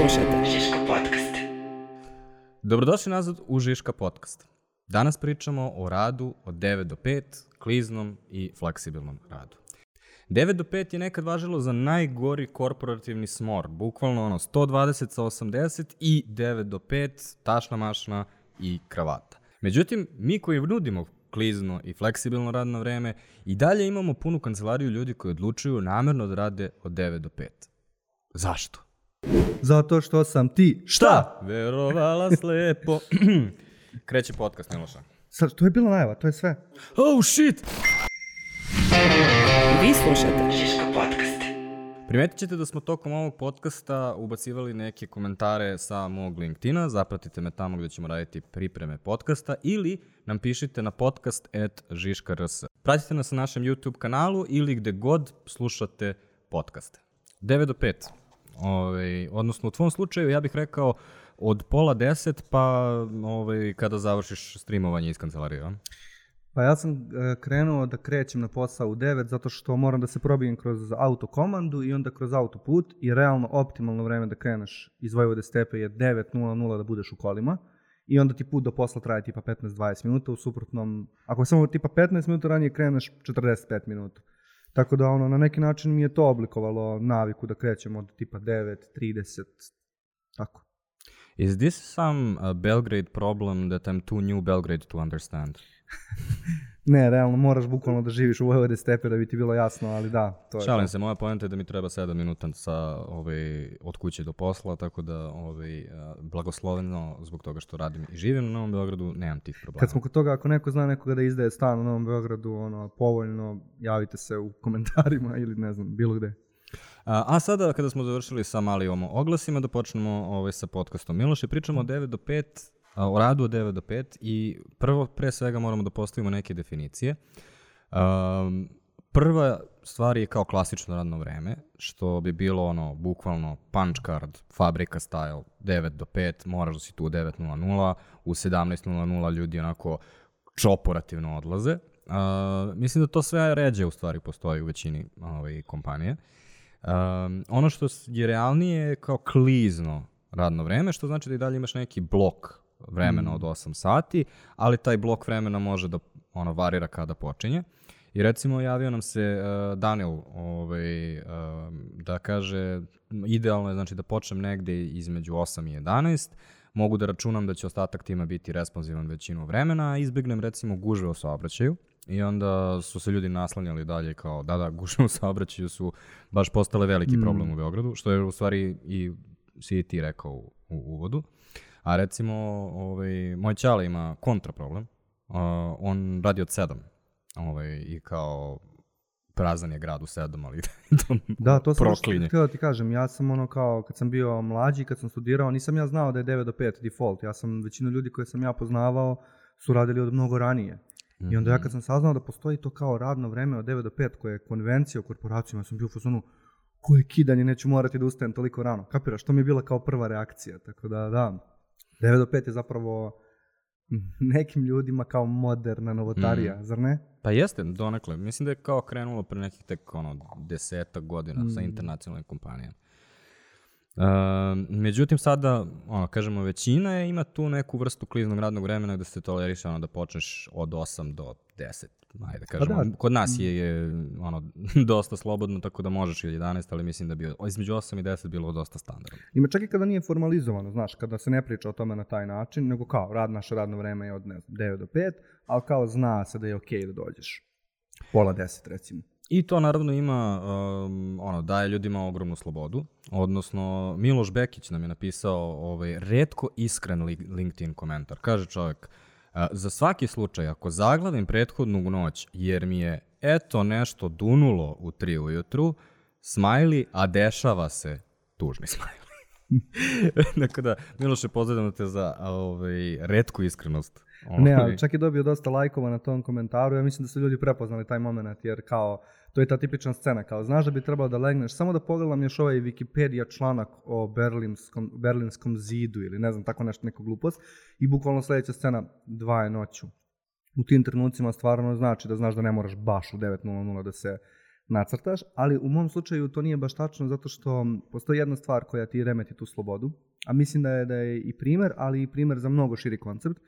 slušate Žiško podcast. Dobrodošli nazad u Žiška podcast. Danas pričamo o radu od 9 do 5, kliznom i fleksibilnom radu. 9 do 5 je nekad važilo za najgori korporativni smor, bukvalno ono 120 sa 80 i 9 do 5, tašna mašna i kravata. Međutim, mi koji nudimo klizno i fleksibilno radno vreme i dalje imamo punu kancelariju ljudi koji odlučuju namerno da rade od 9 do 5. Zašto? Zato što sam ti. Šta? Verovala slepo. Kreće podcast, Miloša. Sad, to je bila najava, to je sve. Oh shit! Vi slušate Žiško podcast. Primetit ćete da smo tokom ovog podcasta ubacivali neke komentare sa mog LinkedIna, zapratite me tamo gde ćemo raditi pripreme podcasta ili nam pišite na podcast.žiška.rs. Pratite nas na našem YouTube kanalu ili gde god slušate podcaste. 9 do 5. Ovaj, odnosno u tvom slučaju ja bih rekao od pola 10 pa ovaj, kada završiš streamovanje iz kancelarije. Pa ja sam e, krenuo da krećem na posao u 9 zato što moram da se probijem kroz autokomandu i onda kroz autoput i realno optimalno vreme da kreneš iz Vojvode stepe je 9.00 da budeš u kolima i onda ti put do posla traje tipa 15-20 minuta, u suprotnom, ako samo tipa 15 minuta ranije kreneš 45 minuta. Tako da ono, na neki način mi je to oblikovalo naviku da krećem od tipa 9, 30, tako. Is this some uh, Belgrade problem that I'm too new Belgrade to understand? Ne, realno moraš bukvalno da živiš u Vojvode stepe da bi ti bilo jasno, ali da, to je Šalim to. se, moja poenta je da mi treba 7 minuta sa, ovaj, od kuće do posla, tako da ovaj, blagosloveno zbog toga što radim i živim na Novom Beogradu, nemam tih problema. Kad smo kod toga, ako neko zna nekoga da izdaje stan u Novom Beogradu, ono, povoljno, javite se u komentarima ili ne znam, bilo gde. A, a sada, kada smo završili sa malijom oglasima, da počnemo ovaj, sa podcastom. Miloše, pričamo od 9 do 5, a, o radu od 9 do 5 i prvo, pre svega, moramo da postavimo neke definicije. Um, prva stvar je kao klasično radno vreme, što bi bilo ono, bukvalno punch card, fabrika style, 9 do 5, moraš da si tu u 9.00, u 17.00 ljudi onako čoporativno odlaze. Uh, mislim da to sve ređe u stvari postoji u većini ovaj, kompanije. Um, ono što je realnije je kao klizno radno vreme, što znači da i dalje imaš neki blok vremena od 8 sati, ali taj blok vremena može da ono varira kada počinje. I recimo javio nam se uh, Daniel ovaj, um, da kaže idealno je znači da počnem negde između 8 i 11, mogu da računam da će ostatak tima biti responsivan većinu vremena, a izbegnem recimo gužve u saobraćaju. I onda su se ljudi naslanjali dalje kao da, da, gužve u saobraćaju su baš postale veliki Mm. problem u Beogradu, što je u stvari i si i ti rekao u, u uvodu. A recimo, ovaj, moj ćale ima kontra problem. Uh, on radi od 7 ovaj, i kao prazan je grad u 7, ali to Da, to sam proklinje. htio da ti kažem. Ja sam ono kao, kad sam bio mlađi, kad sam studirao, nisam ja znao da je 9 do 5 default. Ja sam, većinu ljudi koje sam ja poznavao su radili od mnogo ranije. I onda ja Mhm. kad sam saznao da postoji to kao radno vreme od 9 do 5 koje je konvencija u korporacijama, ja sam bio u fazonu, koje kidanje, neću morati da ustajem toliko rano. Kapiraš, to mi je bila kao prva reakcija. Tako da, da, 9 do 5 je zapravo nekim ljudima kao moderna novotarija, Mhm. zar ne? Pa jeste, donekle. Mislim da je kao krenulo pre nekih tek ono, desetak godina sa Mm. internacionalnim kompanijama. Uh, međutim, sada, ono, kažemo, većina je, ima tu neku vrstu kliznog radnog vremena gde se toleriše ono, da počneš od 8 do 10. Ajde, kažemo. Pa da. Kod nas je, je ono, dosta slobodno, tako da možeš i od 11, ali mislim da bi između 8 i 10 bilo dosta standardno. Ima čak i kada nije formalizovano, znaš, kada se ne priča o tome na taj način, nego kao, rad, naše radno vreme je od, ne znam, 9 do 5, ali kao zna se da je okej da dođeš. Pola 10, recimo. I to naravno ima, um, ono, daje ljudima ogromnu slobodu, odnosno Miloš Bekić nam je napisao ovaj, redko iskren li- LinkedIn komentar. Kaže čovjek, "A, za svaki slučaj, ako zaglavim prethodnu noć jer mi je eto nešto dunulo u tri ujutru, smajli, a dešava se tužni smajli. Dakle da, Miloše, pozdravljam te za ovaj, redku iskrenost. Ne, Ovaj, ali čak je dobio dosta lajkova na tom komentaru, ja mislim da su ljudi prepoznali taj moment, jer kao, to je ta tipična scena, kao, znaš da bi trebalo da legneš, samo da pogledam još ovaj Wikipedia članak o berlinskom, berlinskom zidu, ili ne znam, tako nešto, neku glupost, i bukvalno sledeća scena, dva je noću. U tim trenucima stvarno znači da znaš da ne moraš baš u 9.00 da se nacrtaš, ali u mom slučaju to nije baš tačno zato što postoji jedna stvar koja ti remeti tu slobodu, a mislim da je, da je i primer, ali i primer za mnogo širi koncept.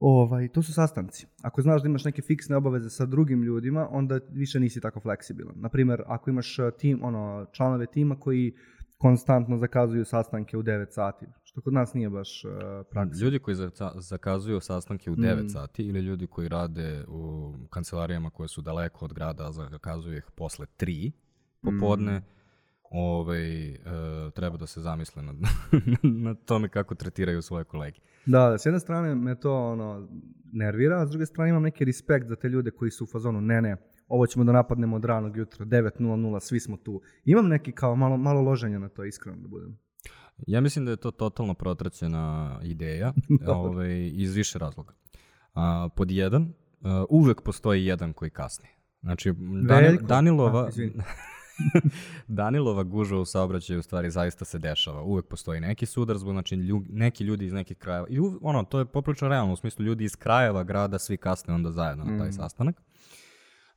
Ovaj, to su sastanci. Ako znaš da imaš neke fiksne obaveze sa drugim ljudima, onda više nisi tako fleksibilan. Naprimer, ako imaš uh, tim, ono, članove tima koji konstantno zakazuju sastanke u 9 sati, što kod nas nije baš uh, praksa. Ljudi koji za- zakazuju sastanke u 9 Mm. sati ili ljudi koji rade u kancelarijama koje su daleko od grada, a zakazuju ih posle 3 popodne, Mm. Ovaj, e, treba da se zamisle nad, na tome kako tretiraju svoje kolege. Da, da, s jedne strane me to ono, nervira, a s druge strane imam neki respekt za te ljude koji su u fazonu, ne, ne, ovo ćemo da napadnemo od ranog jutra, 9.00, svi smo tu. Imam neki kao malo, malo loženja na to, iskreno da budem. Ja mislim da je to totalno protraćena ideja ovaj, iz više razloga. A, pod jedan, a, uvek postoji jedan koji kasni. Znači, Dani, Veljko. Danilova, A. Danilova gužva u saobraćaju u stvari zaista se dešava. Uvek postoji neki sudar, zbog znači lju, neki ljudi iz nekih krajeva. I ono, to je poprilično realno, u smislu ljudi iz krajeva grada svi kasne onda zajedno na taj Mm. sastanak.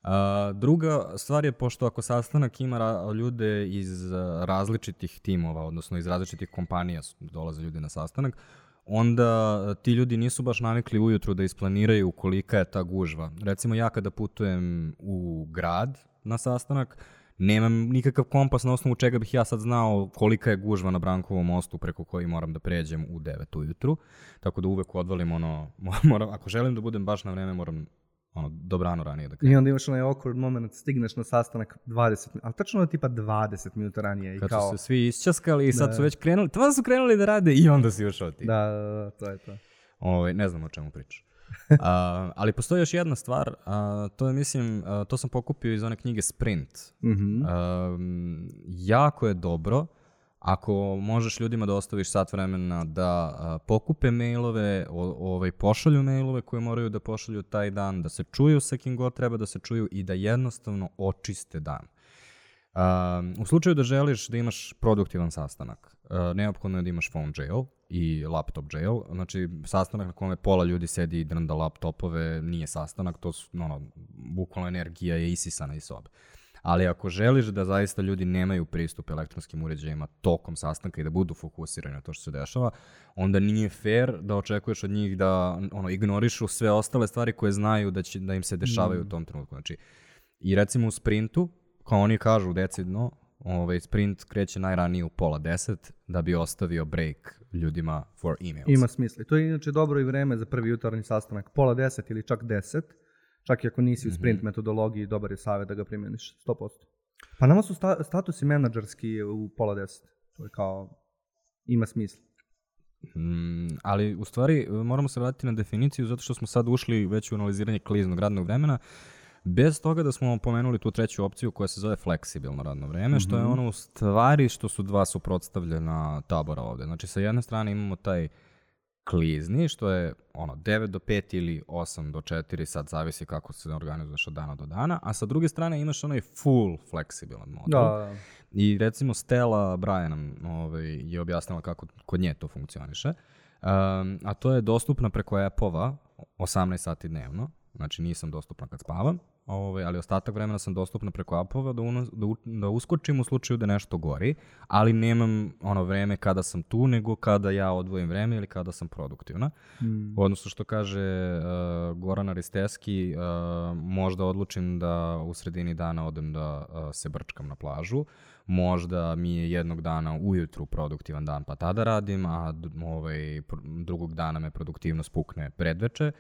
A, druga stvar je, pošto ako sastanak ima ra- ljude iz različitih timova, odnosno iz različitih kompanija dolaze ljudi na sastanak, onda ti ljudi nisu baš navikli ujutru da isplaniraju kolika je ta gužva. Recimo ja kada putujem u grad na sastanak, nemam nikakav kompas na osnovu čega bih ja sad znao kolika je gužva na Brankovom mostu preko koji moram da pređem u 9 ujutru. Tako da uvek odvalim ono, moram, ako želim da budem baš na vreme, moram ono, dobrano ranije da krenem. I onda imaš onaj awkward moment, stigneš na sastanak 20 minuta, ali tačno tipa 20 minuta ranije. I Kad kao, su se svi isčaskali i sad Da. su već krenuli, tamo su krenuli da rade i onda si ušao ti. da, da, da, to je to. Ovaj, ne znam o čemu pričaš. A, ali postoji još jedna stvar, a, to je mislim, a, to sam pokupio iz one knjige Sprint. Mhm. Um, jako je dobro ako možeš ljudima da ostaviš sat vremena da pokupe mailove, o, ovaj, pošalju mailove koje moraju da pošalju taj dan, da se čuju sa kim god treba da se čuju i da jednostavno očiste dan. Um, u slučaju da želiš da imaš produktivan sastanak, uh, neophodno je da imaš phone jail i laptop jail. Znači, sastanak na kome pola ljudi sedi i drnda laptopove nije sastanak, to su, ono, bukvalno energija je isisana iz sobe. Ali ako želiš da zaista ljudi nemaju pristup elektronskim uređajima tokom sastanka i da budu fokusirani na to što se dešava, onda nije fair da očekuješ od njih da ono, ignorišu sve ostale stvari koje znaju da, će, da im se dešavaju u tom trenutku. Znači, I recimo u sprintu, kao oni kažu decidno, ovaj, sprint kreće najranije u pola deset da bi ostavio break ljudima for emails. Ima smisla. To je inače dobro i vreme za prvi jutarnji sastanak. Pola deset ili čak deset. Čak i ako nisi u sprint metodologiji, dobar je savjet da ga primjeniš. 100%. Pa nama su sta- statusi menadžerski u pola deset. To je kao, ima smisla. Mm, ali u stvari moramo se vratiti na definiciju zato što smo sad ušli već u analiziranje kliznog radnog vremena bez toga da smo pomenuli tu treću opciju koja se zove fleksibilno radno vreme, što je ono u stvari što su dva suprotstavljena tabora ovde. Znači sa jedne strane imamo taj klizni, što je ono 9 do 5 ili 8 do 4, sad zavisi kako se organizuješ od dana do dana, a sa druge strane imaš onaj full fleksibilan model. Da, I recimo Stella Brian nam ovaj, je objasnila kako kod nje to funkcioniše. Um, a to je dostupna preko appova 18 sati dnevno. Znači nisam dostupna kad spavam, ovaj, ali ostatak vremena sam dostupna preko appova da, unos, da, u- da uskočim u slučaju da nešto gori, ali nemam ono vreme kada sam tu, nego kada ja odvojim vreme ili kada sam produktivna. Mm. Odnosno što kaže uh, Goran Aristeski, uh, možda odlučim da u sredini dana odem da uh, se brčkam na plažu, možda mi je jednog dana ujutru produktivan dan pa tada radim, a ovaj, drugog dana me produktivnost pukne predveče.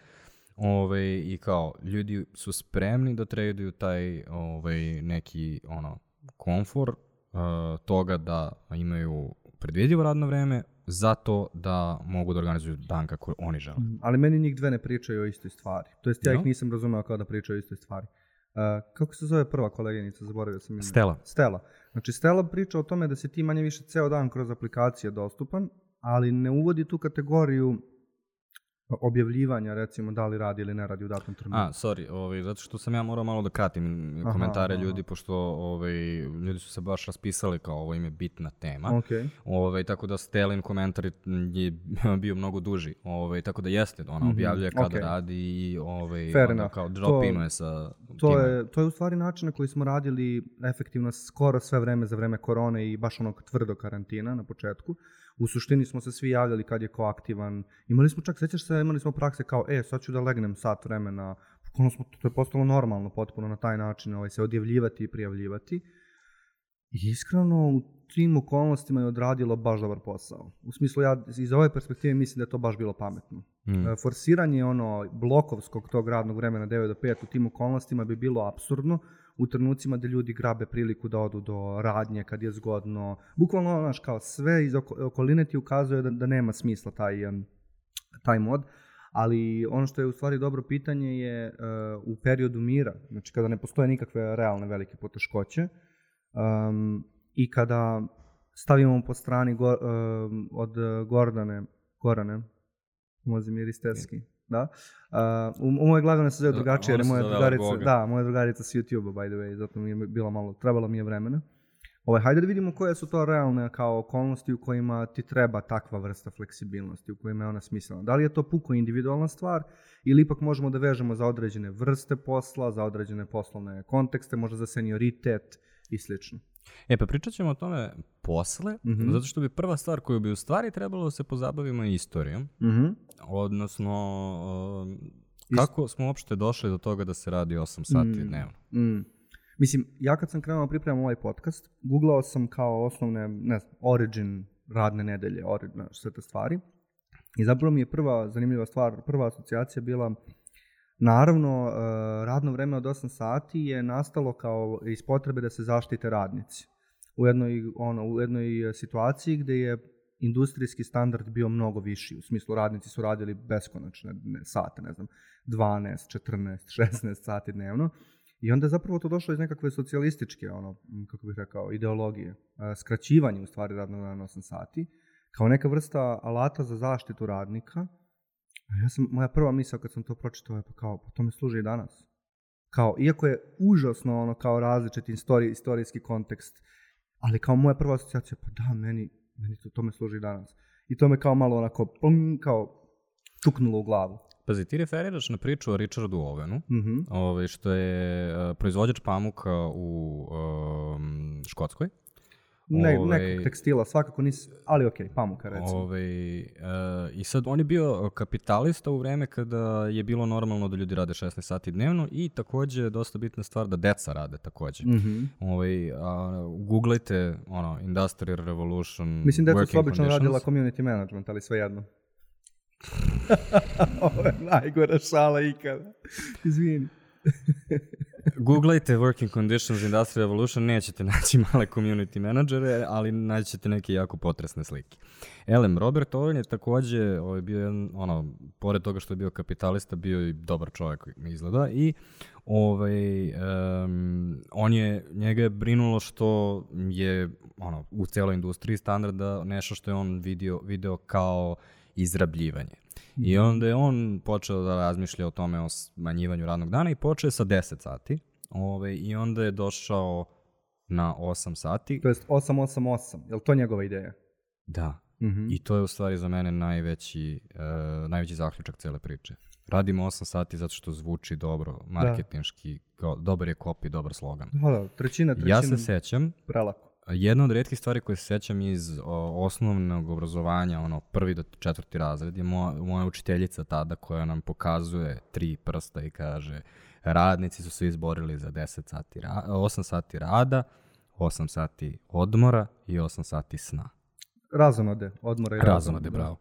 Ovaj, I kao, ljudi su spremni da traduju taj ovaj, neki ono, komfor uh, toga da imaju predvidivo radno vreme zato da mogu da organizuju dan kako oni žele. Mm, Ali meni njih dve ne pričaju o istoj stvari. To jest ja Da? ih nisam razumeo kao da pričaju o istoj stvari. Uh, kako se zove prva koleginica, zaboravio sam ime. Stella. Stella. Znači Stella priča o tome da si ti manje više ceo dan kroz aplikacije dostupan, ali ne uvodi tu kategoriju objavljivanja, recimo, da li radi ili ne radi u datom trenutku. A, sorry, ovaj, zato što sam ja morao malo da kratim Aha, komentare aha. ljudi, pošto ovaj, ljudi su se baš raspisali kao ovo im je bitna tema. Ok. Ovaj, tako da Stelin komentar je bio mnogo duži. Ovaj, tako da jeste, ona objavljuje kada okej. radi i ovaj, Mhm, Fair onda kao To- drop-inuje sa To time. je, to je u stvari način na koji smo radili efektivno skoro sve vreme za vreme korone i baš onog tvrdo karantina na početku. U suštini smo se svi javljali kad je ko aktivan. Imali smo čak, sećaš se, imali smo prakse kao, e, sad ću da legnem sat vremena. Bukvalno smo, to je postalo normalno potpuno na taj način, ovaj, se odjavljivati i prijavljivati. I iskreno u tim okolnostima je odradilo baš dobar posao. U smislu, ja iz ove perspektive mislim da je to baš bilo pametno. Mm. E, Forsiranje ono blokovskog tog radnog vremena 9 do 5 u tim okolnostima bi bilo absurdno u trenucima da ljudi grabe priliku da odu do radnje kad je zgodno. Bukvalno, znaš, kao sve iz oko- okoline ti ukazuje da, da nema smisla taj, taj mod. Ali ono što je u stvari dobro pitanje je e, u periodu mira, znači kada ne postoje nikakve realne velike poteškoće um, i kada stavimo po strani go, em, od Gordane, Gorane, Mozimir Isteski, da. Uh, u, u mojoj glavi ona se zove Da, drugačije, jer moja drugarica, Goga. da, moja drugarica s YouTube-a, by the way, zato mi je bilo malo, trebalo mi je vremena. Ovaj, hajde da vidimo koje su to realne kao okolnosti u kojima ti treba takva vrsta fleksibilnosti, u kojima je ona smislena. Da li je to puko individualna stvar ili ipak možemo da vežemo za određene vrste posla, za određene poslovne kontekste, možda za senioritet i slično. E, pa pričat ćemo o tome posle, Mhm. zato što bi prva stvar koju bi u stvari trebalo da se pozabavimo je istorijom, Mhm. odnosno um, kako smo uopšte došli do toga da se radi 8 sati Mm. dnevno. Mm. Mislim, ja kad sam krenuo da pripremam ovaj podcast, googlao sam kao osnovne, ne znam, origin radne nedelje, ori, znaš, sve te stvari. I zapravo mi je prva zanimljiva stvar, prva asocijacija bila, naravno, e, radno vreme od 8 sati je nastalo kao iz potrebe da se zaštite radnici. U jednoj, ono, u jednoj situaciji gde je industrijski standard bio mnogo viši. U smislu radnici su radili beskonačne ne, sate, ne znam, 12, 14, 16 sati dnevno. I onda je zapravo to došlo iz nekakve socijalističke, ono, kako bih rekao, ideologije. E, Skraćivanje u stvari radnog dana na 8 sati, kao neka vrsta alata za zaštitu radnika. Ja sam, moja prva misao kad sam to pročitao je pa kao, pa to mi služi i danas. Kao, iako je užasno ono kao različit istori, istorijski kontekst, ali kao moja prva asocijacija, pa da, meni, meni to, to me služi i danas. I to me kao malo onako, plum, kao čuknulo u glavu. Pazi, ti referiraš na priču o Richardu Ovenu, Mhm. ovaj, što je uh, proizvođač pamuka u um, Škotskoj. Ne, Ovaj- nekog tekstila, svakako nisi, ali okej, pamuka recimo. Ovaj, uh, I sad on je bio kapitalista u vreme kada je bilo normalno da ljudi rade 16 sati dnevno i takođe dosta bitna stvar da deca rade takođe. Mhm. Ovaj, a, googlajte ono, Industrial Revolution Mislim working su obično radila community management, ali svejedno. Ovo je najgora šala ikada. Izvini. Googlajte Working Conditions Industrial Revolution, nećete naći male community menadžere, ali naći ćete neke jako potresne slike. Elem, Robert Owen je takođe ovaj, bio jedan, ono, pored toga što je bio kapitalista, bio i dobar čovjek, mi izgleda, i ovaj, em, on je, njega je brinulo što je ono, u celoj industriji standarda nešto što je on vidio, video kao izrabljivanje. I onda je on počeo da razmišlja o tome o smanjivanju radnog dana i počeo je sa 10 sati. Ove, I onda je došao na 8 sati. To jest 888, je li to njegova ideja? Da. Mhm. I to je u stvari za mene najveći, uh, najveći zaključak cele priče. Radimo 8 sati zato što zvuči dobro, marketinški, kao, dobar je copy, dobar slogan. Da, da, trećina, trećina. Ja se sećam, Prelako. Jedna od redkih stvari koje se sećam iz o, osnovnog obrazovanja, ono prvi do četvrti razred, je moja, moja učiteljica tada koja nam pokazuje tri prsta i kaže radnici su se izborili za 10 sati, ra 8 sati rada, 8 sati odmora i 8 sati sna. Razonode, odmora i Razonode, bravo.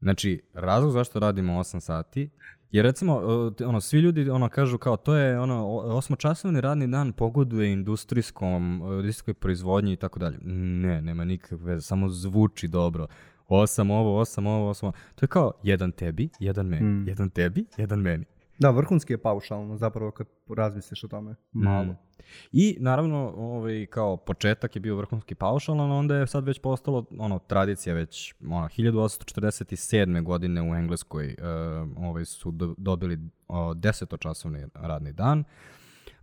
Znači, razlog zašto radimo 8 sati je recimo, ono, svi ljudi ono kažu kao to je ono, osmočasovni radni dan pogoduje industrijskom, industrijskoj proizvodnji i tako dalje. Ne, nema nikakve veze, samo zvuči dobro. Osam ovo, osam ovo, osam ovo. To je kao jedan tebi, jedan meni, Mm. jedan tebi, jedan meni. Da, vrhunski je paušalno zapravo kad razmisliš o tome. Malo. Mm. I naravno, ovaj, kao početak je bio vrhunski paušalan, onda je sad već postalo ono, tradicija već ono, 1847. godine u Engleskoj uh, ovaj, su do, dobili uh, desetočasovni radni dan,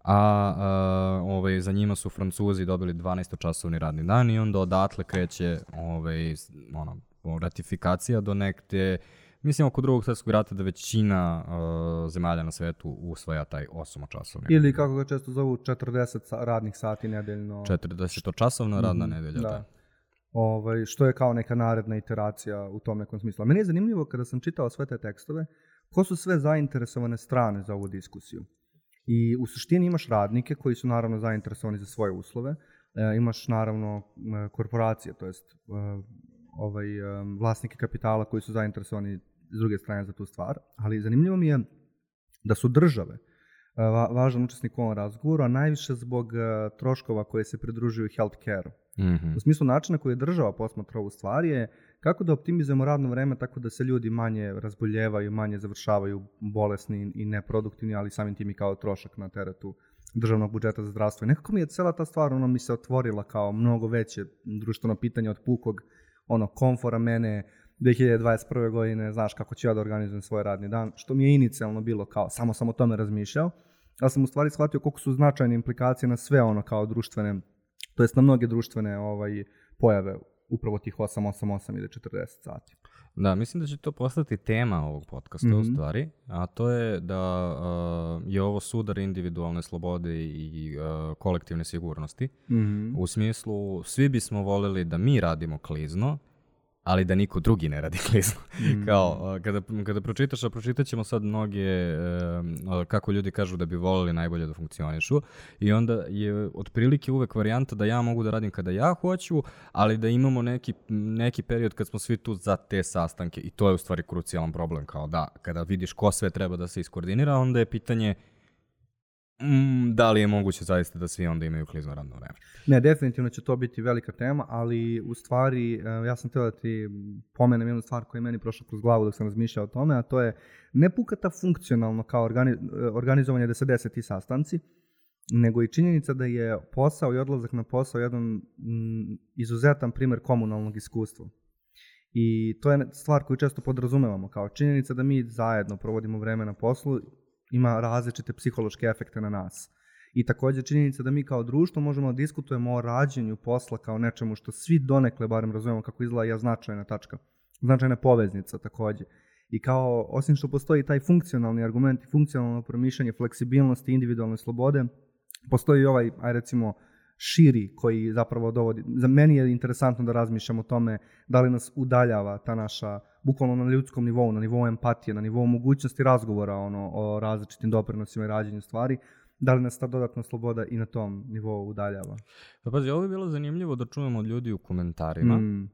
a uh, ovaj, za njima su Francuzi dobili 12-časovni radni dan i onda odatle kreće ovaj, ono, ratifikacija do nekde Mislim oko drugog svjetskog rata da većina uh, zemalja na svetu usvaja taj 8-časovni. Ili kako ga često zovu 40 sa- radnih sati nedeljno. 40-časovna radna Mhm, nedelja, da. da. Ovaj, što je kao neka naredna iteracija u tom nekom smislu. A meni je zanimljivo kada sam čitao sve te tekstove, ko su sve zainteresovane strane za ovu diskusiju. I u suštini imaš radnike koji su naravno zainteresovani za svoje uslove, e, imaš naravno korporacije, to jest e, ovaj, e, vlasnike kapitala koji su zainteresovani s druge strane za tu stvar, ali zanimljivo mi je da su države va, važan učesnik u ovom razgovoru, a najviše zbog troškova koje se pridružuju healthcare-u. Mhm. U smislu načina koji je država posmatra ovu stvar je kako da optimizujemo radno vreme tako da se ljudi manje razboljevaju, manje završavaju bolesni i neproduktivni, ali samim tim i kao trošak na teretu državnog budžeta za zdravstvo. I nekako mi je cela ta stvar ono mi se otvorila kao mnogo veće društveno pitanje od pukog ono komfora mene 2021. godine, znaš kako ću ja da organizujem svoj radni dan, što mi je inicijalno bilo kao, samo sam o tome razmišljao, ali sam u stvari shvatio koliko su značajne implikacije na sve ono kao društvene, to jest na mnoge društvene ovaj, pojave upravo tih 888 ili 40 sati. Da, mislim da će to postati tema ovog podcasta u Mhm. stvari, a to je da uh, je ovo sudar individualne slobode i uh, kolektivne sigurnosti. Mm U smislu, svi bismo voleli da mi radimo klizno, ali da niko drugi ne radi klizno. Mm. Kao, kada, kada pročitaš, a pročitat ćemo sad mnoge, kako ljudi kažu da bi voleli najbolje da funkcionišu, i onda je otprilike uvek varijanta da ja mogu da radim kada ja hoću, ali da imamo neki, neki period kad smo svi tu za te sastanke i to je u stvari krucijalan problem, kao da, kada vidiš ko sve treba da se iskoordinira, onda je pitanje mm, da li je moguće zaista da svi onda imaju klizno radno vreme. Ne, definitivno će to biti velika tema, ali u stvari e, ja sam htio da ti pomenem jednu stvar koja je meni prošla kroz glavu dok sam razmišljao o tome, a to je ne pukata funkcionalno kao organi, e, organizovanje da se dese ti sastanci, nego i činjenica da je posao i odlazak na posao jedan mm, izuzetan primer komunalnog iskustva. I to je stvar koju često podrazumevamo kao činjenica da mi zajedno provodimo vreme na poslu ima različite psihološke efekte na nas. I takođe činjenica da mi kao društvo možemo da diskutujemo o rađenju posla kao nečemu što svi donekle barem razumemo kako izgleda je značajna tačka, značajna poveznica takođe. I kao, osim što postoji taj funkcionalni argument i funkcionalno promišljanje fleksibilnosti i individualne slobode, postoji i ovaj, aj recimo, širi koji zapravo dovodi, za meni je interesantno da razmišljam o tome da li nas udaljava ta naša, bukvalno na ljudskom nivou, na nivou empatije, na nivou mogućnosti razgovora ono, o različitim doprinosima i rađenju stvari, da li nas ta dodatna sloboda i na tom nivou udaljava. Pa pazi, ovo je bilo zanimljivo da čujemo od ljudi u komentarima, Mm. uh,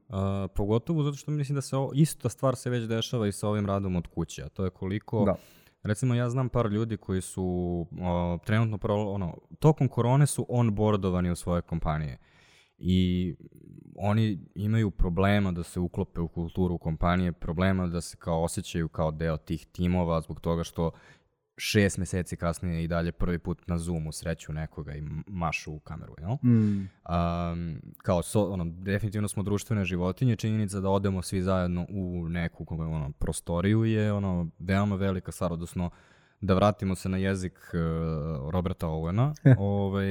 pogotovo zato što mislim da se ovo, ista stvar se već dešava i sa ovim radom od kuće, a to je koliko, Da. Recimo ja znam par ljudi koji su uh, trenutno, pro, ono, tokom korone su onboardovani u svoje kompanije. I oni imaju problema da se uklope u kulturu kompanije, problema da se kao osjećaju kao deo tih timova zbog toga što šest meseci kasnije i dalje prvi put na Zoomu sreću nekoga i mašu u kameru, jel? Mm. Um, kao, so, ono, definitivno smo društvene životinje, činjenica da odemo svi zajedno u neku ono, prostoriju je ono, veoma velika stvar, odnosno da vratimo se na jezik uh, Roberta Owena, ovaj,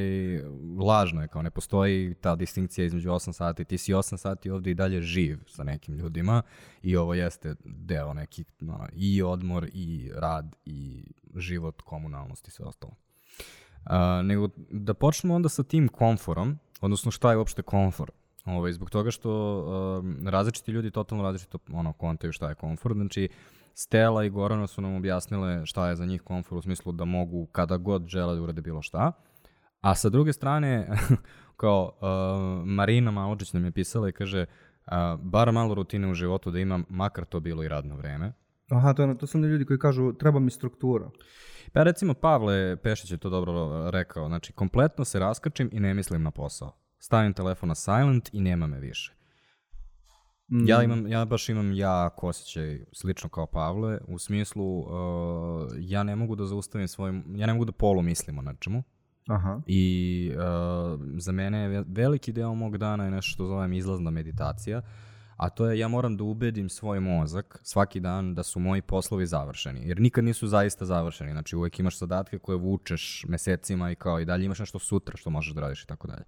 lažno je, kao ne postoji ta distinkcija između 8 sati, ti si 8 sati ovde i dalje živ sa nekim ljudima i ovo jeste deo neki ono, i odmor i rad i život, komunalnost i sve ostalo. A, nego da počnemo onda sa tim komforom, odnosno šta je uopšte komfor. Ovaj, zbog toga što um, različiti ljudi totalno različito ono, kontaju šta je komfor. Znači, Stela i Gorana su nam objasnile šta je za njih komfor u smislu da mogu kada god žele da urade bilo šta. A sa druge strane, kao uh, Marina Maločić nam je pisala i kaže uh, bar malo rutine u životu da imam, makar to bilo i radno vreme. Aha, to, je, to su oni ljudi koji kažu treba mi struktura. Pa recimo Pavle Pešić je to dobro rekao, znači kompletno se raskačim i ne mislim na posao. Stavim telefon na silent i nema me više. Mm. Ja imam, ja baš imam jak osjećaj slično kao Pavle, u smislu uh, ja ne mogu da zaustavim svoj, ja ne mogu da polu mislim o nečemu Aha. i uh, za mene je ve- veliki deo mog dana je nešto što zovem izlazna meditacija, a to je ja moram da ubedim svoj mozak svaki dan da su moji poslovi završeni, jer nikad nisu zaista završeni, znači uvek imaš zadatke koje vučeš mesecima i kao i dalje imaš nešto sutra što možeš da radiš i tako dalje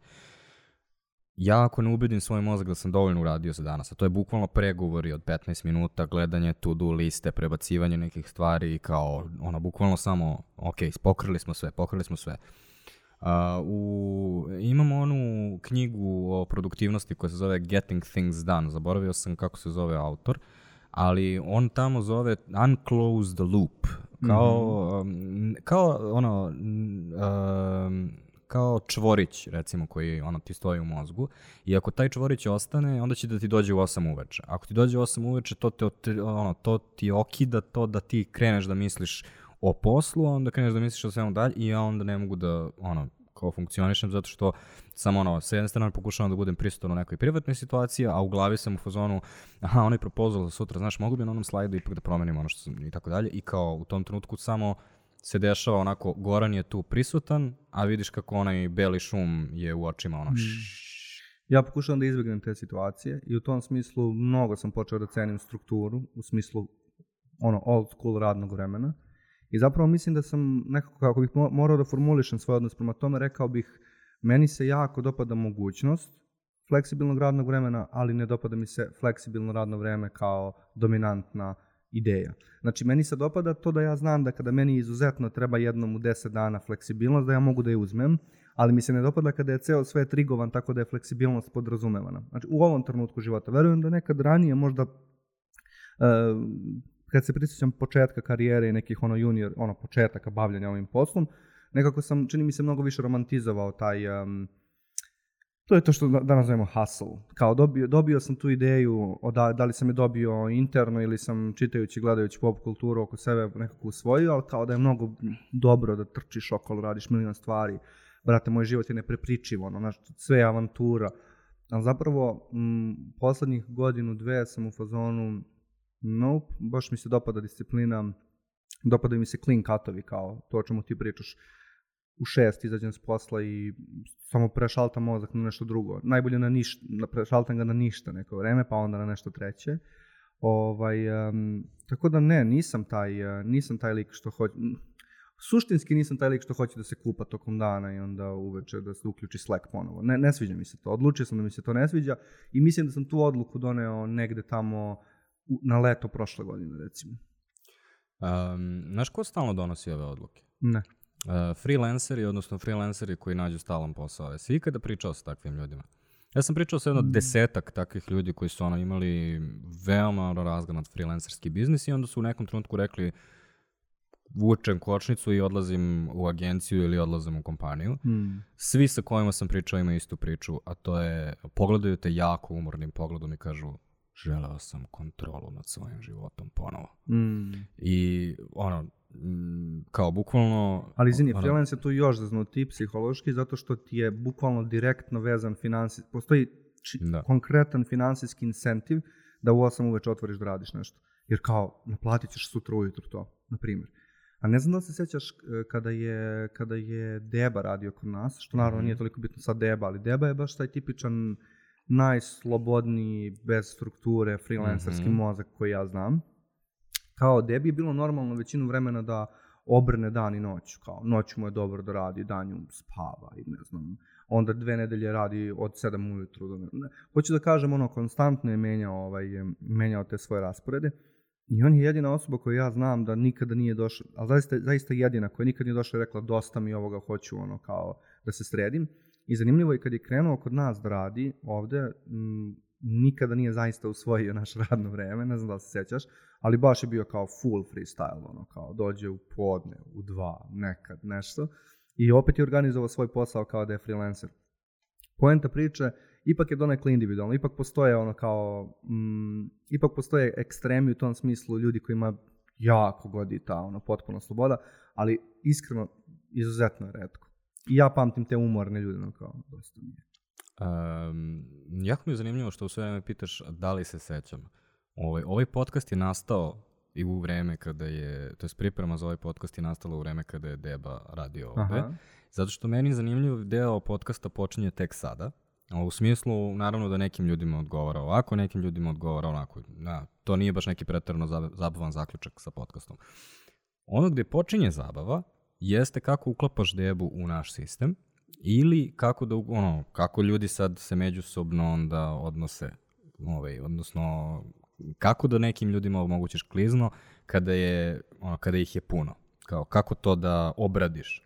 ja ako ne ubedim svoj mozak da sam dovoljno uradio za danas, a to je bukvalno pregovori od 15 minuta, gledanje to-do liste, prebacivanje nekih stvari i kao, ono, bukvalno samo, ok, pokrili smo sve, pokrili smo sve. Uh, u, imamo onu knjigu o produktivnosti koja se zove Getting Things Done, zaboravio sam kako se zove autor, ali on tamo zove Unclose the Loop, kao, um, kao ono, um, kao čvorić, recimo, koji ono, ti stoji u mozgu. I ako taj čvorić ostane, onda će da ti dođe u 8 uveče. Ako ti dođe u 8 uveče, to, te, ono, to ti okida to da ti kreneš da misliš o poslu, onda kreneš da misliš o svemu dalje i ja onda ne mogu da, ono, kao funkcionišem zato što sam ono, sa jedne strane pokušavam da budem prisutan u nekoj privatnoj situaciji, a u glavi sam u fazonu, aha, onaj propozal za sutra, znaš, mogu bi na onom slajdu ipak da promenim ono što sam i tako dalje i kao u tom trenutku samo se dešava onako, Goran je tu prisutan, a vidiš kako onaj beli šum je u očima, ono, šš, Ja pokušavam da izbjegnem te situacije i u tom smislu mnogo sam počeo da cenim strukturu, u smislu ono old school radnog vremena. I zapravo mislim da sam nekako kako bih mo- morao da formulišem svoj odnos prema tome, rekao bih meni se jako dopada mogućnost fleksibilnog radnog vremena, ali ne dopada mi se fleksibilno radno vreme kao dominantna ideja. Znači, meni se dopada to da ja znam da kada meni izuzetno treba jednom u 10 dana fleksibilnost, da ja mogu da je uzmem, ali mi se ne dopada kada je ceo svet rigovan tako da je fleksibilnost podrazumevana. Znači, u ovom trenutku života. Verujem da nekad ranije možda e, kad se prisjećam početka karijere i nekih ono junior, ono početaka bavljanja ovim poslom, nekako sam, čini mi se, mnogo više romantizovao taj, um, to je to što da- danas zovemo hustle. Kao dobio, dobio sam tu ideju, da, da li sam je dobio interno ili sam čitajući, gledajući pop kulturu oko sebe nekako usvojio, ali kao da je mnogo dobro da trčiš okolo, radiš milion stvari. Brate, moj život je neprepričiv, ono, znaš, sve je avantura. Ali zapravo, m, poslednjih godinu, dve sam u fazonu, nope, baš mi se dopada disciplina, dopadaju mi se clean cutovi, kao to o čemu ti pričaš. U šest izađem s posla i samo prešaltam mozak na nešto drugo. Najbolje na ništa, na prešaltam ga na ništa neko vreme, pa onda na nešto treće. Ovaj, um, tako da ne, nisam taj, uh, nisam taj lik što hoće, suštinski nisam taj lik što hoće da se kupa tokom dana i onda uveče da se uključi Slack ponovo. Ne, ne sviđa mi se to. Odlučio sam da mi se to ne sviđa i mislim da sam tu odluku doneo negde tamo u- na leto prošle godine, recimo. Um, znaš ko stalno donosi ove odluke? Ne. Uh, freelanceri, odnosno freelanceri koji nađu stalan posao. Jesi ikada pričao sa takvim ljudima? Ja sam pričao sa jedno desetak takvih ljudi koji su ono imali veoma ono, razgranat freelancerski biznis i onda su u nekom trenutku rekli vučem kočnicu i odlazim u agenciju ili odlazim u kompaniju. Hmm. Svi sa kojima sam pričao imaju istu priču, a to je pogledaju te jako umornim pogledom i kažu želeo sam kontrolu nad svojim životom ponovo. Hmm. I ono, mm, kao bukvalno... Ali izvini, ono, freelance je tu još zaznutiji psihološki zato što ti je bukvalno direktno vezan finansi... Postoji či- Da. konkretan finansijski incentiv da u 8 uveče otvoriš da radiš nešto. Jer kao, naplatit ćeš sutra ujutru to, na primjer. A ne znam da se sjećaš e, kada je, kada je Deba radio kod nas, što naravno nije toliko bitno sad Deba, ali Deba je baš taj tipičan najslobodniji, bez strukture, freelancerski Mhm. mozak koji ja znam. Kao Debi je bilo normalno većinu vremena da obrne dan i noć. Kao noću mu je dobro da radi, danju spava i ne znam. Onda dve nedelje radi od 7 ujutru. Do ne. Hoću da kažem, ono, konstantno je menjao, ovaj, menjao te svoje rasporede. I on je jedina osoba koju ja znam da nikada nije došla, ali zaista, zaista jedina koja nikad nije došla i rekla dosta mi ovoga, hoću ono kao da se sredim. I zanimljivo je kad je krenuo kod nas da radi ovde, m, nikada nije zaista usvojio naše radno vreme, ne znam da li se sjećaš, ali baš je bio kao full freestyle, ono kao dođe u podne, u dva, nekad, nešto. I opet je organizovao svoj posao kao da je freelancer. Poenta priče, ipak je donekle individualno, ipak postoje ono kao, mm, ipak postoje ekstremi u tom smislu ljudi koji ima jako godi ta ono potpuno sloboda, ali iskreno izuzetno je redko. I ja pamtim te umorne ljude, ono kao, dosta mi je. Um, jako mi je zanimljivo što u sve vreme pitaš da li se sećam. Ovaj, ovaj podcast je nastao i u vreme kada je, to je priprema za ovaj podcast je nastala u vreme kada je Deba radio ovde. Aha. Zato što meni zanimljiv deo podcasta počinje tek sada. U smislu, naravno da nekim ljudima odgovara ovako, nekim ljudima odgovara onako. Da, to nije baš neki pretarano zab- zabavan zaključak sa podcastom. Ono gde počinje zabava jeste kako uklapaš debu u naš sistem ili kako da, ono, kako ljudi sad se međusobno onda odnose, ovaj, odnosno kako da nekim ljudima omogućiš klizno kada, je, ono, kada ih je puno. Kao, kako to da obradiš.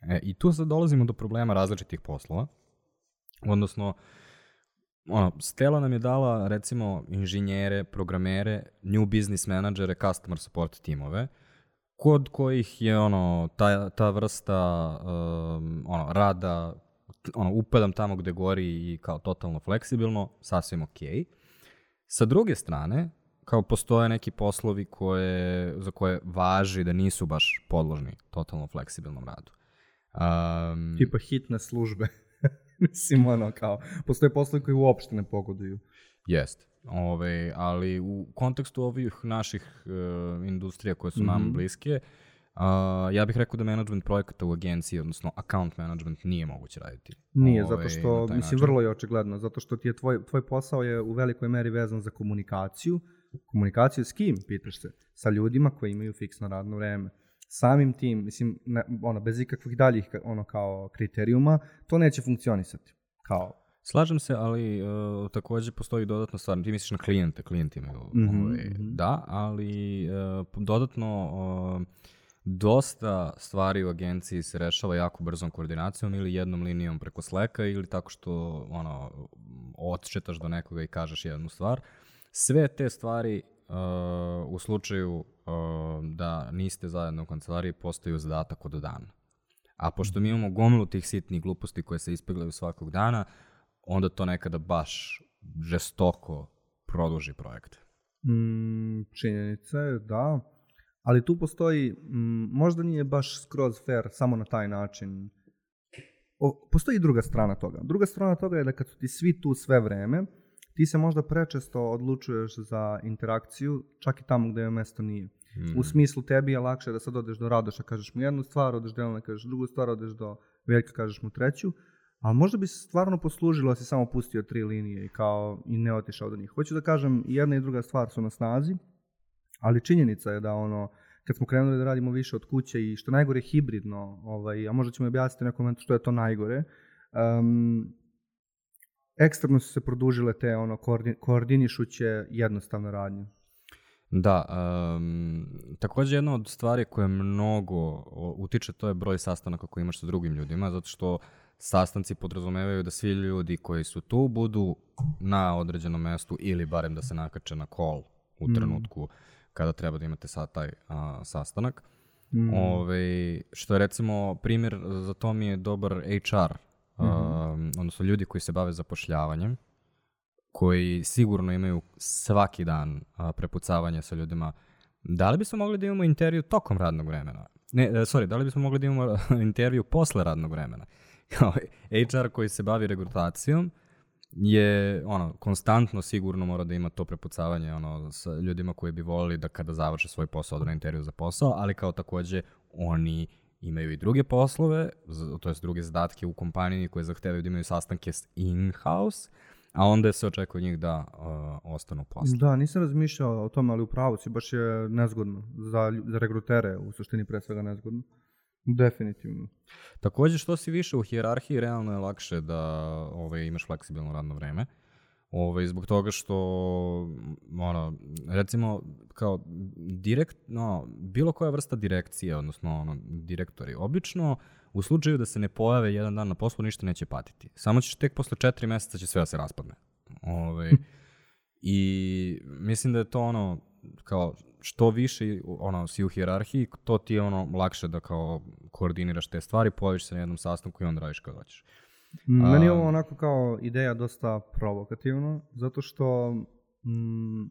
E, I tu sad dolazimo do problema različitih poslova. Odnosno, ono, Stella nam je dala, recimo, inženjere, programere, new business menadžere, customer support timove, kod kojih je ono, ta, ta vrsta um, ono, rada, ono, upadam tamo gde gori i kao totalno fleksibilno, sasvim okej. Okay. Sa druge strane, kao postoje neki poslovi koje, za koje važi da nisu baš podložni totalno fleksibilnom radu. Um, Tipa hitne službe. Mislim, ono, kao, postoje poslovi koji uopšte ne pogoduju. Jest. Ove, ali u kontekstu ovih naših uh, industrija koje su mm -hmm. nam bliske, uh, ja bih rekao da management projekata u agenciji, odnosno account management, nije moguće raditi. Nije, Ovaj, zato što, mislim, način. vrlo je očigledno, zato što ti je tvoj, tvoj posao je u velikoj meri vezan za komunikaciju. Komunikaciju s kim, pitaš se? Sa ljudima koji imaju fiksno radno vreme. Samim tim, mislim, ne, ono, bez ikakvih daljih ono, kao kriterijuma, to neće funkcionisati. Kao, Slažem se, ali uh, takođe postoji dodatna stvar. Ti misliš na klijente, klijenti imaju, Mhm, ovaj, mhm. da, ali uh, dodatno uh, dosta stvari u agenciji se rešava jako brzom koordinacijom ili jednom linijom preko Slacka ili tako što ono, odšetaš do nekoga i kažeš jednu stvar. Sve te stvari uh, u slučaju uh, da niste zajedno u kancelariji postaju zadatak od dana. A pošto mi imamo gomilu tih sitnih gluposti koje se ispeglaju svakog dana, onda to nekada baš žestoko produži projekte. Mm, činjenica je, da. Ali tu postoji, mm, možda nije baš skroz fair samo na taj način. O, postoji druga strana toga. Druga strana toga je da kad su ti svi tu sve vreme, ti se možda prečesto odlučuješ za interakciju, čak i tamo gde je mesto nije. Mm. U smislu tebi je lakše da sad odeš do Radoša, kažeš mu jednu stvar, odeš do Elena, kažeš drugu stvar, odeš do Veljka, kažeš mu treću, ali možda bi stvarno poslužilo da si samo pustio tri linije i kao i ne otišao do njih. Hoću da kažem, jedna i druga stvar su na snazi, ali činjenica je da ono, kad smo krenuli da radimo više od kuće i što najgore hibridno, ovaj, a možda ćemo objasniti u nekom momentu što je to najgore, um, ekstremno su se produžile te ono, koordi, koordinišuće jednostavne radnje. Da, um, takođe jedna od stvari koje mnogo utiče to je broj sastanaka koje imaš sa drugim ljudima, zato što sastanci podrazumevaju da svi ljudi koji su tu budu na određenom mestu ili barem da se nakače na call u trenutku kada treba da imate sad taj a, sastanak. Mm. Ove, što je recimo primjer za to mi je dobar HR, um, odnosno ljudi koji se bave zapošljavanjem, koji sigurno imaju svaki dan a, prepucavanje sa ljudima. Da li bismo mogli da imamo intervju tokom radnog vremena? Ne, e, sorry, da li bismo mogli da imamo intervju posle radnog vremena? HR koji se bavi regrutacijom je ono konstantno sigurno mora da ima to prepucavanje ono sa ljudima koji bi volili da kada završe svoj posao odu na intervju za posao, ali kao takođe oni imaju i druge poslove, to jest druge zadatke u kompaniji koje zahtevaju da imaju sastanke in-house, a onda se očekuje od njih da uh, ostanu posle. Da, nisam razmišljao o tome, ali u pravu si, baš je nezgodno. Za, za regrutere, u suštini pre svega nezgodno. Definitivno. Takođe, što si više u hijerarhiji, realno je lakše da ovaj, imaš fleksibilno radno vreme. Ovaj, zbog toga što, ono, recimo, kao direkt, no, bilo koja vrsta direkcije, odnosno ono, direktori, obično u slučaju da se ne pojave jedan dan na poslu, ništa neće patiti. Samo ćeš tek posle četiri meseca će sve da se raspadne. Ovaj, I mislim da je to ono, kao što više ono, si u hijerarhiji, to ti je ono lakše da kao koordiniraš te stvari, pojaviš se na jednom sastanku i onda radiš kad hoćeš. Meni je ovo onako kao ideja dosta provokativno, zato što mm,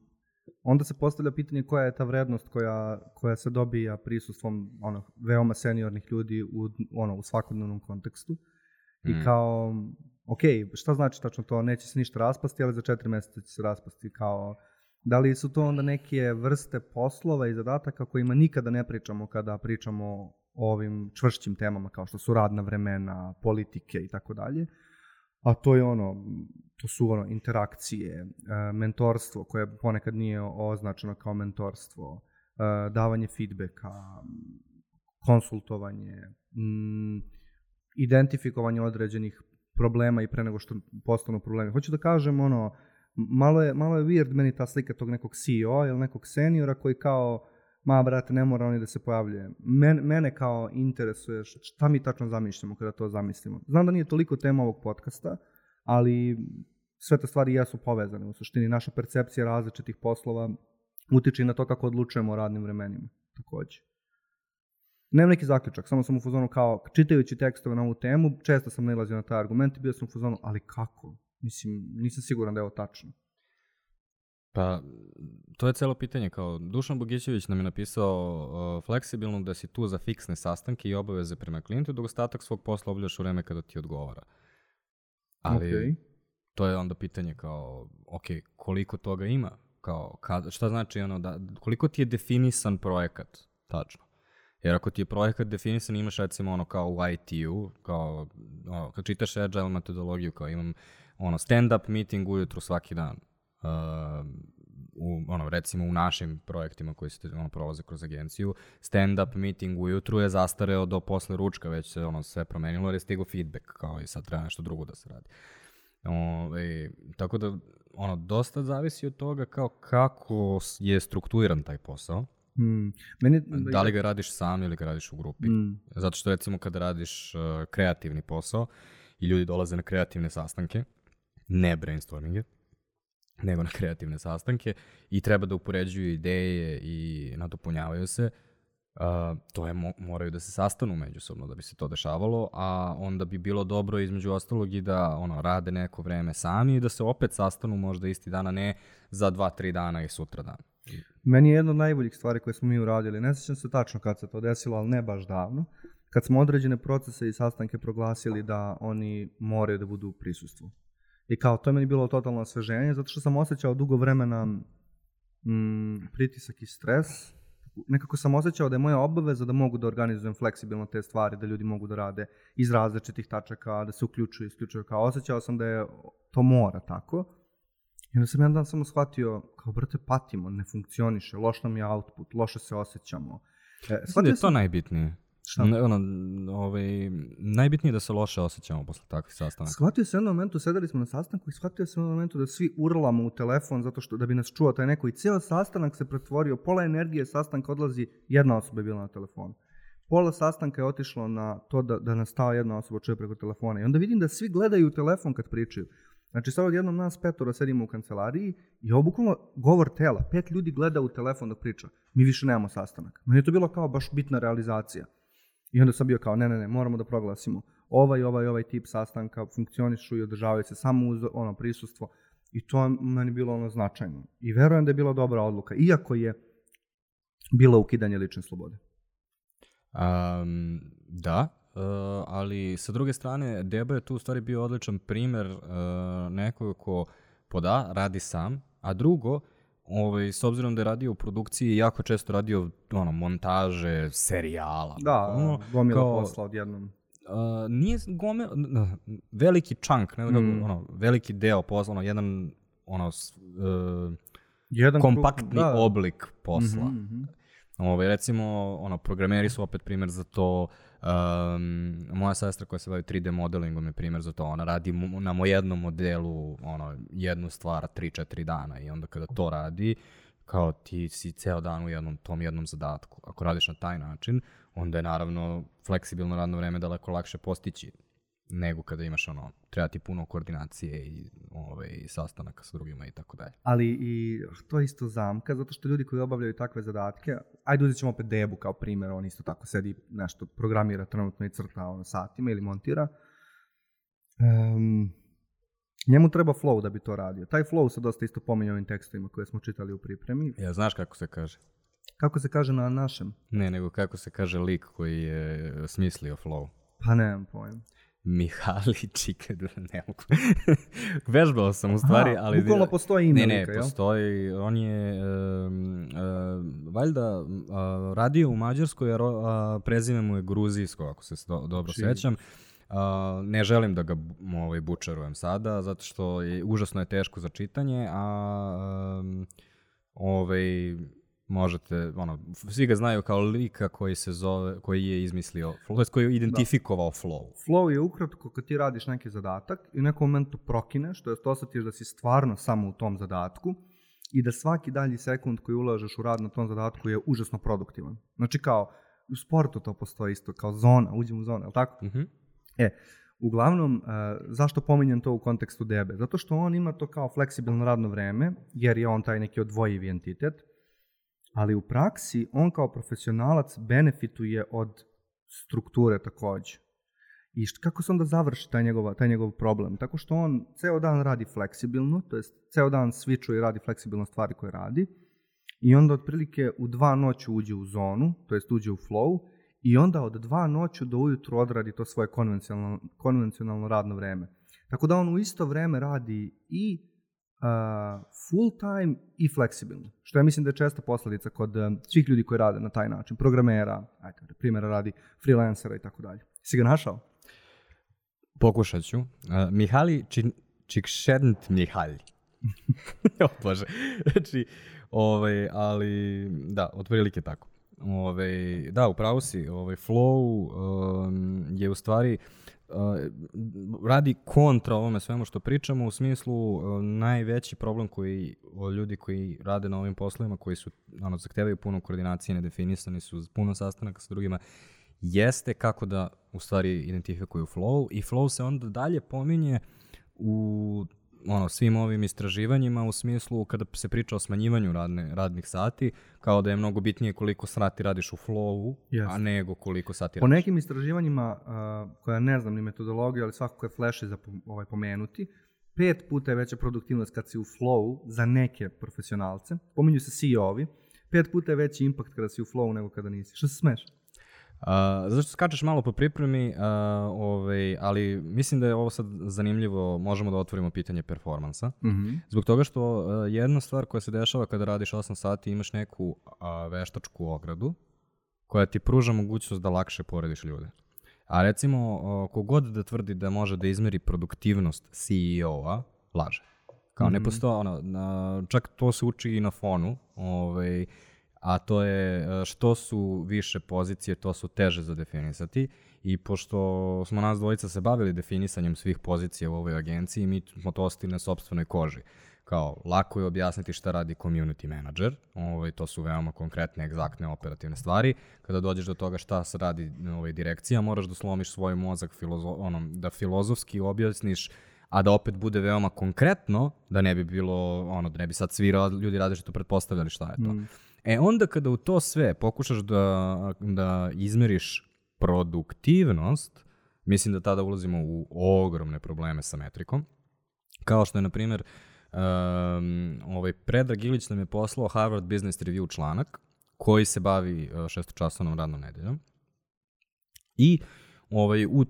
onda se postavlja pitanje koja je ta vrednost koja, koja se dobija prisustvom ono, veoma seniornih ljudi u, ono, u svakodnevnom kontekstu. I Mm. kao, ok, šta znači tačno to, neće se ništa raspasti, ali za četiri meseca će se raspasti kao, da li su to onda neke vrste poslova i zadataka kojima nikada ne pričamo kada pričamo o ovim čvršćim temama kao što su radna vremena, politike i tako dalje, a to je ono, to su ono interakcije, e, mentorstvo koje ponekad nije označeno kao mentorstvo, e, davanje feedbacka, konsultovanje, identifikovanje određenih problema i pre nego što postanu problemi. Hoću da kažem, ono, malo je, malo je weird meni ta slika tog nekog CEO ili nekog seniora koji kao, ma brate, ne mora oni da se pojavljuje. Men, mene kao interesuje šta mi tačno zamišljamo kada to zamislimo. Znam da nije toliko tema ovog podcasta, ali sve te stvari jesu povezane. U suštini, naša percepcija različitih poslova utiče i na to kako odlučujemo o radnim vremenima, takođe. Nemam neki zaključak, samo sam u fazonu kao, čitajući tekstove na ovu temu, često sam nalazio na taj argument i bio sam u fazonu, ali kako? Mislim, nisam siguran da je ovo tačno. Pa, to je celo pitanje, kao Dušan Bogićević nam je napisao uh, fleksibilno da si tu za fiksne sastanke i obaveze prema klijentu, dok ostatak svog posla obavljaš u vreme kada ti odgovara. Ali, okay. to je onda pitanje kao, ok, koliko toga ima? Kao, kad, šta znači ono, da, koliko ti je definisan projekat, tačno? Jer ako ti je projekat definisan, imaš recimo ono kao u IT-u, kao ono, kad čitaš agile metodologiju, kao imam ono stand-up meeting ujutru svaki dan. Uh, u, ono, recimo u našim projektima koji se ono, prolaze kroz agenciju, stand-up meeting ujutru je zastareo do posle ručka, već se ono sve promenilo jer je stigo feedback, kao i sad treba nešto drugo da se radi. O, e, tako da, ono, dosta zavisi od toga kao kako je strukturiran taj posao. Mm. Meni, da li ga radiš sam ili ga radiš u grupi. Mm. Zato što recimo kada radiš uh, kreativni posao i ljudi dolaze na kreativne sastanke, ne brainstorminge, nego na kreativne sastanke i treba da upoređuju ideje i nadopunjavaju se, uh, to je, mo moraju da se sastanu međusobno da bi se to dešavalo, a onda bi bilo dobro između ostalog i da ono, rade neko vreme sami i da se opet sastanu možda isti dana, ne za dva, tri dana i sutra dan. Meni je jedna od najboljih stvari koje smo mi uradili, ne sjećam se tačno kad se to desilo, ali ne baš davno, kad smo određene procese i sastanke proglasili da oni moraju da budu u prisustvu. I kao, to je meni bilo totalno osveženje, zato što sam osjećao dugo vremena mm, pritisak i stres. Nekako sam osjećao da je moja obaveza da mogu da organizujem fleksibilno te stvari, da ljudi mogu da rade iz različitih tačaka, da se uključuju, isključuju. Kao, osjećao sam da je to mora tako. I onda sam jedan dan samo shvatio, kao, brate, patimo, ne funkcioniše, loš nam je output, loše se osjećamo. E, Mislim da je to sam... najbitnije. Šta? Ne, ono, ovaj, najbitnije je da se loše osjećamo posle takvih sastanaka. Shvatio se u jednom momentu, sedeli smo na sastanku i shvatio se u jednom momentu da svi urlamo u telefon zato što da bi nas čuo taj neko i cijel sastanak se pretvorio, pola energije sastanka odlazi, jedna osoba je bila na telefonu. Pola sastanka je otišlo na to da, da nas ta jedna osoba čuje preko telefona. I onda vidim da svi gledaju u telefon kad pričaju. Znači sad odjednom nas petora sedimo u kancelariji i obukovno govor tela. Pet ljudi gleda u telefon dok priča. Mi više nemamo sastanak. Meni je to bilo kao baš bitna realizacija. I onda sam bio kao, ne, ne, ne, moramo da proglasimo ovaj, ovaj, ovaj tip sastanka funkcionišu i održavaju se samo uz ono prisustvo. I to je meni bilo ono značajno. I verujem da je bila dobra odluka, iako je bilo ukidanje lične slobode. Um, da, uh, ali sa druge strane, Deba je tu u stvari bio odličan primer uh, nekog ko poda, radi sam, a drugo, ovaj, s obzirom da je radio u produkciji, jako često radio ono, montaže, serijala. Da, ono, gomila kao, posla odjednom. Uh, nije gomila, veliki čank, ne znam mm. ono, veliki deo posla, ono, jedan ono, uh, jedan kompaktni krug, da. oblik posla. Mm -hmm. Ovaj, recimo, ono, programeri su opet primer za to, Um, moja sestra koja se bavi 3D modelingom je primjer za to. Ona radi na mo jednom modelu ono, jednu stvar 3-4 dana i onda kada to radi, kao ti si ceo dan u jednom, tom jednom zadatku. Ako radiš na taj način, onda je naravno fleksibilno radno vreme daleko lakše postići nego kada imaš ono, treba ti puno koordinacije i, ove, i sastanaka sa drugima i tako dalje. Ali i to je isto zamka, zato što ljudi koji obavljaju takve zadatke, ajde uzet ćemo opet Debu kao primjer, on isto tako sedi nešto, programira trenutno i crta ono, satima ili montira. Um, njemu treba flow da bi to radio. Taj flow se dosta isto pominje ovim tekstovima koje smo čitali u pripremi. Ja, znaš kako se kaže? Kako se kaže na našem? Ne, nego kako se kaže lik koji je smislio flow. Pa nemam pojem. Mihali Čike, ne mogu. Vežbao sam u stvari, ali... Bukvalno postoji ime Ne, ne, lika, jel? postoji. On je, um, uh, valjda, uh, radio u Mađarskoj, a, a prezime mu je gruzijsko, ako se do, dobro Čini. sećam. Uh, ne želim da ga ovaj, bučarujem sada, zato što je, užasno je teško za čitanje, a um, ovaj, možete, ono, svi ga znaju kao lika koji se zove, koji je izmislio, to koji je identifikovao flow. Flow je ukratko kad ti radiš neki zadatak i u nekom momentu prokineš, to jest osjetiš da si stvarno samo u tom zadatku i da svaki dalji sekund koji ulažeš u rad na tom zadatku je užasno produktivan. Znači kao, u sportu to postoji isto, kao zona, uđem u zonu, je li tako? Mhm. E, uglavnom, uh, zašto pominjem to u kontekstu DB? Zato što on ima to kao fleksibilno radno vreme, jer je on taj neki odvojivi entitet, ali u praksi on kao profesionalac benefituje od strukture takođe. I št, kako se onda završi taj njegov, taj njegov problem? Tako što on ceo dan radi fleksibilno, to jest ceo dan switchuje i radi fleksibilno stvari koje radi, i onda otprilike u dva noću uđe u zonu, to jest uđe u flow, i onda od dva noću do ujutru odradi to svoje konvencionalno, konvencionalno radno vreme. Tako da on u isto vreme radi i full time i fleksibilno. Što ja mislim da je česta posledica kod svih ljudi koji rade na taj način. Programera, ajde, na primjera radi freelancera i tako dalje. Si ga našao? Pokušat ću. Uh, Mihali Či, Čikšednt Mihali. o Bože. Znači, ovaj, ali, da, otprilike tako. Ove, da, upravo si, ovaj, flow um, je u stvari radi kontra ovome svemu što pričamo u smislu uh, najveći problem koji ljudi koji rade na ovim poslovima koji su ono zahtevaju puno koordinacije, nedefinisani su puno sastanaka sa drugima jeste kako da u stvari identifikuju flow i flow se onda dalje pominje u ono, svim ovim istraživanjima u smislu kada se priča o smanjivanju radne, radnih sati, kao da je mnogo bitnije koliko sati radiš u flowu, Jeste. a nego koliko sati Po radiš. nekim istraživanjima, uh, koja ne znam ni metodologiju, ali svakako je flash za ovaj, pomenuti, pet puta je veća produktivnost kad si u flow za neke profesionalce, pominju se CEO-ovi, pet puta je veći impakt kada si u flow nego kada nisi. Što se smeš? Uh, zato što skačeš malo po pripremi, uh, ovaj, ali mislim da je ovo sad zanimljivo, možemo da otvorimo pitanje performansa. Mm -hmm. Zbog toga što uh, jedna stvar koja se dešava kada radiš 8 sati imaš neku uh, veštačku ogradu koja ti pruža mogućnost da lakše porediš ljude. A recimo, uh, kogod da tvrdi da može da izmeri produktivnost CEO-a, laže. Kao ne Mhm. postoje, ono, na, čak to se uči i na fonu, ovaj, a to je uh, što su više pozicije, to su teže za definisati i pošto smo nas dvojica se bavili definisanjem svih pozicija u ovoj agenciji, mi smo to ostili na sobstvenoj koži. Kao, lako je objasniti šta radi community manager, ovaj, to su veoma konkretne, egzaktne operativne stvari. Kada dođeš do toga šta se radi ovaj, direkcija, moraš da slomiš svoj mozak, filozo, ono, da filozofski objasniš a da opet bude veoma konkretno, da ne bi bilo, ono, da ne bi sad svi ljudi različito pretpostavljali šta je to. Mm. E onda kada u to sve pokušaš da, da izmeriš produktivnost, mislim da tada ulazimo u ogromne probleme sa metrikom. Kao što je, na primjer, um, ovaj Predrag Ilić nam je poslao Harvard Business Review članak koji se bavi uh, šestočasovnom radnom nedeljom. I ovaj, u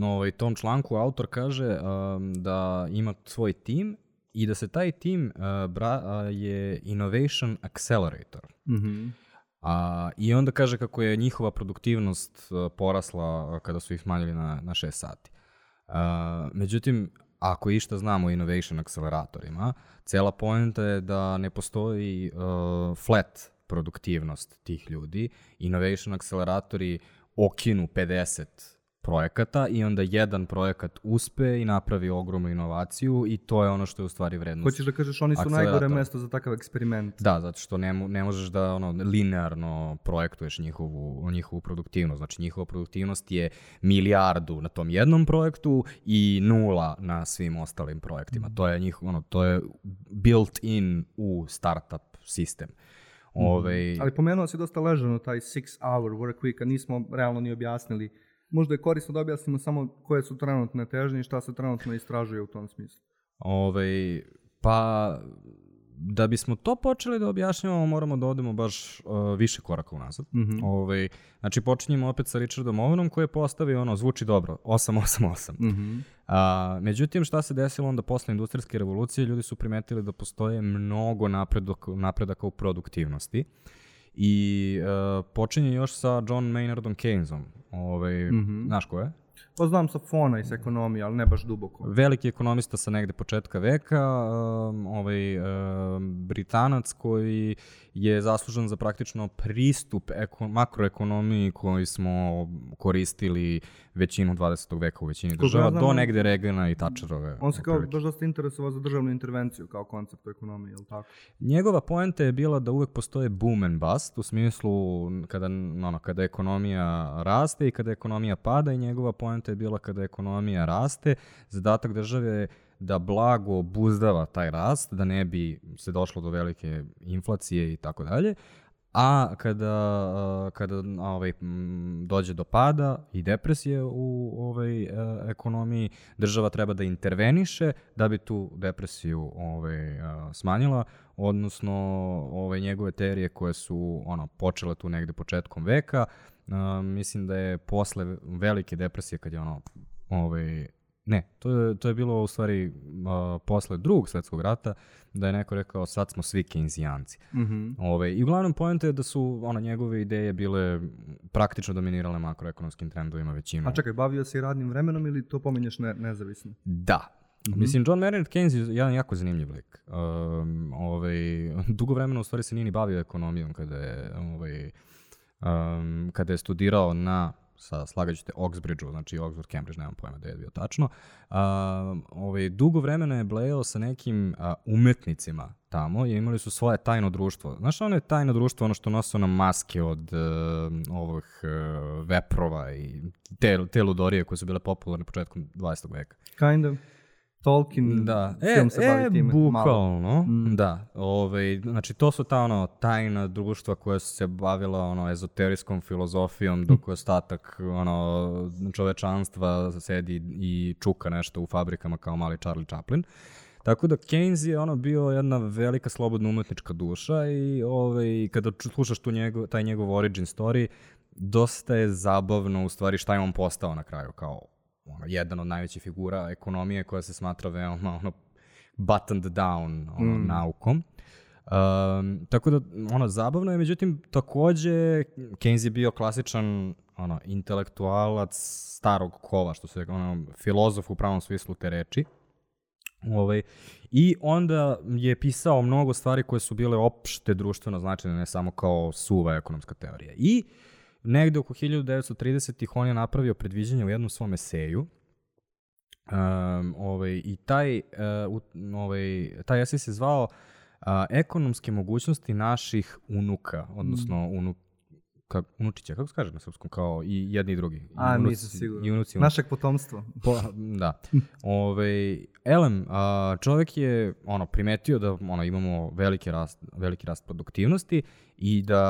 ovaj, tom članku autor kaže um, da ima svoj tim i da se taj tim uh, bra, uh, je Innovation Accelerator. Mm -hmm. A, I onda kaže kako je njihova produktivnost uh, porasla uh, kada su ih smanjili na, na 6 sati. Uh, međutim, ako išta znamo o innovation akceleratorima, cela poenta je da ne postoji uh, flat produktivnost tih ljudi. Innovation akceleratori okinu 50 projekata i onda jedan projekat uspe i napravi ogromnu inovaciju i to je ono što je u stvari vrednost. Hoćeš da kažeš, oni su najgore mesto za takav eksperiment. Da, zato što ne, ne možeš da ono, linearno projektuješ njihovu, njihovu produktivnost. Znači njihova produktivnost je milijardu na tom jednom projektu i nula na svim ostalim projektima. To je, njih, ono, to je built in u startup sistem. Ove, Ali pomenuo si dosta ležano taj six hour work week, a nismo realno ni objasnili. Možda je korisno da objasnimo samo koje su trenutne težnje i šta se trenutno istražuje u tom smislu. Ove, pa da bismo to počeli da objašnjavamo, moramo da odemo baš uh, više koraka unazad. Mm -hmm. ovaj, znači, počinjemo opet sa Richardom Ovanom koji je postavio, ono, zvuči dobro, 888. Mm -hmm. A, međutim, šta se desilo onda posle industrijske revolucije, ljudi su primetili da postoje mnogo napredaka, napredaka u produktivnosti. I uh, počinje još sa John Maynardom Keynesom. Ovaj, mm -hmm. Znaš ko je? Pa znam sa fona i sa ekonomije, ali ne baš duboko. Veliki ekonomista sa negde početka veka, um, ovaj, um, Britanac koji je zaslužan za praktično pristup eko, makroekonomiji koji smo koristili većinu 20. veka u većini država, ja do negde Regana i Thatcherove. On se kao baš dosta interesovao za državnu intervenciju kao koncept u ekonomiji, je li tako? Njegova poenta je bila da uvek postoje boom and bust, u smislu kada, ono, kada ekonomija raste i kada ekonomija pada i njegova poenta je bila kada ekonomija raste, zadatak države je da blago obuzdava taj rast, da ne bi se došlo do velike inflacije i tako dalje, a kada, kada ovaj, dođe do pada i depresije u ovaj, e, ekonomiji, država treba da interveniše da bi tu depresiju ovaj, e, smanjila, odnosno ovaj, njegove teorije koje su ono, počele tu negde početkom veka, mislim da je posle velike depresije kad je ono ovaj, Ne, to je, to je bilo u stvari uh, posle drugog svetskog rata, da je neko rekao sad smo svi keinzijanci. Mm -hmm. Ove, I uglavnom pojenta je da su ona, njegove ideje bile praktično dominirale makroekonomskim trendovima većinu. A čekaj, bavio se i radnim vremenom ili to pominješ ne, nezavisno? Da. Mm -hmm. Mislim, John Maynard Keynes je jedan jako zanimljiv lik. Um, ovaj, dugo vremena u stvari se nije ni bavio ekonomijom kada je, ovaj, um, kada je studirao na sa slagaćete Oxbridge-u, znači Oxford Cambridge, nemam pojma da je bio tačno. A, ovaj, dugo vremena je blejao sa nekim a, umetnicima tamo i imali su svoje tajno društvo. Znaš ono je tajno društvo, ono što nose nam maske od uh, ovih uh, veprova i te, te ludorije koje su bile popularne početkom 20. veka. Kind of. Tolkien da. E, se bavi e, time. bukvalno, mm. da. Ove, ovaj, znači, to su ta ono, tajna društva koja su se bavila ono, ezoterijskom filozofijom, dok je ostatak ono, čovečanstva sedi i čuka nešto u fabrikama kao mali Charlie Chaplin. Tako da Keynes je ono bio jedna velika slobodna umetnička duša i ovaj, kada slušaš tu njegov, taj njegov origin story, dosta je zabavno u stvari šta je on postao na kraju kao ono, jedan od najvećih figura ekonomije koja se smatra veoma ono, buttoned down ono, mm. naukom. Um, tako da, ono, zabavno je, međutim, takođe, Keynes je bio klasičan ono, intelektualac starog kova, što se ono, filozof u pravom smislu te reči. Ovaj, I onda je pisao mnogo stvari koje su bile opšte društveno značajne, ne samo kao suva ekonomska teorija. I uh, negde oko 1930-ih on je napravio predviđanje u jednom svom eseju, Um, ovaj, I taj, uh, ovaj, taj esej se zvao uh, Ekonomske mogućnosti naših unuka, odnosno mm. unuk, ka, unučića, kako se kaže na srpskom, kao i jedni i drugi. A, unuci, nisam sigurno. I unuci, Našeg potomstva. Po, da. Ove, elem, a, čovek je ono, primetio da ono, imamo veliki rast, veliki rast produktivnosti i da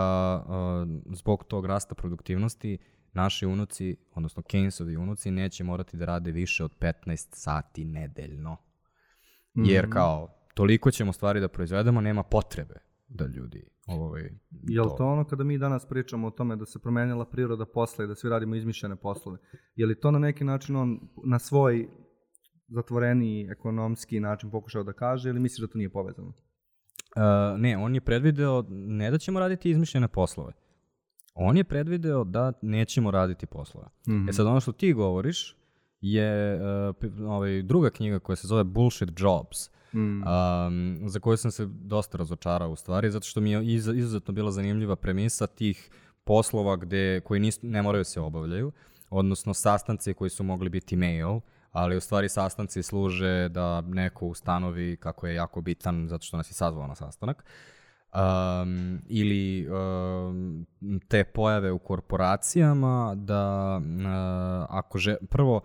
a, zbog tog rasta produktivnosti naši unuci, odnosno Keynesovi unuci, neće morati da rade više od 15 sati nedeljno. Jer mhm. kao, toliko ćemo stvari da proizvedemo, nema potrebe da ljudi ovaj, Je li to ono kada mi danas pričamo o tome da se promenila priroda posla i da svi radimo izmišljene poslove? Je li to na neki način on na svoj zatvoreni ekonomski način pokušao da kaže ili misliš da to nije povezano? Uh, ne, on je predvideo ne da ćemo raditi izmišljene poslove. On je predvideo da nećemo raditi poslove. Mm -hmm. E sad ono što ti govoriš je uh, ovaj, druga knjiga koja se zove Bullshit Jobs mm. um, za koju sam se dosta razočarao u stvari, zato što mi je iz, izuzetno bila zanimljiva premisa tih poslova gde, koji nis, ne moraju se obavljaju, odnosno sastanci koji su mogli biti mail, ali u stvari sastanci služe da neko ustanovi kako je jako bitan zato što nas je sazvao na sastanak. Um, ili um, te pojave u korporacijama da uh, ako že, prvo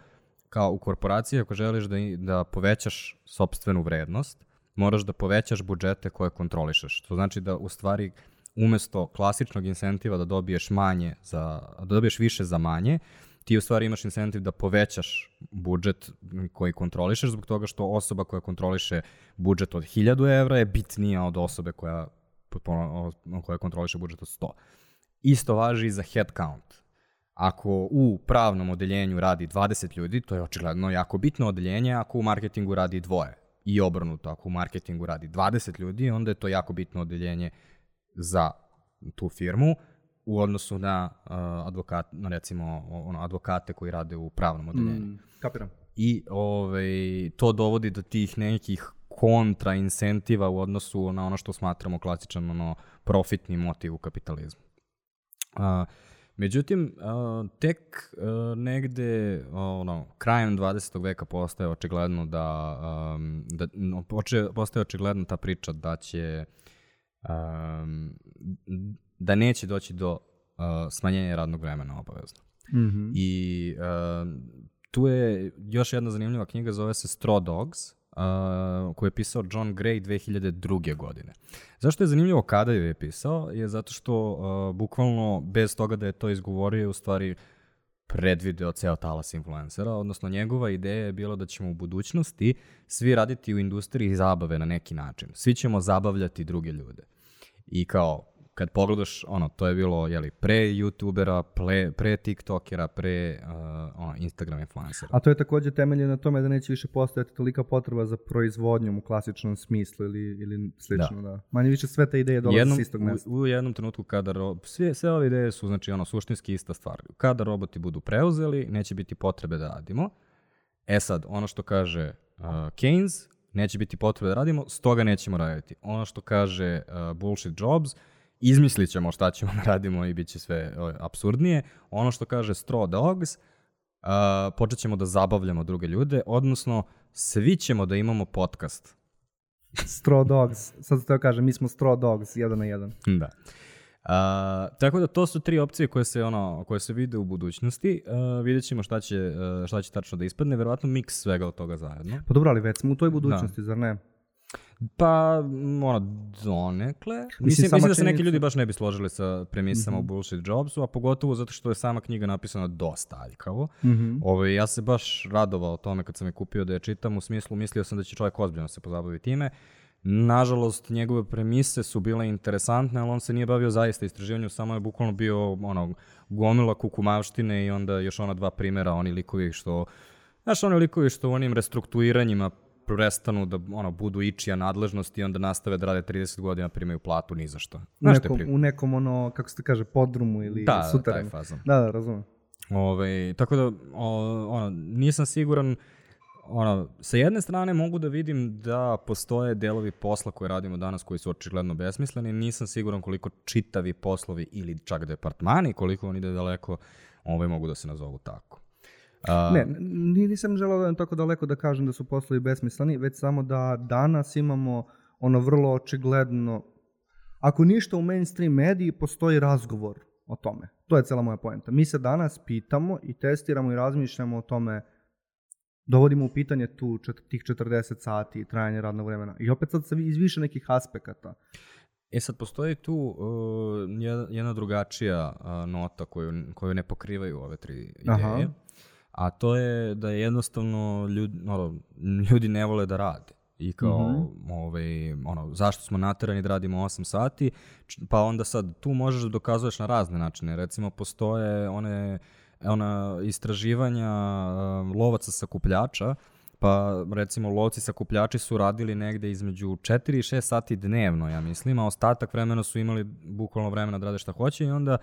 kao u korporaciji ako želiš da, da povećaš sobstvenu vrednost, moraš da povećaš budžete koje kontrolišeš. To znači da u stvari umesto klasičnog incentiva da dobiješ manje za, da dobiješ više za manje, ti u stvari imaš incentiv da povećaš budžet koji kontrolišeš zbog toga što osoba koja kontroliše budžet od 1000 evra je bitnija od osobe koja, koja kontroliše budžet od 100. Isto važi i za head count. Ako u pravnom odeljenju radi 20 ljudi, to je očigledno jako bitno odeljenje, ako u marketingu radi dvoje. I obrnuto, ako u marketingu radi 20 ljudi, onda je to jako bitno odeljenje za tu firmu u odnosu na uh, advokat, na recimo ono, advokate koji rade u pravnom odeljenju. Mm, kapiram. I ovaj, to dovodi do tih nekih kontra incentiva u odnosu na ono što smatramo klasičan ono, profitni motiv u kapitalizmu. Uh, Međutim, tek negde ono, krajem 20. veka postaje očigledno da, da no, poče, postaje očigledno ta priča da će um, da neće doći do uh, smanjenja radnog vremena obavezno. Mm -hmm. I uh, tu je još jedna zanimljiva knjiga, zove se Straw Dogs, uh, koju je pisao John Gray 2002. godine. Zašto je zanimljivo kada ju je pisao? Je zato što uh, bukvalno bez toga da je to izgovorio je u stvari predvideo ceo talas influencera, odnosno njegova ideja je bila da ćemo u budućnosti svi raditi u industriji zabave na neki način. Svi ćemo zabavljati druge ljude. I kao, kad pogledaš, ono, to je bilo, jeli, pre youtubera, pre, pre tiktokera, pre uh, ono, Instagram influencera. A to je takođe temelje na tome da neće više postojati tolika potreba za proizvodnjom u klasičnom smislu ili, ili slično, da. da. Manje više sve te ideje dolaze jednom, s istog mesta. U, u jednom trenutku kada, ro, sve, sve ove ideje su, znači, ono, suštinski ista stvar. Kada roboti budu preuzeli, neće biti potrebe da radimo. E sad, ono što kaže uh, Keynes, neće biti potrebe da radimo, stoga nećemo raditi. Ono što kaže uh, bullshit jobs, izmislit ćemo šta ćemo da radimo i bit će sve absurdnije. Ono što kaže Straw Dogs, uh, počet ćemo da zabavljamo druge ljude, odnosno svi ćemo da imamo podcast. Straw Dogs, sad se to kaže, mi smo Straw Dogs, jedan na jedan. Da. Uh, tako da to su tri opcije koje se ono koje se vide u budućnosti. Uh, vidjet ćemo šta će, uh, šta će tačno da ispadne, verovatno miks svega od toga zajedno. Pa dobro, ali već smo u toj budućnosti, da. zar ne? Pa, ono, donekle. Mislim, mislim, mislim da se neki ljudi baš ne bi složili sa premisama mm -hmm. u Bullshit Jobsu, a pogotovo zato što je sama knjiga napisana dosta aljkavo. Mm -hmm. Ove, ovaj, ja se baš radovao tome kad sam je kupio da je čitam, u smislu mislio sam da će čovjek ozbiljno se pozabavi time. Nažalost, njegove premise su bile interesantne, ali on se nije bavio zaista istraživanju, samo je bukvalno bio ono, gomila kukumavštine i onda još ona dva primera, oni likovi što Znaš, oni likovi što u onim restrukturiranjima prestanu da ono, budu ičija nadležnosti i onda nastave da rade 30 godina, primaju platu ni za što. Znaš u, nekom, u nekom, ono, kako se kaže, podrumu ili da, suterenu. Da, taj fazon. Da, da, razumem. Ove, tako da, o, ono, nisam siguran, ono, sa jedne strane mogu da vidim da postoje delovi posla koje radimo danas koji su očigledno besmisleni, nisam siguran koliko čitavi poslovi ili čak departmani, koliko oni ide daleko, ovaj mogu da se nazovu tako. Uh, ne, nisam želao da tako daleko da kažem da su poslovi besmisleni, već samo da danas imamo ono vrlo očigledno, ako ništa u mainstream mediji, postoji razgovor o tome. To je cela moja poenta. Mi se danas pitamo i testiramo i razmišljamo o tome, dovodimo u pitanje tu čet, tih 40 sati trajanje radnog vremena. I opet sad se iz više nekih aspekata. E sad, postoji tu uh, jedna drugačija uh, nota koju, koju ne pokrivaju ove tri ideje. Aha a to je da je jednostavno ljudi, ono, ljudi ne vole da rade. I kao, mm -hmm. ovaj, ono, zašto smo naterani da radimo 8 sati, pa onda sad tu možeš da dokazuješ na razne načine. Recimo, postoje one, ona istraživanja um, lovaca sakupljača, pa recimo lovci sakupljači su radili negde između 4 i 6 sati dnevno, ja mislim, a ostatak vremena su imali bukvalno vremena da rade šta hoće i onda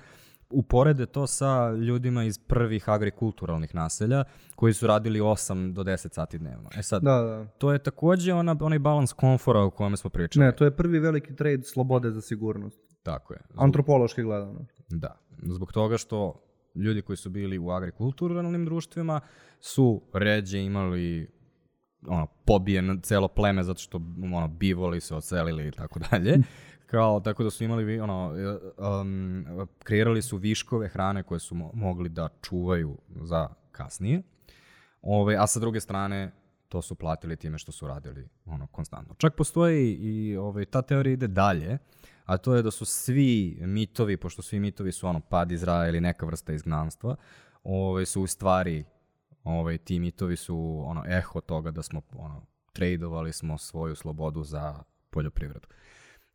uporede to sa ljudima iz prvih agrikulturalnih naselja koji su radili 8 do 10 sati dnevno. E sad, da, da. to je takođe ona, onaj balans komfora o kojem smo pričali. Ne, to je prvi veliki trade slobode za sigurnost. Tako je. Zbog... Antropološki gledano. Da. Zbog toga što ljudi koji su bili u agrikulturalnim društvima su ređe imali ono, pobijen celo pleme zato što ono, bivoli se ocelili i tako dalje. Kao, tako da su imali, ono, um, kreirali su viškove hrane koje su mo mogli da čuvaju za kasnije. Ove, a sa druge strane, to su platili time što su radili ono konstantno. Čak postoji i ovaj, ta teorija ide dalje, a to je da su svi mitovi, pošto svi mitovi su ono pad Izraela ili neka vrsta izgnanstva, ovaj, su u stvari, ovaj, ti mitovi su ono, eho toga da smo ono, tradovali smo svoju slobodu za poljoprivredu.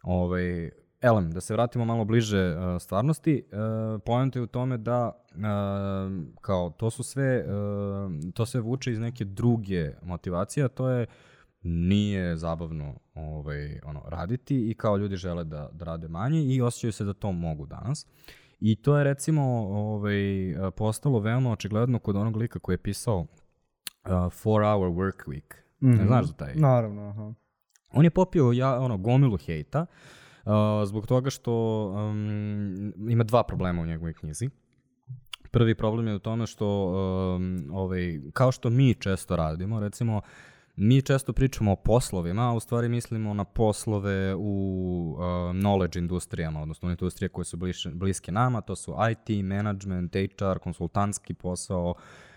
Ovaj, Elem, da se vratimo malo bliže uh, stvarnosti, uh, pojenta je u tome da uh, kao to su sve, uh, to sve vuče iz neke druge motivacije, a to je nije zabavno ovaj, ono, raditi i kao ljudi žele da, da rade manje i osjećaju se da to mogu danas. I to je recimo ovaj, postalo veoma očigledno kod onog lika koji je pisao uh, Four Hour Work Week. Mm -hmm. Ne znaš za taj? Naravno, aha. On je popio ja, ono, gomilu hejta uh, zbog toga što um, ima dva problema u njegovoj knjizi. Prvi problem je u tome što, um, ovaj, kao što mi često radimo, recimo, mi često pričamo o poslovima, a u stvari mislimo na poslove u uh, knowledge industrijama, odnosno industrije koje su bliske, bliske nama, to su IT, management, HR, konsultantski posao,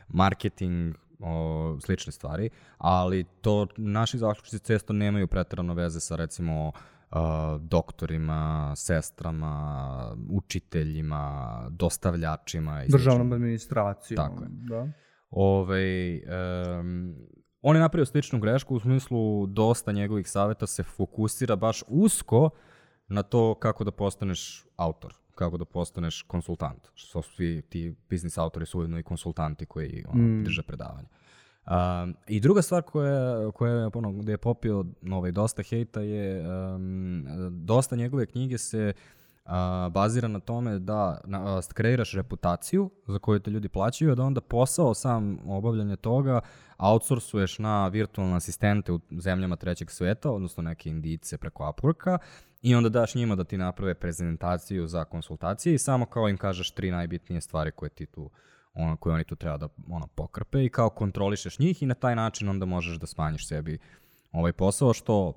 marketing, o, slične stvari, ali to naši zaključci često nemaju pretarano veze sa recimo uh, doktorima, sestrama, učiteljima, dostavljačima. I Državnom administracijom. Tako je. Da. Ove, um, on je napravio sličnu grešku u smislu dosta njegovih saveta se fokusira baš usko na to kako da postaneš autor, kako da postaneš konsultant. Što su svi ti biznis autori su ujedno i konsultanti koji ono, mm. drže predavanja. Um, I druga stvar koja, koja je, ono, gde je popio ovaj, dosta hejta je um, dosta njegove knjige se uh, bazira na tome da na, uh, kreiraš reputaciju za koju te ljudi plaćaju, a da onda posao sam obavljanje toga outsourcuješ na virtualne asistente u zemljama trećeg sveta, odnosno neke indice preko Upworka i onda daš njima da ti naprave prezentaciju za konsultacije i samo kao im kažeš tri najbitnije stvari koje ti tu ono, koje oni tu treba da ono, pokrpe i kao kontrolišeš njih i na taj način onda možeš da smanjiš sebi ovaj posao što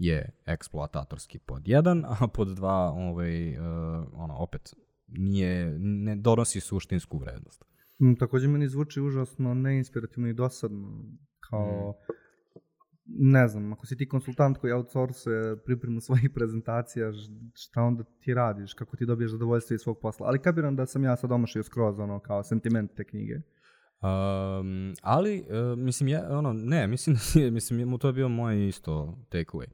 je eksploatatorski pod jedan, a pod dva ovaj, uh, ono, opet nije, ne donosi suštinsku vrednost. Mm, takođe meni zvuči užasno neinspirativno i dosadno, kao, mm. ne znam, ako si ti konsultant koji outsource pripremu svojih prezentacija, šta onda ti radiš, kako ti dobiješ zadovoljstvo iz svog posla. Ali kapiram da sam ja sad omašio skroz, ono, kao sentiment te knjige. Um, ali, uh, mislim, ja, ono, ne, mislim mislim, to je bio moj isto takeaway.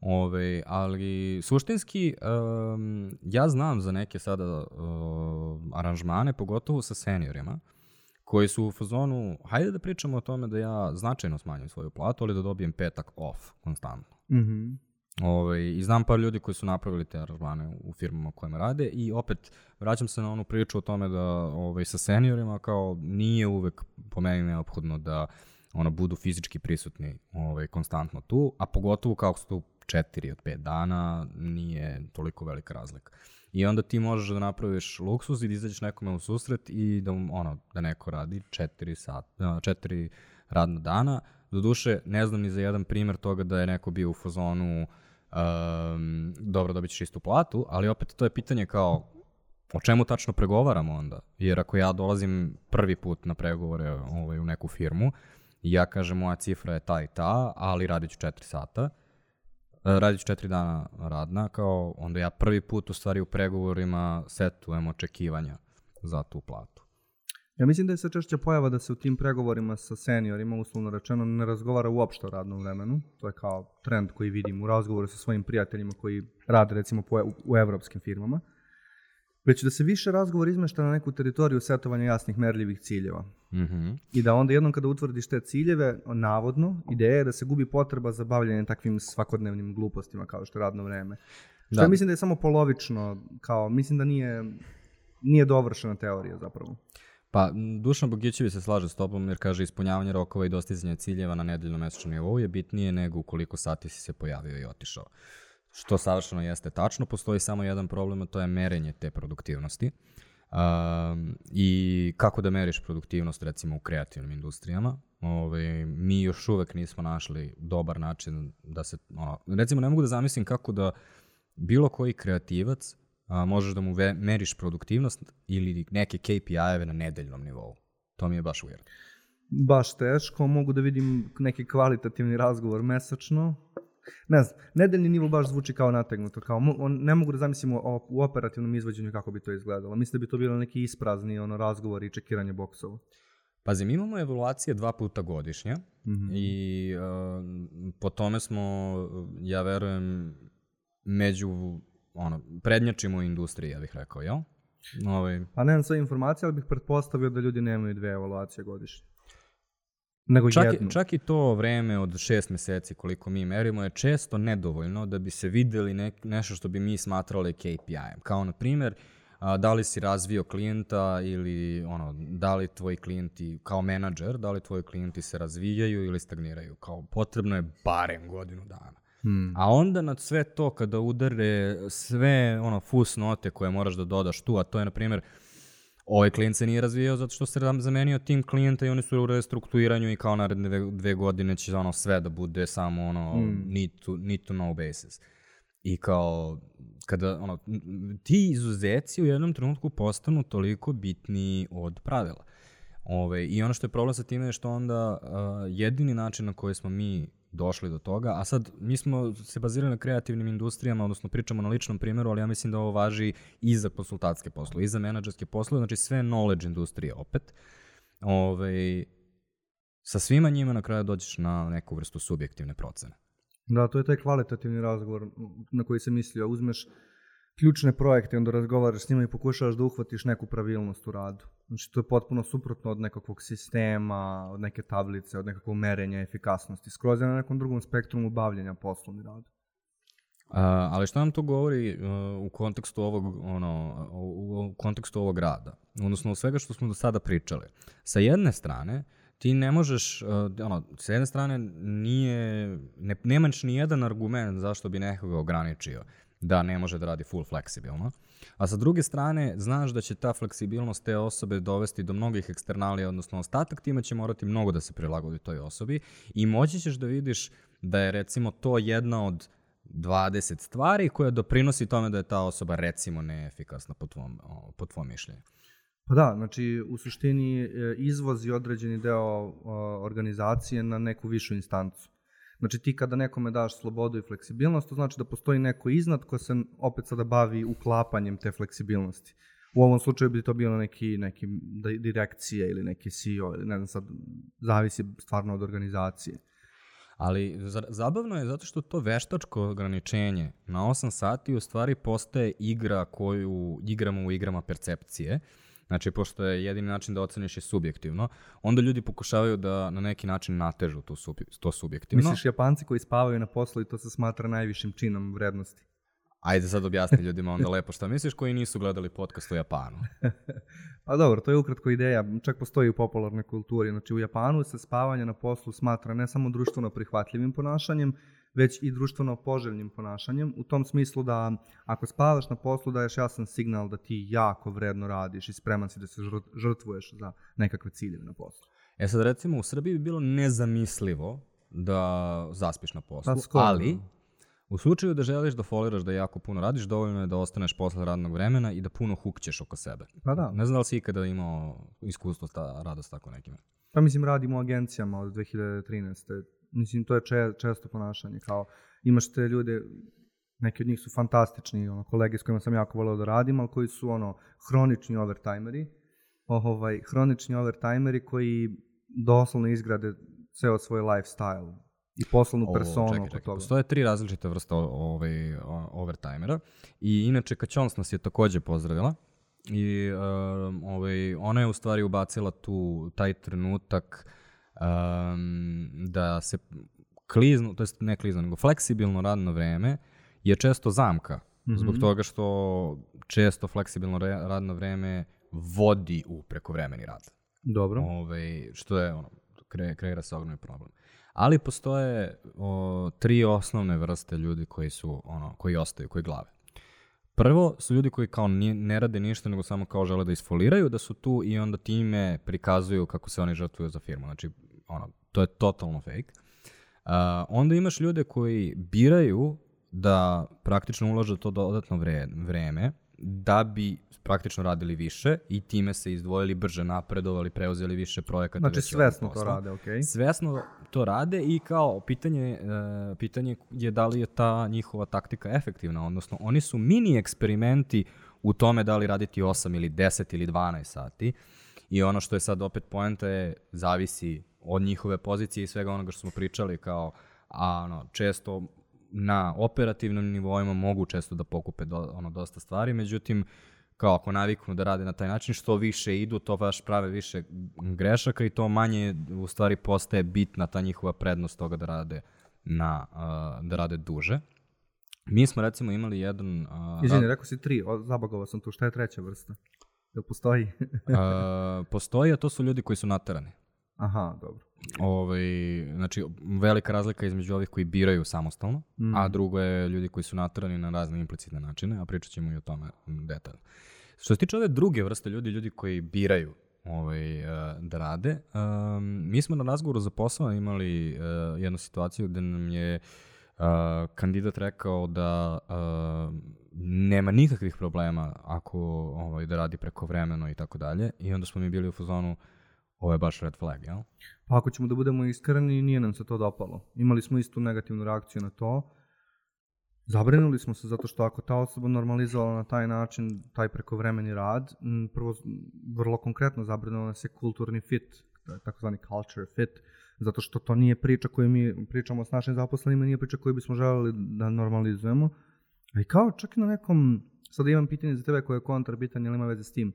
Ove, ali suštinski um, ja znam za neke sada uh, aranžmane, pogotovo sa seniorima, koji su u fazonu, hajde da pričamo o tome da ja značajno smanjim svoju platu, ali da dobijem petak off konstantno. Mm -hmm. Ove, I znam par ljudi koji su napravili te aranžmane u firmama kojima rade i opet vraćam se na onu priču o tome da ove, sa seniorima kao nije uvek po meni neophodno da ono, budu fizički prisutni ove, konstantno tu, a pogotovo kako su tu 4 od 5 dana nije toliko velika razlika. I onda ti možeš da napraviš luksuz i da izađeš nekome u susret i da, ono, da neko radi 4, sat, 4 radna dana. Doduše, ne znam ni za jedan primer toga da je neko bio u fazonu um, dobro, dobit ćeš istu platu, ali opet to je pitanje kao o čemu tačno pregovaramo onda? Jer ako ja dolazim prvi put na pregovore ovaj, u neku firmu, ja kažem moja cifra je ta i ta, ali radit ću 4 sata, E, radiš četiri dana radna, kao onda ja prvi put u stvari u pregovorima setujem očekivanja za tu platu. Ja mislim da je sve češće pojava da se u tim pregovorima sa seniorima, uslovno rečeno, ne razgovara uopšte o radnom vremenu. To je kao trend koji vidim u razgovoru sa svojim prijateljima koji rade recimo po, u, u evropskim firmama već da se više razgovor izmešta na neku teritoriju setovanja jasnih merljivih ciljeva. Mm -hmm. I da onda jednom kada utvrdiš te ciljeve, navodno, ideja je da se gubi potreba za bavljanje takvim svakodnevnim glupostima kao što je radno vreme. Što da. ja mislim da je samo polovično, kao, mislim da nije, nije dovršena teorija zapravo. Pa, Dušan Bogićevi se slaže s tobom jer kaže ispunjavanje rokova i dostizanje ciljeva na nedeljnom mesečnom nivou je bitnije nego koliko sati si se pojavio i otišao. Što savršeno jeste tačno, postoji samo jedan problem, a to je merenje te produktivnosti. Um, I kako da meriš produktivnost recimo u kreativnim industrijama. Ove, ovaj, mi još uvek nismo našli dobar način da se, ono, recimo ne mogu da zamislim kako da bilo koji kreativac a, možeš da mu ve, meriš produktivnost ili neke KPI-eve na nedeljnom nivou. To mi je baš weird. Baš teško, mogu da vidim neki kvalitativni razgovor mesečno, Ne znam, nedeljni nivo baš zvuči kao nategnuto, kao on, ne mogu da zamislim u, u operativnom izvođenju kako bi to izgledalo. Mislim da bi to bilo neki isprazni ono, razgovor i čekiranje boksova. Pazi, mi imamo evaluacije dva puta godišnje Mhm. i uh, po tome smo, ja verujem, među, ono, prednjačimo u industriji, ja bih rekao, jel? Ovaj, Pa nemam sve informacije, ali bih pretpostavio da ljudi nemaju dve evaluacije godišnje. Nego čak, jednu. i, čak i to vreme od šest meseci koliko mi merimo je često nedovoljno da bi se videli nek, nešto što bi mi smatrali KPI-em. Kao na primjer, a, da li si razvio klijenta ili ono, da li tvoji klijenti kao menadžer, da li tvoji klijenti se razvijaju ili stagniraju. Kao potrebno je barem godinu dana. Hmm. A onda na sve to kada udare sve ono fus note koje moraš da dodaš tu, a to je na primjer ovaj klijent se nije razvijao zato što se zamenio tim klijenta i oni su u restrukturiranju i kao naredne dve, dve godine će ono sve da bude samo ono Mm. need, to, need to know basis. I kao kada ono, ti izuzeci u jednom trenutku postanu toliko bitni od pravila. Ove, I ono što je problem sa time je što onda uh, jedini način na koji smo mi došli do toga, a sad mi smo se bazirali na kreativnim industrijama, odnosno pričamo na ličnom primjeru, ali ja mislim da ovo važi i za konsultatske poslove, i za menadžerske poslove, znači sve knowledge industrije opet. Ove, sa svima njima na kraju dođeš na neku vrstu subjektivne procene. Da, to je taj kvalitativni razgovor na koji se mislio. Uzmeš ključne projekte, onda razgovaraš s njima i pokušavaš da uhvatiš neku pravilnost u radu. Znači, to je potpuno suprotno od nekakvog sistema, od neke tablice, od nekakvog merenja efikasnosti. Skroz je na nekom drugom spektrumu bavljenja poslom i radu. A, ali šta nam to govori uh, u kontekstu ovog ono u, u kontekstu ovog rada odnosno od svega što smo do sada pričali sa jedne strane ti ne možeš uh, ono sa jedne strane nije ne, nemaš ni jedan argument zašto bi nekoga ograničio da ne može da radi full fleksibilno a sa druge strane znaš da će ta fleksibilnost te osobe dovesti do mnogih eksternalija odnosno ostatak tima će morati mnogo da se prilagodi toj osobi i moći ćeš da vidiš da je recimo to jedna od 20 stvari koja doprinosi tome da je ta osoba recimo neefikasna po tvom, po tvom mišljenju. Pa da, znači u suštini e, izvozi određeni deo organizacije na neku višu instancu. Znači ti kada nekome daš slobodu i fleksibilnost, to znači da postoji neko iznad ko se opet sada bavi uklapanjem te fleksibilnosti. U ovom slučaju bi to bilo neki, neki di- direkcije ili neki CEO ili ne znam sad, zavisi stvarno od organizacije. Ali za- zabavno je zato što to veštačko ograničenje na 8 sati u stvari postaje igra koju igramo u igrama percepcije. Znači, pošto je jedini način da oceniš je subjektivno, onda ljudi pokušavaju da na neki način natežu to, subje- to subjektivno. Misliš Japanci koji spavaju na poslu i to se smatra najvišim činom vrednosti? Ajde sad objasni ljudima onda lepo šta misliš koji nisu gledali podcast o Japanu. Pa dobro, to je ukratko ideja, čak postoji u popularnoj kulturi. Znači u Japanu se spavanje na poslu smatra ne samo društveno prihvatljivim ponašanjem, već i društveno poželjnim ponašanjem, u tom smislu da ako spavaš na poslu daješ jasan signal da ti jako vredno radiš i spreman si da se žrt- žrtvuješ za nekakve ciljeve na poslu. E sad recimo u Srbiji bi bilo nezamislivo da zaspiš na poslu, skoro, ali da. u slučaju da želiš da foliraš da jako puno radiš, dovoljno je da ostaneš posle radnog vremena i da puno hukćeš oko sebe. Pa da, Ne znam da li si ikada imao iskustvo sta, rada s tako nekim. pa mislim radimo u agencijama od 2013. Mislim, to je če, često ponašanje, kao imaš te ljude, neki od njih su fantastični, ono, kolege s kojima sam jako voleo da radim, ali koji su ono, hronični overtimeri, ovaj, hronični overtimeri koji doslovno izgrade ceo svoj lifestyle i poslovnu O, personu čekaj, oko čekaj. toga. Postoje tri različite vrste ovaj, overtimera i inače Kaćons nas je takođe pozdravila i um, ovaj, ona je u stvari ubacila tu taj trenutak um, da se klizno, to jest ne klizno, nego fleksibilno radno vreme je često zamka zbog Mhm. toga što često fleksibilno re- radno vreme vodi u prekovremeni rad. Dobro. Ovaj, što je, ono, kre, kreira se ogromni problem. Ali postoje o, tri osnovne vrste ljudi koji su, ono, koji ostaju, koji glave. Prvo su ljudi koji kao ni, ne rade ništa, nego samo kao žele da isfoliraju, da su tu i onda time prikazuju kako se oni žrtvuju za firmu. Znači, ono, to je totalno fake. Uh, onda imaš ljude koji biraju da praktično ulažu to dodatno vre, vreme da bi praktično radili više i time se izdvojili brže, napredovali, preuzeli više projekata. Znači svesno to rade, okej. Svesno to rade i kao pitanje, e, pitanje je da li je ta njihova taktika efektivna, odnosno oni su mini eksperimenti u tome da li raditi 8 ili 10 ili 12 sati i ono što je sad opet poenta je zavisi od njihove pozicije i svega onoga što smo pričali kao a ono, često na operativnim nivoima mogu često da pokupe do, ono, dosta stvari, međutim, kao ako naviknu da rade na taj način, što više idu, to baš prave više grešaka i to manje u stvari postaje bitna ta njihova prednost toga da rade na, uh, da rade duže. Mi smo recimo imali jedan... Uh, Izvini, rekao si tri, zabagovao sam tu, šta je treća vrsta? Jel postoji? uh, postoji, a to su ljudi koji su naterani. Aha, dobro. Ovaj, znači, velika razlika između ovih koji biraju samostalno, Mm. a drugo je ljudi koji su naterani na razne implicitne načine, a pričat ćemo i o tome detaljno. Što se tiče ove druge vrste ljudi, ljudi koji biraju ovaj, uh, da rade, um, mi smo na razgovoru za posao imali uh, jednu situaciju gde nam je uh, kandidat rekao da uh, nema nikakvih problema ako ovaj, da radi preko vremeno i tako dalje i onda smo mi bili u fazonu ovo je baš red flag, jel? Pa ako ćemo da budemo iskreni, nije nam se to dopalo. Imali smo istu negativnu reakciju na to. Zabrinuli smo se zato što ako ta osoba normalizovala na taj način taj prekovremeni rad, prvo vrlo konkretno zabrinula nas je kulturni fit, takozvani culture fit, zato što to nije priča koju mi pričamo s našim zaposlenima, nije priča koju bismo želeli da normalizujemo. I kao čak i na nekom, sad imam pitanje za tebe koje je kontrabitan ili ima veze s tim.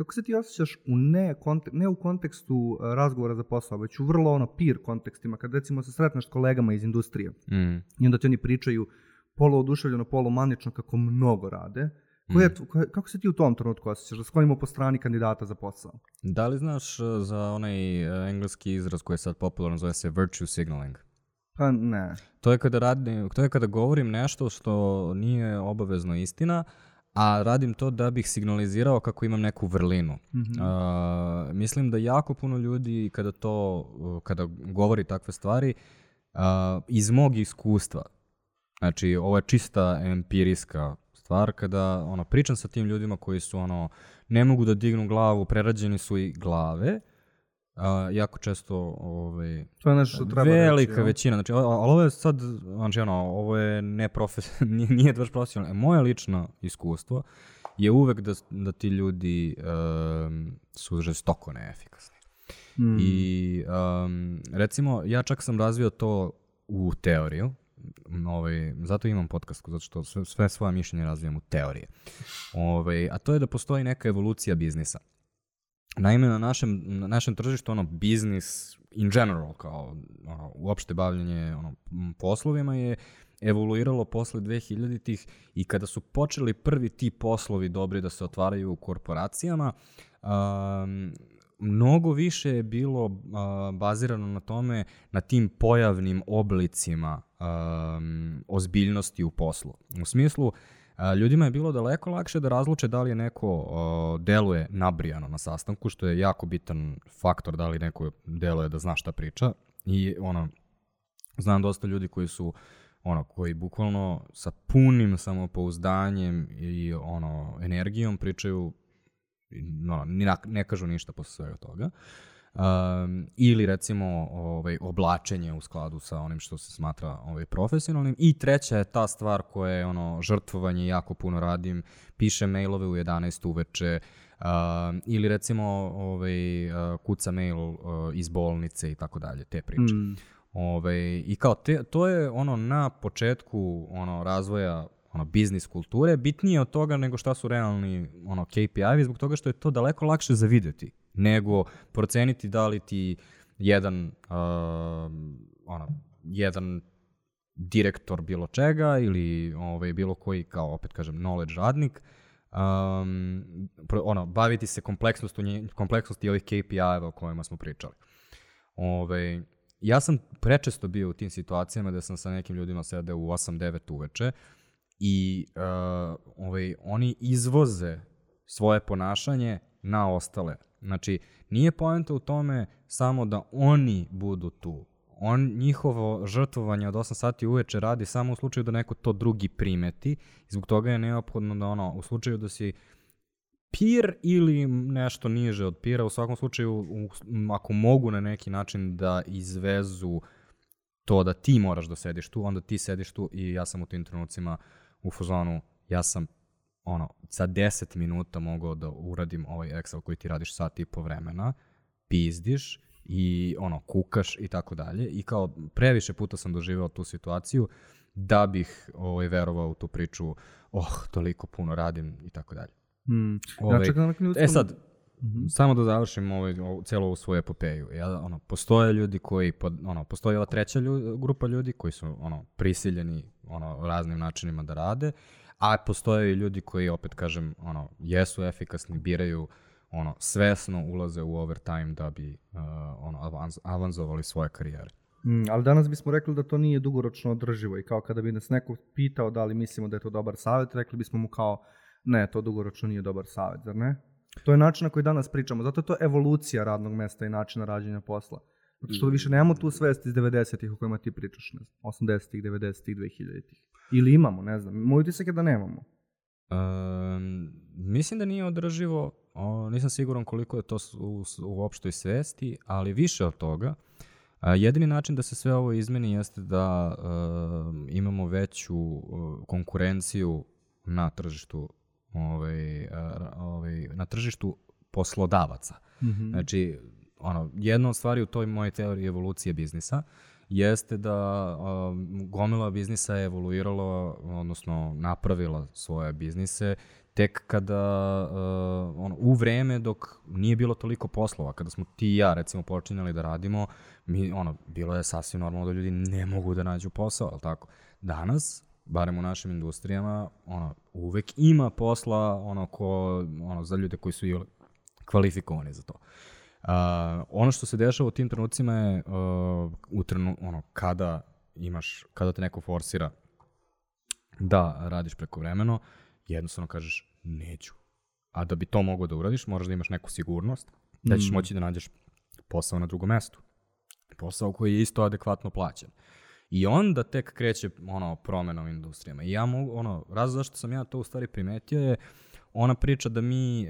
Kako se ti osjećaš u ne, kontek, ne u kontekstu e, razgovora za posao, već u vrlo ono peer kontekstima, kad recimo se sretneš s kolegama iz industrije Mm. i onda ti oni pričaju poluoduševljeno, polumanično kako mnogo rade, Koje, Mm. koje, kako se ti u tom trenutku osjećaš? Da sklonimo po strani kandidata za posao. Da li znaš uh, za onaj uh, engleski izraz koji je sad popularan, zove se virtue signaling? Pa ne. To je kada radim, to je kada govorim nešto što nije obavezno istina, a radim to da bih signalizirao kako imam neku vrlinu. Mhm. Uh, mislim da jako puno ljudi kada to, kada govori takve stvari, uh, iz mog iskustva, znači ovo je čista empirijska stvar, kada ono, pričam sa tim ljudima koji su ono, ne mogu da dignu glavu, prerađeni su i glave, uh, jako često ovaj, To je nešto što treba Velika reći. većina, znači, a- ali ovo je sad, znači ono, ovo je ne profes, nije, nije baš profesionalno. E, Moje lično iskustvo je uvek da, da ti ljudi um, su žestoko neefikasni. Mm. I um, recimo, ja čak sam razvio to u teoriju, ovaj, zato imam podcast, zato što sve, sve svoje mišljenje razvijam u teorije. Ovaj, a to je da postoji neka evolucija biznisa. Naime, na našem, na našem tržištu, ono, biznis in general, kao ono, uopšte bavljanje ono, poslovima je evoluiralo posle 2000-ih i kada su počeli prvi ti poslovi dobri da se otvaraju u korporacijama, um, mnogo više je bilo uh, bazirano na tome, na tim pojavnim oblicima um, ozbiljnosti u poslu. U smislu, a, ljudima je bilo daleko lakše da razluče da li je neko uh, deluje nabrijano na sastanku, što je jako bitan faktor da li neko deluje da zna šta priča. I ono, znam dosta ljudi koji su ono, koji bukvalno sa punim samopouzdanjem i ono, energijom pričaju no, ni ne kažu ništa posle svega toga. Um, ili recimo ovaj, oblačenje u skladu sa onim što se smatra ovaj, profesionalnim. I treća je ta stvar koja je ono, žrtvovanje, jako puno radim, pišem mailove u 11 uveče, um, ili recimo ovaj, uh, kuca mail uh, iz bolnice i tako dalje, te priče. Mm. Ove, I kao te, to je ono na početku ono razvoja ono biznis kulture bitnije od toga nego šta su realni ono KPI-evi zbog toga što je to daleko lakše za videti nego proceniti da li ti jedan uh, ono jedan direktor bilo čega ili ovaj bilo koji kao opet kažem knowledge radnik um, ono baviti se kompleksnosti nje- kompleksnosti ovih KPI-eva o kojima smo pričali. Ove, ja sam prečesto bio u tim situacijama da sam sa nekim ljudima sedeo u 8-9 uveče i uh, ovaj, oni izvoze svoje ponašanje na ostale. Znači, nije poenta u tome samo da oni budu tu. on njihovo žrtvovanje od 8 sati uveče radi samo u slučaju da neko to drugi primeti zbog toga je neophodno da ono, u slučaju da si pir ili nešto niže od pira, u svakom slučaju, u, ako mogu na neki način da izvezu to da ti moraš da sediš tu, onda ti sediš tu i ja sam u tim trenucima u fazonu, ja sam ono, za 10 minuta mogao da uradim ovaj Excel koji ti radiš sat i po vremena, pizdiš i ono, kukaš i tako dalje. I kao previše puta sam doživeo tu situaciju da bih ovaj, verovao u tu priču, oh, toliko puno radim i tako dalje. Mm. Ovaj, ja čekam na. E sad, samo da završim ovaj, ovu, celu ovu svoju epopeju. Ja, ono, postoje ljudi koji, pod, ono, postoji ova treća lju, grupa ljudi koji su ono, prisiljeni ono, raznim načinima da rade, a postoje i ljudi koji, opet kažem, ono, jesu efikasni, biraju ono, svesno ulaze u overtime da bi uh, ono, avans, avanzovali svoje karijere. Mm, ali danas bismo rekli da to nije dugoročno održivo i kao kada bi nas neko pitao da li mislimo da je to dobar savjet, rekli bismo mu kao ne, to dugoročno nije dobar savjet, zar ne? To je način na koji danas pričamo, zato je to evolucija radnog mesta i načina rađenja posla. Zato što više nemamo tu svest iz 90-ih o kojima ti pričaš, ne znam, 80-ih, 90-ih, 2000-ih. Ili imamo, ne znam. Moj utisak je da nemamo. Um, mislim da nije održivo, o, nisam siguran koliko je to u, u opštoj svesti, ali više od toga, a, jedini način da se sve ovo izmeni jeste da uh, imamo veću uh, konkurenciju na tržištu ovaj, ovaj, na tržištu poslodavaca. Mm -hmm. Znači, ono, jedna od stvari u toj mojej teoriji evolucije biznisa jeste da um, gomila biznisa je evoluirala, odnosno napravila svoje biznise tek kada, uh, ono, u vreme dok nije bilo toliko poslova, kada smo ti i ja recimo počinjali da radimo, mi, ono, bilo je sasvim normalno da ljudi ne mogu da nađu posao, ali tako? Danas, barem u našim industrijama, ono, uvek ima posla ono, ko, ono, za ljude koji su kvalifikovani za to. Uh, ono što se dešava u tim trenucima je uh, u trenu, ono, kada imaš, kada te neko forsira da radiš preko vremeno, jednostavno kažeš neću. A da bi to mogao da uradiš, moraš da imaš neku sigurnost, da ćeš mm. moći da nađeš posao na drugom mestu. Posao koji je isto adekvatno plaćen. I onda tek kreće ono promena u industrijama. I ja mogu, ono, raz zašto sam ja to u stvari primetio je ona priča da mi e,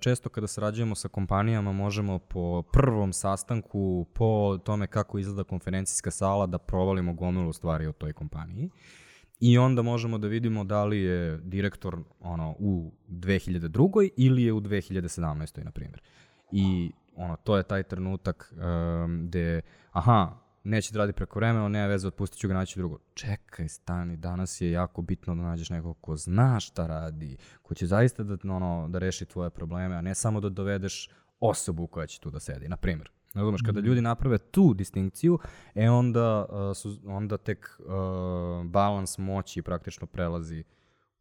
često kada sarađujemo sa kompanijama možemo po prvom sastanku, po tome kako izgleda konferencijska sala, da provalimo gomilu stvari o toj kompaniji. I onda možemo da vidimo da li je direktor ono, u 2002. ili je u 2017. na primjer. I ono, to je taj trenutak um, gde, aha, neće da radi preko vremena, nema veze, otpustit ću ga, naći drugo. Čekaj, stani, danas je jako bitno da nađeš nekog ko zna šta radi, ko će zaista da, ono, da reši tvoje probleme, a ne samo da dovedeš osobu koja će tu da sedi, na primjer. Razumeš, kada mhm. ljudi naprave tu distinkciju, e onda, uh, su, onda tek uh, balans moći praktično prelazi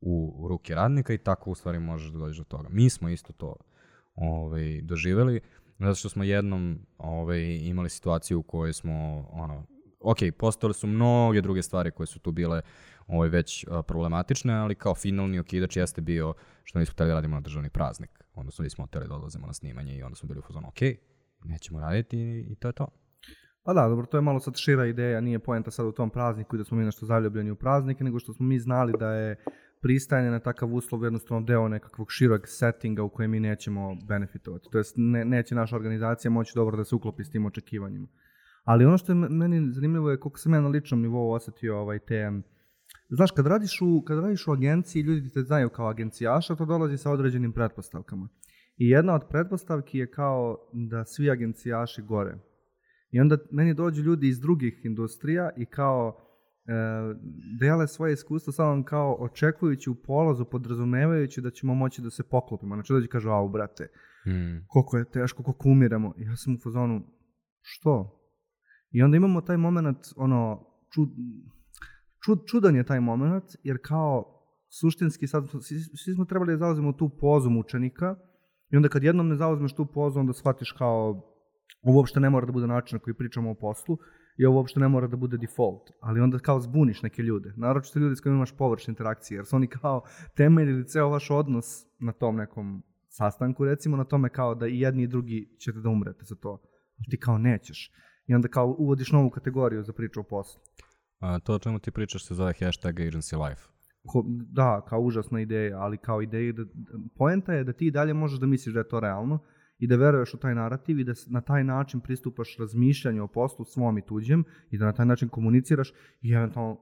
u, u ruke radnika i tako u stvari možeš da dođeš do toga. Mi smo isto to ovaj, doživeli. Zato što smo jednom ovaj, imali situaciju u kojoj smo, ono, ok, postojale su mnoge druge stvari koje su tu bile ovaj, već uh, problematične, ali kao finalni okidač jeste bio što nismo hteli da radimo na državni praznik. Onda smo nismo hteli da odlazimo na snimanje i onda smo bili u fazonu, ok, nećemo raditi i, i to je to. Pa da, dobro, to je malo sad šira ideja, nije poenta sad u tom prazniku i da smo mi nešto zaljubljeni u praznike, nego što smo mi znali da je pristajanje na takav uslov jednostavno deo nekakvog širog settinga u kojem mi nećemo benefitovati. To jest ne, neće naša organizacija moći dobro da se uklopi s tim očekivanjima. Ali ono što je meni zanimljivo je koliko sam ja na ličnom nivou osetio ovaj te Znaš, kad radiš, u, kad radiš u agenciji, ljudi te znaju kao agencijaša, to dolazi sa određenim pretpostavkama. I jedna od pretpostavki je kao da svi agencijaši gore. I onda meni dođu ljudi iz drugih industrija i kao dele svoje iskustvo samo kao očekujući u polazu, podrazumevajući da ćemo moći da se poklopimo. Znači dođe i kažu, au brate, mm. koliko je teško, koliko umiramo. I ja sam u fazonu, što? I onda imamo taj moment, ono, čud, čud, čudan je taj moment, jer kao suštinski sad, svi, smo trebali da zauzimo tu pozu mučenika i onda kad jednom ne zauzmeš tu pozu, onda shvatiš kao ovo uopšte ne mora da bude način na koji pričamo o poslu i ovo uopšte ne mora da bude default, ali onda kao zbuniš neke ljude, naročito ljude s kojima imaš površne interakcije, jer su oni kao temeljili ceo vaš odnos na tom nekom sastanku, recimo na tome kao da i jedni i drugi ćete da umrete za to, ti kao nećeš. i onda kao uvodiš novu kategoriju za priču o poslu. A, to o čemu ti pričaš se zove hashtag agency life. Ko, da, kao užasna ideja, ali kao ideja da, poenta je da ti dalje možeš da misliš da je to realno i da veruješ u taj narativ i da na taj način pristupaš razmišljanju o poslu svom i tuđem i da na taj način komuniciraš i eventualno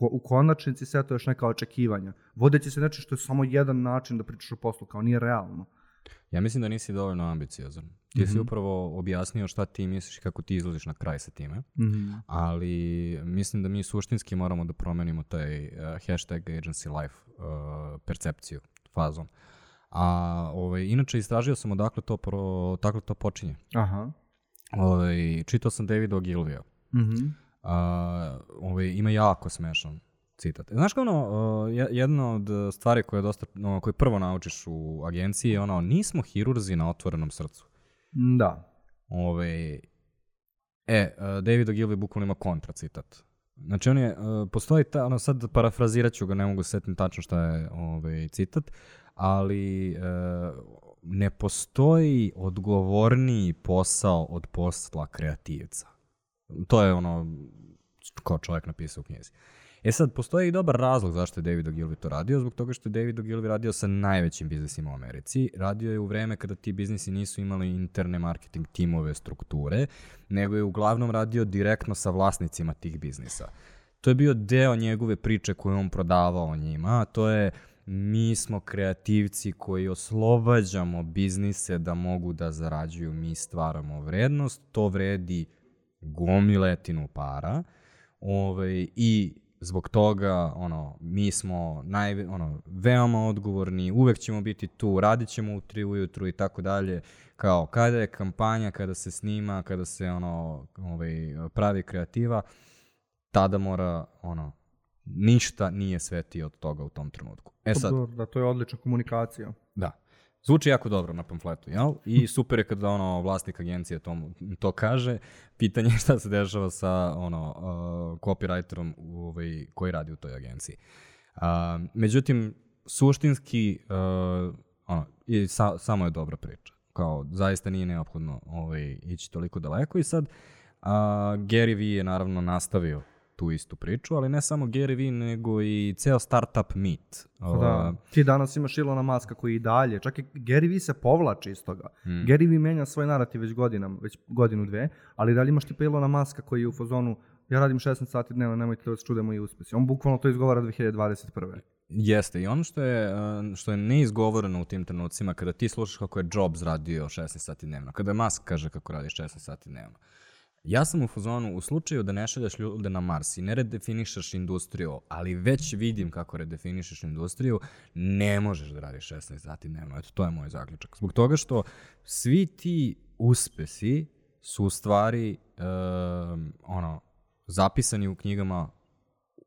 u konačnici sve to još neka očekivanja. Vodeći se znači što je samo jedan način da pričaš o poslu, kao nije realno. Ja mislim da nisi dovoljno ambiciozan. Ti si Mhm. upravo objasnio šta ti misliš i kako ti izlaziš na kraj sa time. Mm ali mislim da mi suštinski moramo da promenimo taj uh, hashtag agency life uh, percepciju, fazom. A ovaj, inače istražio sam odakle to, pro, odakle to počinje. Aha. Ovaj, čitao sam Davida Ogilvija. Mhm. A, ovaj, ima jako smešan citat. Znaš kao ono, je- jedna od stvari koje, dosta, no, koje prvo naučiš u agenciji je ono, nismo hirurzi na otvorenom srcu. Da. Ove, e, uh, David Ogilvy bukvalno ima kontra citat. Znači on je, uh, postoji ta, ono sad parafrazirat ću ga, ne mogu se setiti tačno šta je ovaj, citat, ali uh, ne postoji odgovorniji posao od posla kreativca. To je ono, ko čovjek napisao u knjizi. E sad, postoji i dobar razlog zašto je David Ogilvy to radio, zbog toga što je David Ogilvy radio sa najvećim biznisima u Americi. Radio je u vreme kada ti biznisi nisu imali interne marketing timove strukture, nego je uglavnom radio direktno sa vlasnicima tih biznisa. To je bio deo njegove priče koju on prodavao njima, a to je mi smo kreativci koji oslobađamo biznise da mogu da zarađuju, mi stvaramo vrednost, to vredi gomiletinu para. Ovaj, i zbog toga ono, mi smo naj, ono, veoma odgovorni, uvek ćemo biti tu, radit ćemo u tri ujutru i tako dalje, kao kada je kampanja, kada se snima, kada se ono, ovaj, pravi kreativa, tada mora ono, ništa nije svetije od toga u tom trenutku. E sad, Dobro, Da, to je odlična komunikacija. Da. Zvuči jako dobro na pamfletu, jel? I super je kada ono vlasnik agencije to, to kaže. Pitanje je šta se dešava sa ono uh, copywriterom u, ovaj, koji radi u toj agenciji. Uh, međutim, suštinski uh, ono, i sa, samo je dobra priča. Kao, zaista nije neophodno ovaj, ići toliko daleko i sad uh, Gary Vee je naravno nastavio tu istu priču, ali ne samo Gary Vee, nego i ceo startup meet. Pa Da. Ti danas imaš Ilona Maska koji i dalje, čak i Gary Vee se povlači iz toga. Mm. Gary Vee menja svoj narativ već godinama, već godinu dve, ali dalje imaš tipa Ilona Maska koji je u fazonu ja radim 16 sati dnevno, nemojte da vas čude moji uspesi. On bukvalno to izgovara 2021. Jeste, i ono što je, uh, što je neizgovoreno u tim trenucima, kada ti slušaš kako je Jobs radio 16 sati dnevno, kada Musk kaže kako radi 16 sati dnevno, Ja sam u fazonu, u slučaju da ne šaljaš ljude na Mars i ne redefinišaš industriju, ali već vidim kako redefinišeš industriju, ne možeš da radiš 16 sati dnevno. Eto, to je moj zaključak. Zbog toga što svi ti uspesi su u stvari um, ono, zapisani u knjigama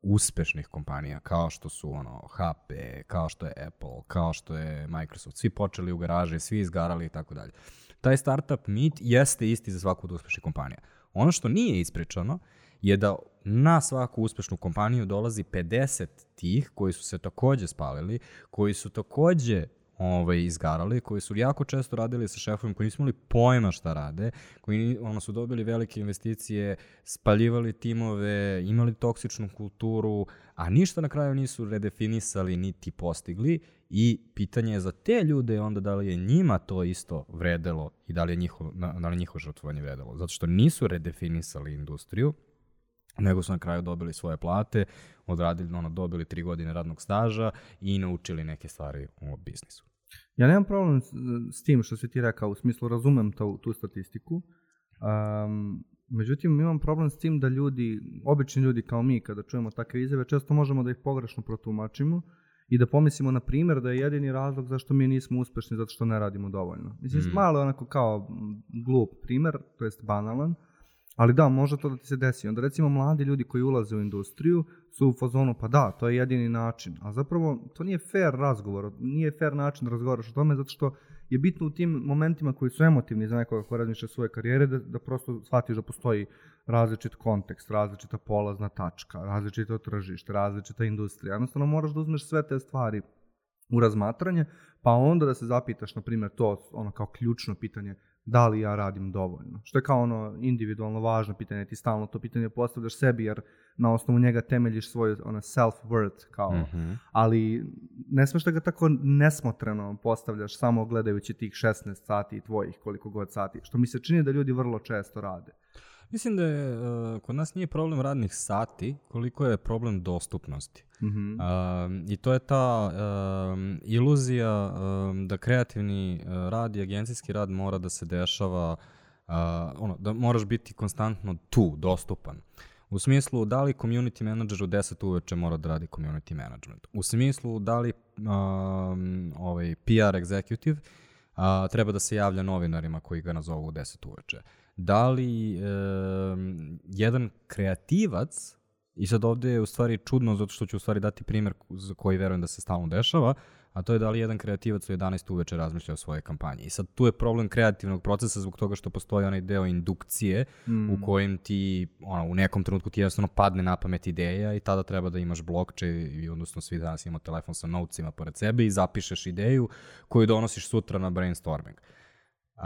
uspešnih kompanija, kao što su ono HP, kao što je Apple, kao što je Microsoft, svi počeli u garaži, svi izgarali i tako dalje. Taj startup meet jeste isti za svaku od uspešnih kompanija. Ono što nije ispričano je da na svaku uspešnu kompaniju dolazi 50 tih koji su se takođe spalili, koji su takođe ovaj, izgarali, koji su jako često radili sa šefovima koji nisu imali pojma šta rade, koji ono, su dobili velike investicije, spaljivali timove, imali toksičnu kulturu, a ništa na kraju nisu redefinisali niti postigli i pitanje je za te ljude onda da li je njima to isto vredelo i da li je njihov, na- da li njihovo žrtvovanje vredelo. Zato što nisu redefinisali industriju, nego su na kraju dobili svoje plate, odradili, ono, dobili tri godine radnog staža i naučili neke stvari u biznisu. Ja nemam problem s, tim što si ti rekao, u smislu razumem tu, tu statistiku. Um, međutim, imam problem s tim da ljudi, obični ljudi kao mi, kada čujemo takve izjave, često možemo da ih pogrešno protumačimo i da pomislimo, na primjer, da je jedini razlog zašto mi nismo uspešni zato što ne radimo dovoljno. Mislim, Mm. malo je onako kao glup primer, to jest banalan, ali da, može to da ti se desi. Onda recimo mladi ljudi koji ulaze u industriju su u fazonu, pa da, to je jedini način. A zapravo to nije fair razgovor, nije fair način da razgovaraš o tome, zato što je bitno u tim momentima koji su emotivni za nekoga ko razmišlja svoje karijere, da, da prosto shvatiš da postoji različit kontekst, različita polazna tačka, različito tržište, različita industrija. Jednostavno moraš da uzmeš sve te stvari u razmatranje, pa onda da se zapitaš, na primjer, to ono kao ključno pitanje, da li ja radim dovoljno. Što je kao ono individualno važno pitanje, ti stalno to pitanje postavljaš sebi jer na osnovu njega temeljiš svoj ono, self-worth kao, Mhm. ali ne smeš da ga tako nesmotreno postavljaš samo gledajući tih 16 sati tvojih koliko god sati, što mi se čini da ljudi vrlo često rade. Mislim da je, uh, kod nas nije problem radnih sati, koliko je problem dostupnosti. Mhm. Um, I to je ta um, iluzija um, da kreativni uh, rad i agencijski rad mora da se dešava, uh, ono, da moraš biti konstantno tu, dostupan. U smislu, da li community manager u 10 uveče mora da radi community management? U smislu, da li um, ovaj PR executive a, treba da se javlja novinarima koji ga nazovu u 10 uveče? Da li um, jedan kreativac I sad ovde je u stvari čudno zato što ću u stvari dati primjer za koji verujem da se stalno dešava, a to je da li jedan kreativac u 11 uveče razmišlja o svojoj kampanji. I sad tu je problem kreativnog procesa zbog toga što postoji onaj deo indukcije mm. u kojem ti ono, u nekom trenutku ti jednostavno padne na pamet ideja i tada treba da imaš blokče i odnosno svi danas imamo telefon sa notesima pored sebe i zapišeš ideju koju donosiš sutra na brainstorming. Uh,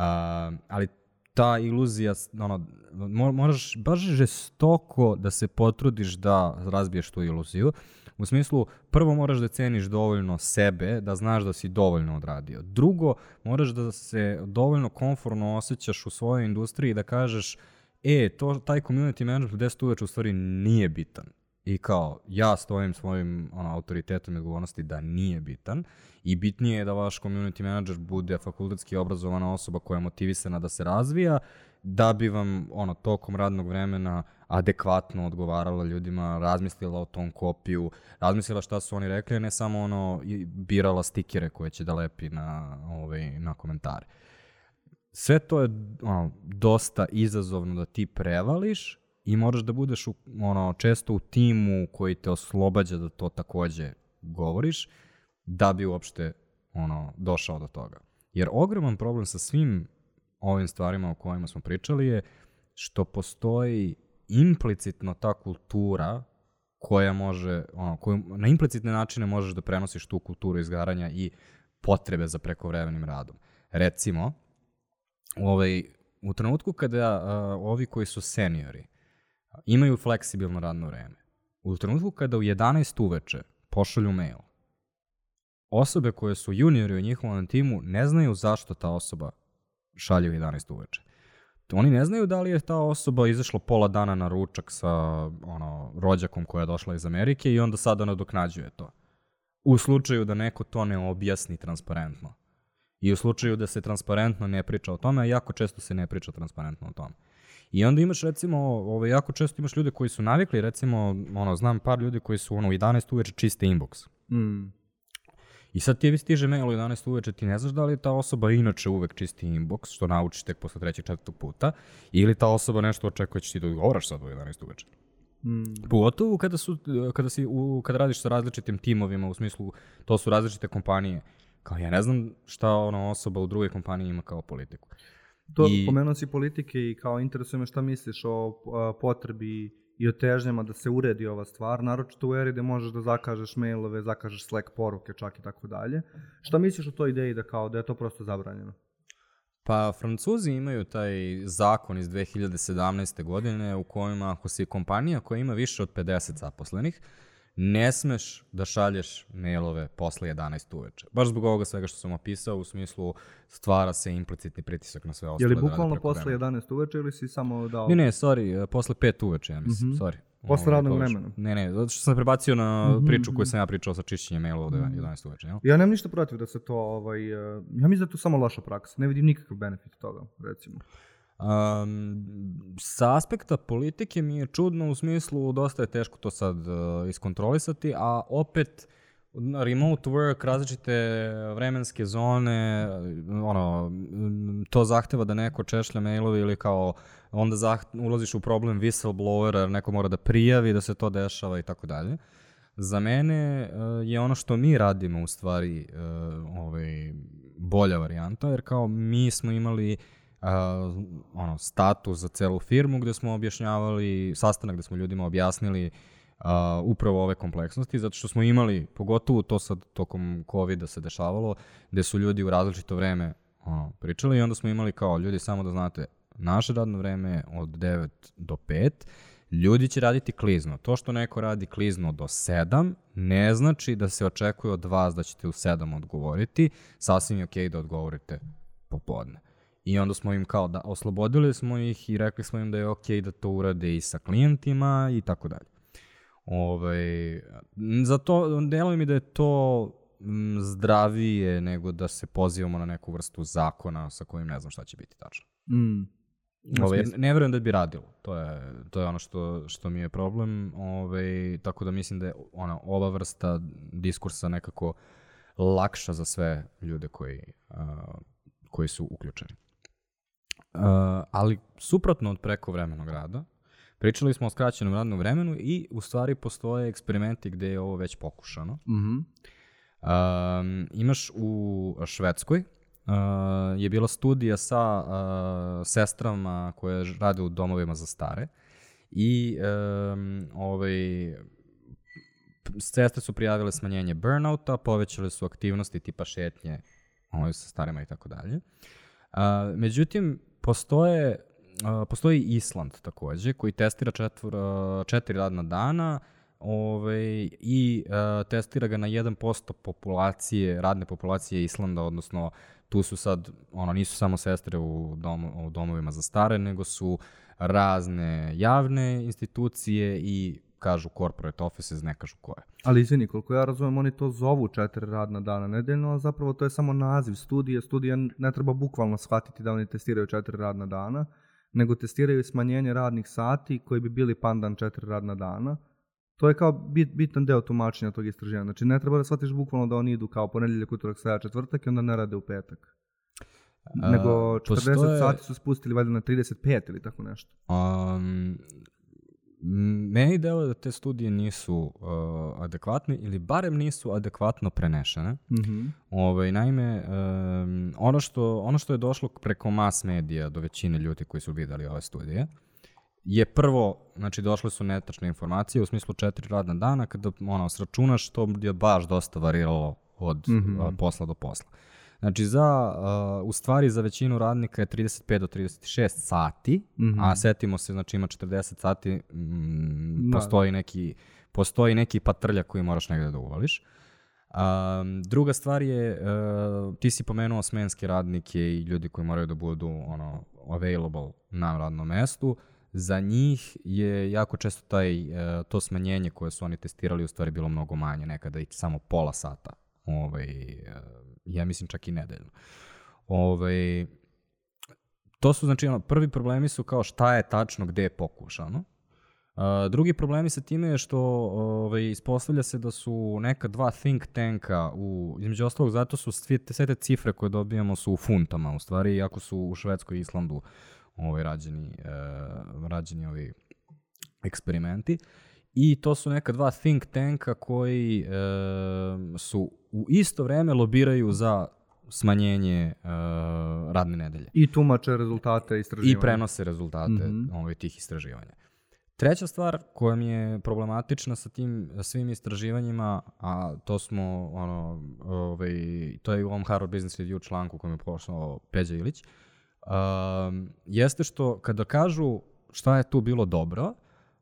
ali ta iluzija, ono, mo- moraš baš žestoko da se potrudiš da razbiješ tu iluziju. U smislu, prvo moraš da ceniš dovoljno sebe, da znaš da si dovoljno odradio. Drugo, moraš da se dovoljno konforno osjećaš u svojoj industriji da kažeš, e, to, taj community management u 10 uveče u stvari nije bitan. I kao, ja stojim svojim ono, autoritetom i odgovornosti da nije bitan i bitnije je da vaš community manager bude fakultetski obrazovana osoba koja je motivisana da se razvija, da bi vam ono, tokom radnog vremena adekvatno odgovarala ljudima, razmislila o tom kopiju, razmislila šta su oni rekli, a ne samo ono, birala stikere koje će da lepi na, ovaj, na komentare. Sve to je ono, dosta izazovno da ti prevališ i moraš da budeš u, ono, često u timu koji te oslobađa da to takođe govoriš, da bi uopšte ono, došao do toga. Jer ogroman problem sa svim ovim stvarima o kojima smo pričali je što postoji implicitno ta kultura koja može, ono, koju, na implicitne načine možeš da prenosiš tu kulturu izgaranja i potrebe za prekovremenim radom. Recimo, ovaj, u trenutku kada a, ovi koji su seniori imaju fleksibilno radno vreme, u trenutku kada u 11 uveče pošalju mail, osobe koje su juniori u njihovom timu ne znaju zašto ta osoba šalje u 11 uveče. Oni ne znaju da li je ta osoba izašla pola dana na ručak sa ono, rođakom koja je došla iz Amerike i onda sada nadoknađuje to. U slučaju da neko to ne objasni transparentno. I u slučaju da se transparentno ne priča o tome, a jako često se ne priča transparentno o tome. I onda imaš recimo, ovaj, jako često imaš ljude koji su navikli, recimo, ono, znam par ljudi koji su ono, u 11 uveče čiste inbox. Mm. I sad ti stiže mail u 11 uveče, ti ne znaš da li ta osoba inače uvek čisti inbox, što naučiš tek posle trećeg, četvrtog puta, ili ta osoba nešto očekuje da će ti da odgovaraš sad u 11 uveče. Mm. Pogotovo kada, su, kada, si, u, kada radiš sa različitim timovima, u smislu to su različite kompanije. Kao ja ne znam šta ona osoba u drugoj kompaniji ima kao politiku. To I- pomenuo si politike i kao interesuje me šta misliš o a, potrebi i o težnjama da se uredi ova stvar, naročito u eri gde možeš da zakažeš mailove, zakažeš Slack poruke čak i tako dalje. Šta misliš o toj ideji da kao da je to prosto zabranjeno? Pa Francuzi imaju taj zakon iz 2017. godine u kojima ako si kompanija koja ima više od 50 zaposlenih, ne smeš da šalješ mailove posle 11 uveče. Baš zbog ovoga svega što sam opisao, u smislu stvara se implicitni pritisak na sve Je ostale. li da bukvalno preko posle vremena. 11 uveče ili si samo dao... Ne, ne, sorry, e, posle 5 uveče, ja mislim, Mhm. sorry. Posle Ovaj, radnog vremena. Ne, ne, zato što sam prebacio na Mhm, priču koju mhm. sam ja pričao sa čišćenjem mailova od 11 uveče, jel? Ja nemam ništa protiv da se to, ovaj, uh, ja mislim da je to samo loša praksa. Ne vidim nikakav benefit toga, recimo. Um, sa aspekta politike mi je čudno u smislu dosta je teško to sad uh, iskontrolisati, a opet remote work, različite vremenske zone, ono, to zahteva da neko češlja mailove ili kao onda zaht, ulaziš u problem whistleblowera, jer neko mora da prijavi da se to dešava i tako dalje. Za mene uh, je ono što mi radimo u stvari uh, ovaj, bolja varijanta, jer kao mi smo imali uh, ono, status za celu firmu gde smo objašnjavali, sastanak gde smo ljudima objasnili uh, upravo ove kompleksnosti, zato što smo imali, pogotovo to sad tokom COVID-a se dešavalo, gde su ljudi u različito vreme ono, pričali i onda smo imali kao, ljudi, samo da znate, naše radno vreme je od 9 do 5, ljudi će raditi klizno. To što neko radi klizno do 7, ne znači da se očekuje od vas da ćete u 7 odgovoriti, sasvim je okej da odgovorite popodne. I onda smo im kao da oslobodili smo ih i rekli smo im da je okej da to urade i sa klijentima i tako dalje. Ovaj, zato deluje mi da je to mm, zdravije nego da se pozivamo na neku vrstu zakona sa kojim ne znam šta će biti tačno. Mm. Ovaj, ne verujem da bi radilo. To je, to je ono što, što mi je problem. Ovaj, tako da mislim da je ona, ova vrsta diskursa nekako lakša za sve ljude koji, uh, koji su uključeni. Uh, ali suprotno od prekovremenog rada, pričali smo o skraćenom radnom vremenu i u stvari postoje eksperimenti gde je ovo već pokušano. Mhm. Um, imaš u Švedskoj uh, je bila studija sa uh, sestrama koje rade u domovima za stare i um, ovaj, sestre su prijavile smanjenje burnouta, povećale su aktivnosti tipa šetnje ovaj, sa starima i tako dalje. Međutim, postoje, a, postoji Island takođe, koji testira četvr, a, četiri radna dana ovaj, i a, testira ga na 1% populacije, radne populacije Islanda, odnosno tu su sad, ono, nisu samo sestre u, dom, u domovima za stare, nego su razne javne institucije i kažu corporate offices, ne kažu koje. Ali izvini, koliko ja razumem, oni to zovu četiri radna dana nedeljno, a zapravo to je samo naziv studije. Studija ne treba bukvalno shvatiti da oni testiraju četiri radna dana, nego testiraju smanjenje radnih sati koji bi bili pandan četiri radna dana. To je kao bit, bitan deo tumačenja tog istraživanja. Znači ne treba da shvatiš bukvalno da oni idu kao ponedeljak, utorak, sreda, četvrtak i onda ne rade u petak. Nego 40 postoje- sati su spustili valjda na 35 ili tako nešto. Um, meni deluje da te studije nisu uh, adekvatne ili barem nisu adekvatno prenešene. Mhm. Ovaj, naime, um, ono, što, ono što je došlo preko mass medija do većine ljudi koji su videli ove studije, je prvo, znači došle su netačne informacije u smislu četiri radna dana, kada ono, sračunaš, to je baš dosta variralo od Mhm. uh, posla do posla. Znači, za, uh, u stvari za većinu radnika je 35 do 36 sati, Mhm. a setimo se, znači ima 40 sati, mm, Da. postoji, neki, postoji neki patrljak koji moraš negde da uvališ. Um, druga stvar je, uh, ti si pomenuo smenske radnike i ljudi koji moraju da budu ono, available na radnom mestu. Za njih je jako često taj, uh, to smanjenje koje su oni testirali u stvari bilo mnogo manje, nekada i samo pola sata. Ovaj, uh, ja mislim čak i nedeljno. Ovaj, to su, znači, ono, prvi problemi su kao šta je tačno gde je pokušano. Uh, drugi problemi sa time je što ovaj, ispostavlja se da su neka dva think tanka, u, između ostalog zato su sve te, sve te cifre koje dobijamo su u funtama, u stvari, iako su u Švedskoj i Islandu ovaj, rađeni, uh, rađeni ovi eksperimenti. I to su neka dva think tanka koji e, su u isto vreme lobiraju za smanjenje e, radne nedelje I tumače rezultate istraživanja. i prenose rezultate Mhm. ovaj, tih istraživanja. Treća stvar koja mi je problematična sa tim svim istraživanjima, a to smo, ono, ovaj, to je u ovom Harvard Business Review članku kojem je poslao Peđa Ilić, um, jeste što kada kažu šta je tu bilo dobro,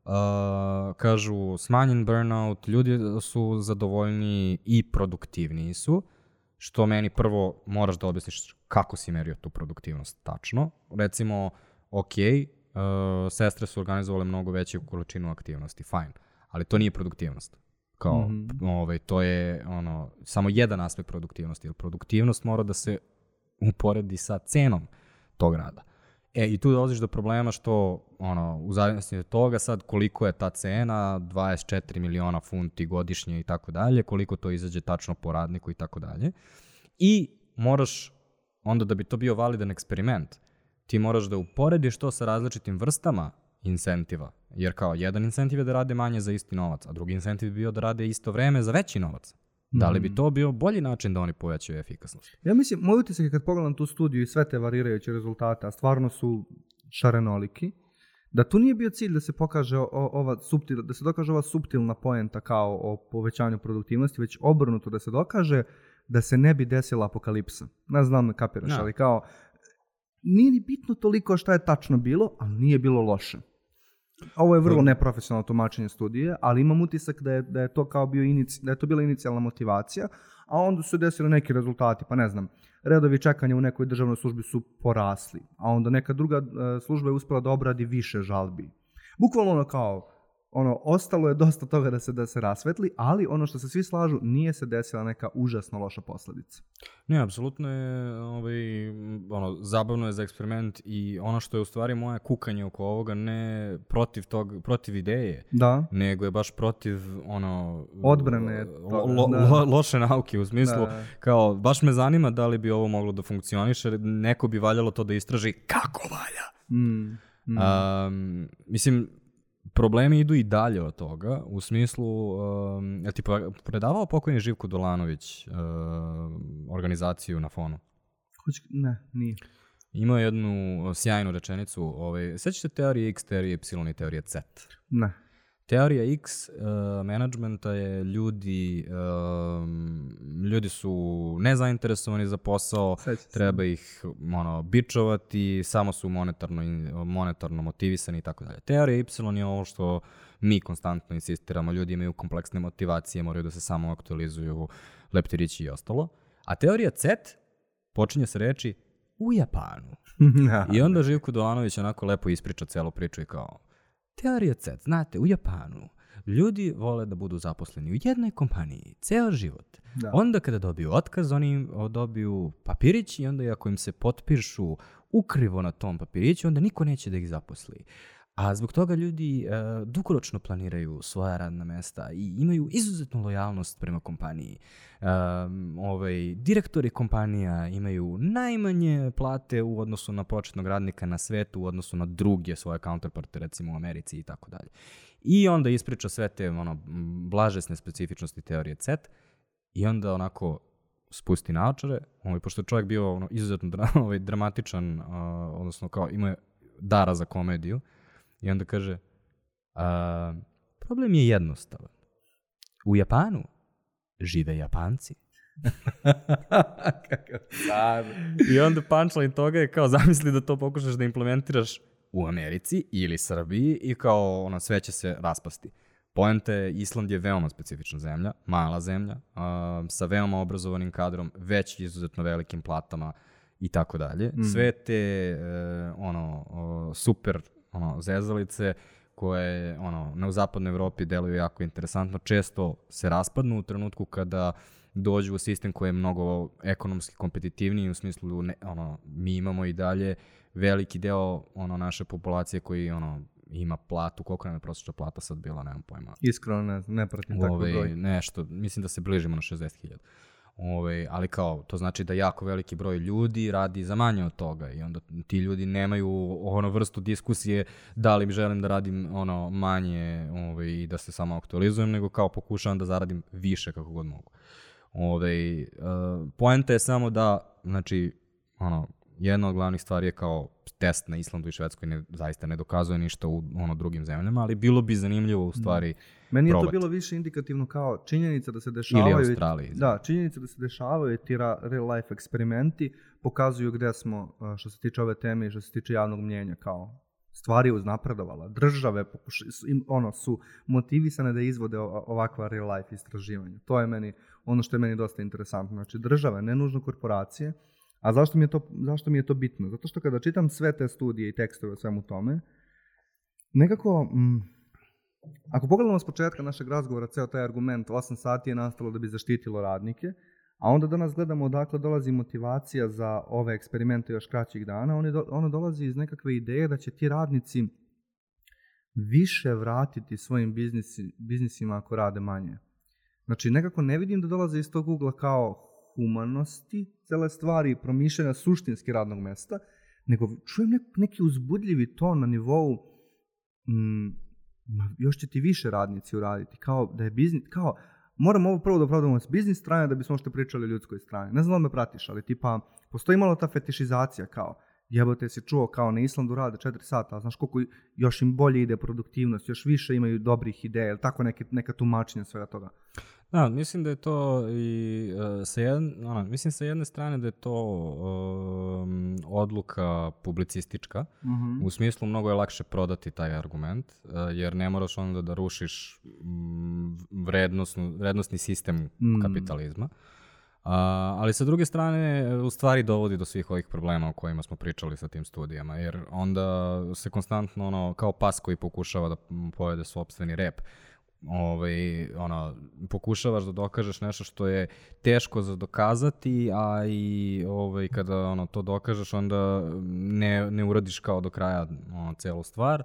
uh, kažu smanjen burnout, ljudi su zadovoljniji i produktivniji su, što meni prvo moraš da objasniš kako si merio tu produktivnost tačno. Recimo, ok, uh, sestre su organizovale mnogo veću količinu aktivnosti, fajn, ali to nije produktivnost. Kao, mm Mhm. ovaj, to je ono, samo jedan aspekt produktivnosti, jer produktivnost mora da se uporedi sa cenom tog rada. E, i tu dolaziš do problema što, ono, u zavisnosti od toga sad koliko je ta cena, 24 miliona funti godišnje i tako dalje, koliko to izađe tačno po radniku i tako dalje. I moraš, onda da bi to bio validan eksperiment, ti moraš da uporediš to sa različitim vrstama incentiva. Jer kao, jedan incentiv je da rade manje za isti novac, a drugi incentiv bi bio da rade isto vreme za veći novac. Da li bi to bio bolji način da oni povećaju efikasnost? Ja mislim, moj utisak je kad pogledam tu studiju i sve te varirajuće rezultate, a stvarno su šarenoliki, da tu nije bio cilj da se pokaže o, ova suptil, da se dokaže ova suptilna poenta kao o povećanju produktivnosti, već obrnuto da se dokaže da se ne bi desila apokalipsa. Ne znam kapiraš, Da. ali kao, nije ni bitno toliko šta je tačno bilo, ali nije bilo loše. Ovo je vrlo neprofesionalno tumačenje studije, ali imam utisak da je, da je to kao bio inici, da je to bila inicijalna motivacija, a onda su desili neki rezultati, pa ne znam, redovi čekanja u nekoj državnoj službi su porasli, a onda neka druga e, služba je uspela da obradi više žalbi. Bukvalno ono kao, ono, ostalo je dosta toga da se, da se rasvetli, ali ono što se svi slažu, nije se desila neka užasno loša posledica. Ne, apsolutno je, ovaj, ono, zabavno je za eksperiment i ono što je u stvari moje kukanje oko ovoga ne protiv tog, protiv ideje, Da, nego je baš protiv ono Odbrane lo, toga, lo- da. lo- loše nauke u smislu Da. kao baš me zanima da li bi ovo moglo da funkcioniše neko bi valjalo to da istraži kako valja mm, mm. Um, mislim, problemi idu i dalje od toga, u smislu, um, jel ti pre- predavao pokojni Živko Dolanović um, organizaciju na fonu? Hoće- ne, nije. Imao je jednu sjajnu rečenicu, ovaj, sećate teorije X, teorije Y i teorije Z? Ne. Teorija X uh, managementa je ljudi, um, ljudi su nezainteresovani za posao, se. treba ih ono, bičovati, samo su monetarno, monetarno motivisani i tako dalje. Teorija Y je ovo što mi konstantno insistiramo, ljudi imaju kompleksne motivacije, moraju da se samo aktualizuju, leptirići i ostalo. A teorija Z počinje se reči u Japanu. I onda Živko Dolanović onako lepo ispriča celu priču i kao, teorija C, znate, u Japanu ljudi vole da budu zaposleni u jednoj kompaniji, ceo život. Da. Onda kada dobiju otkaz, oni dobiju papirić i onda ako im se potpišu ukrivo na tom papiriću, onda niko neće da ih zaposli. A zbog toga ljudi e, dugoročno planiraju svoja radna mesta i imaju izuzetnu lojalnost prema kompaniji. E, ovaj, direktori kompanija imaju najmanje plate u odnosu na početnog radnika na svetu, u odnosu na druge svoje counterparte, recimo u Americi i tako dalje. I onda ispriča sve te ono, blažesne specifičnosti teorije CET i onda onako spusti naočare, ovaj, pošto je čovjek bio ono, izuzetno dra, ovaj, dramatičan, uh, odnosno kao imao je dara za komediju, i onda kaže, a, problem je jednostavan. U Japanu žive Japanci. Kakav car. I onda punchline toga je kao zamisli da to pokušaš da implementiraš u Americi ili Srbiji i kao ono, sve će se raspasti. Poenta je, Island je veoma specifična zemlja, mala zemlja, a, sa veoma obrazovanim kadrom, već izuzetno velikim platama i tako dalje. Sve te e, ono, o, super ono, zezalice koje ono, na zapadnoj Evropi deluju jako interesantno, često se raspadnu u trenutku kada dođu u sistem koji je mnogo ekonomski kompetitivniji u smislu ne, ono mi imamo i dalje veliki deo ono naše populacije koji ono ima platu, koliko nam je prosječna plata sad bila, nemam pojma. Iskreno ne, ne pratim tako Ove, broj. nešto, mislim da se bližimo na 60.000. Ove, ali kao, to znači da jako veliki broj ljudi radi za manje od toga i onda ti ljudi nemaju ono vrstu diskusije da li želim da radim ono manje ove, i da se samo aktualizujem, nego kao pokušavam da zaradim više kako god mogu. Ove, uh, poenta je samo da, znači, ono, jedna od glavnih stvari je kao test na Islandu i Švedskoj ne, zaista ne dokazuje ništa u ono drugim zemljama, ali bilo bi zanimljivo u stvari Meni je to probati. bilo više indikativno kao činjenica da se dešavaju... Australiji, Da, činjenica da se dešavaju ti real life eksperimenti pokazuju gde smo a, što se tiče ove teme i što se tiče javnog mnjenja kao stvari uznapredovala. Države pokuša, ono, su motivisane da izvode ovakva real life istraživanja. To je meni ono što je meni dosta interesantno. Znači države, ne nužno korporacije. A zašto mi je to, zašto mi je to bitno? Zato što kada čitam sve te studije i tekstove o svemu tome, nekako, mm, ako pogledamo s početka našeg razgovora, ceo taj argument 8 sati je nastalo da bi zaštitilo radnike, a onda danas gledamo odakle dolazi motivacija za ove eksperimente još kraćih dana, ono, do, ono dolazi iz nekakve ideje da će ti radnici više vratiti svojim biznisi, biznisima ako rade manje. Znači, nekako ne vidim da dolaze iz tog ugla kao humanosti, cele stvari i promišljanja suštinski radnog mesta, nego čujem nek, neki uzbudljivi ton na nivou mm, još će ti više radnici uraditi, kao da je biznis, kao moram ovo prvo da opravdamo s biznis strane da bismo što pričali o ljudskoj strani. Ne znam da me pratiš, ali tipa, postoji malo ta fetišizacija kao, jebote si čuo kao na Islandu rade 4 sata, a znaš koliko još im bolje ide produktivnost, još više imaju dobrih ideja, ili tako neke, neka tumačenja svega toga. Da, mislim da je to i uh, sa jedne, ono, mislim sa jedne strane da je to um, odluka publicistička, Mhm. u smislu mnogo je lakše prodati taj argument, uh, jer ne moraš onda da rušiš mm, vrednosnu, vrednostni sistem Mm. kapitalizma. A, ali sa druge strane, u stvari dovodi do svih ovih problema o kojima smo pričali sa tim studijama, jer onda se konstantno, ono, kao pas koji pokušava da pojede sobstveni rep, ovaj, ono, pokušavaš da dokažeš nešto što je teško za dokazati, a i ovaj, kada ono, to dokažeš, onda ne, ne uradiš kao do kraja ono, celu stvar.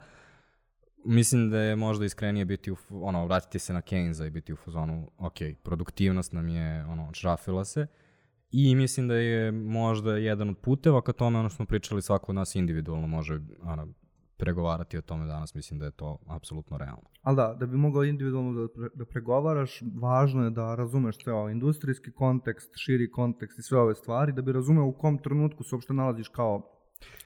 Mislim da je možda iskrenije biti u, ono, vratiti se na Keynesa i biti u fazonu, ok, produktivnost nam je, ono, šrafila se, I mislim da je možda jedan od puteva ka tome, ono što smo pričali, svako od nas individualno može ono, pregovarati o tome danas, mislim da je to apsolutno realno. Ali da, da bi mogao individualno da, pre, da pregovaraš, važno je da razumeš ceo industrijski kontekst, širi kontekst i sve ove stvari, da bi razumeo u kom trenutku se uopšte nalaziš kao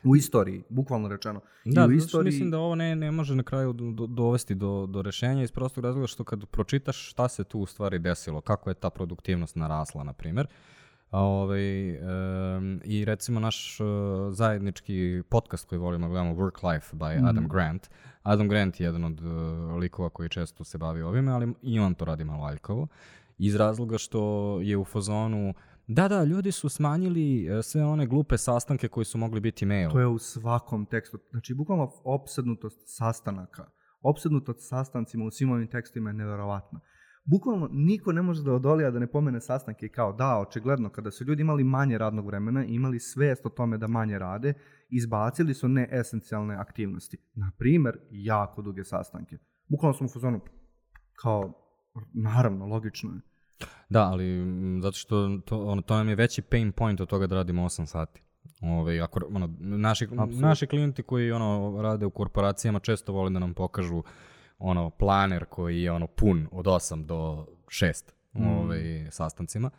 u istoriji, bukvalno rečeno. Da, I u istoriji, mislim da ovo ne, ne može na kraju do, do, dovesti do, do rešenja iz prostog razloga što kad pročitaš šta se tu u stvari desilo, kako je ta produktivnost narasla, na primjer, a, ovaj, em, i recimo naš uh, zajednički podcast koji volimo da gledamo, Work Life by Mhm. Adam Grant. Adam Grant je jedan od uh, likova koji često se bavi ovime, ali i on to radi malo aljkavo. Iz razloga što je u fazonu Da, da, ljudi su smanjili e, sve one glupe sastanke koji su mogli biti mail. To je u svakom tekstu. Znači, bukvalno opsednutost sastanaka. Opsednutost sastancima u svim ovim tekstima je neverovatna. Bukvalno niko ne može da odolija da ne pomene sastanke kao da, očigledno, kada su ljudi imali manje radnog vremena i imali svest o tome da manje rade, izbacili su neesencijalne aktivnosti. Na primer, jako duge sastanke. Bukvalno smo u fazonu, kao, naravno, logično je. Da, ali m, zato što to, ono, to nam je veći pain point od toga da radimo 8 sati. Ove, ako, ono, naši, naši klijenti koji ono, rade u korporacijama često vole da nam pokažu ono, planer koji je ono, pun od 8 do 6 Mm. ovaj, sastancima.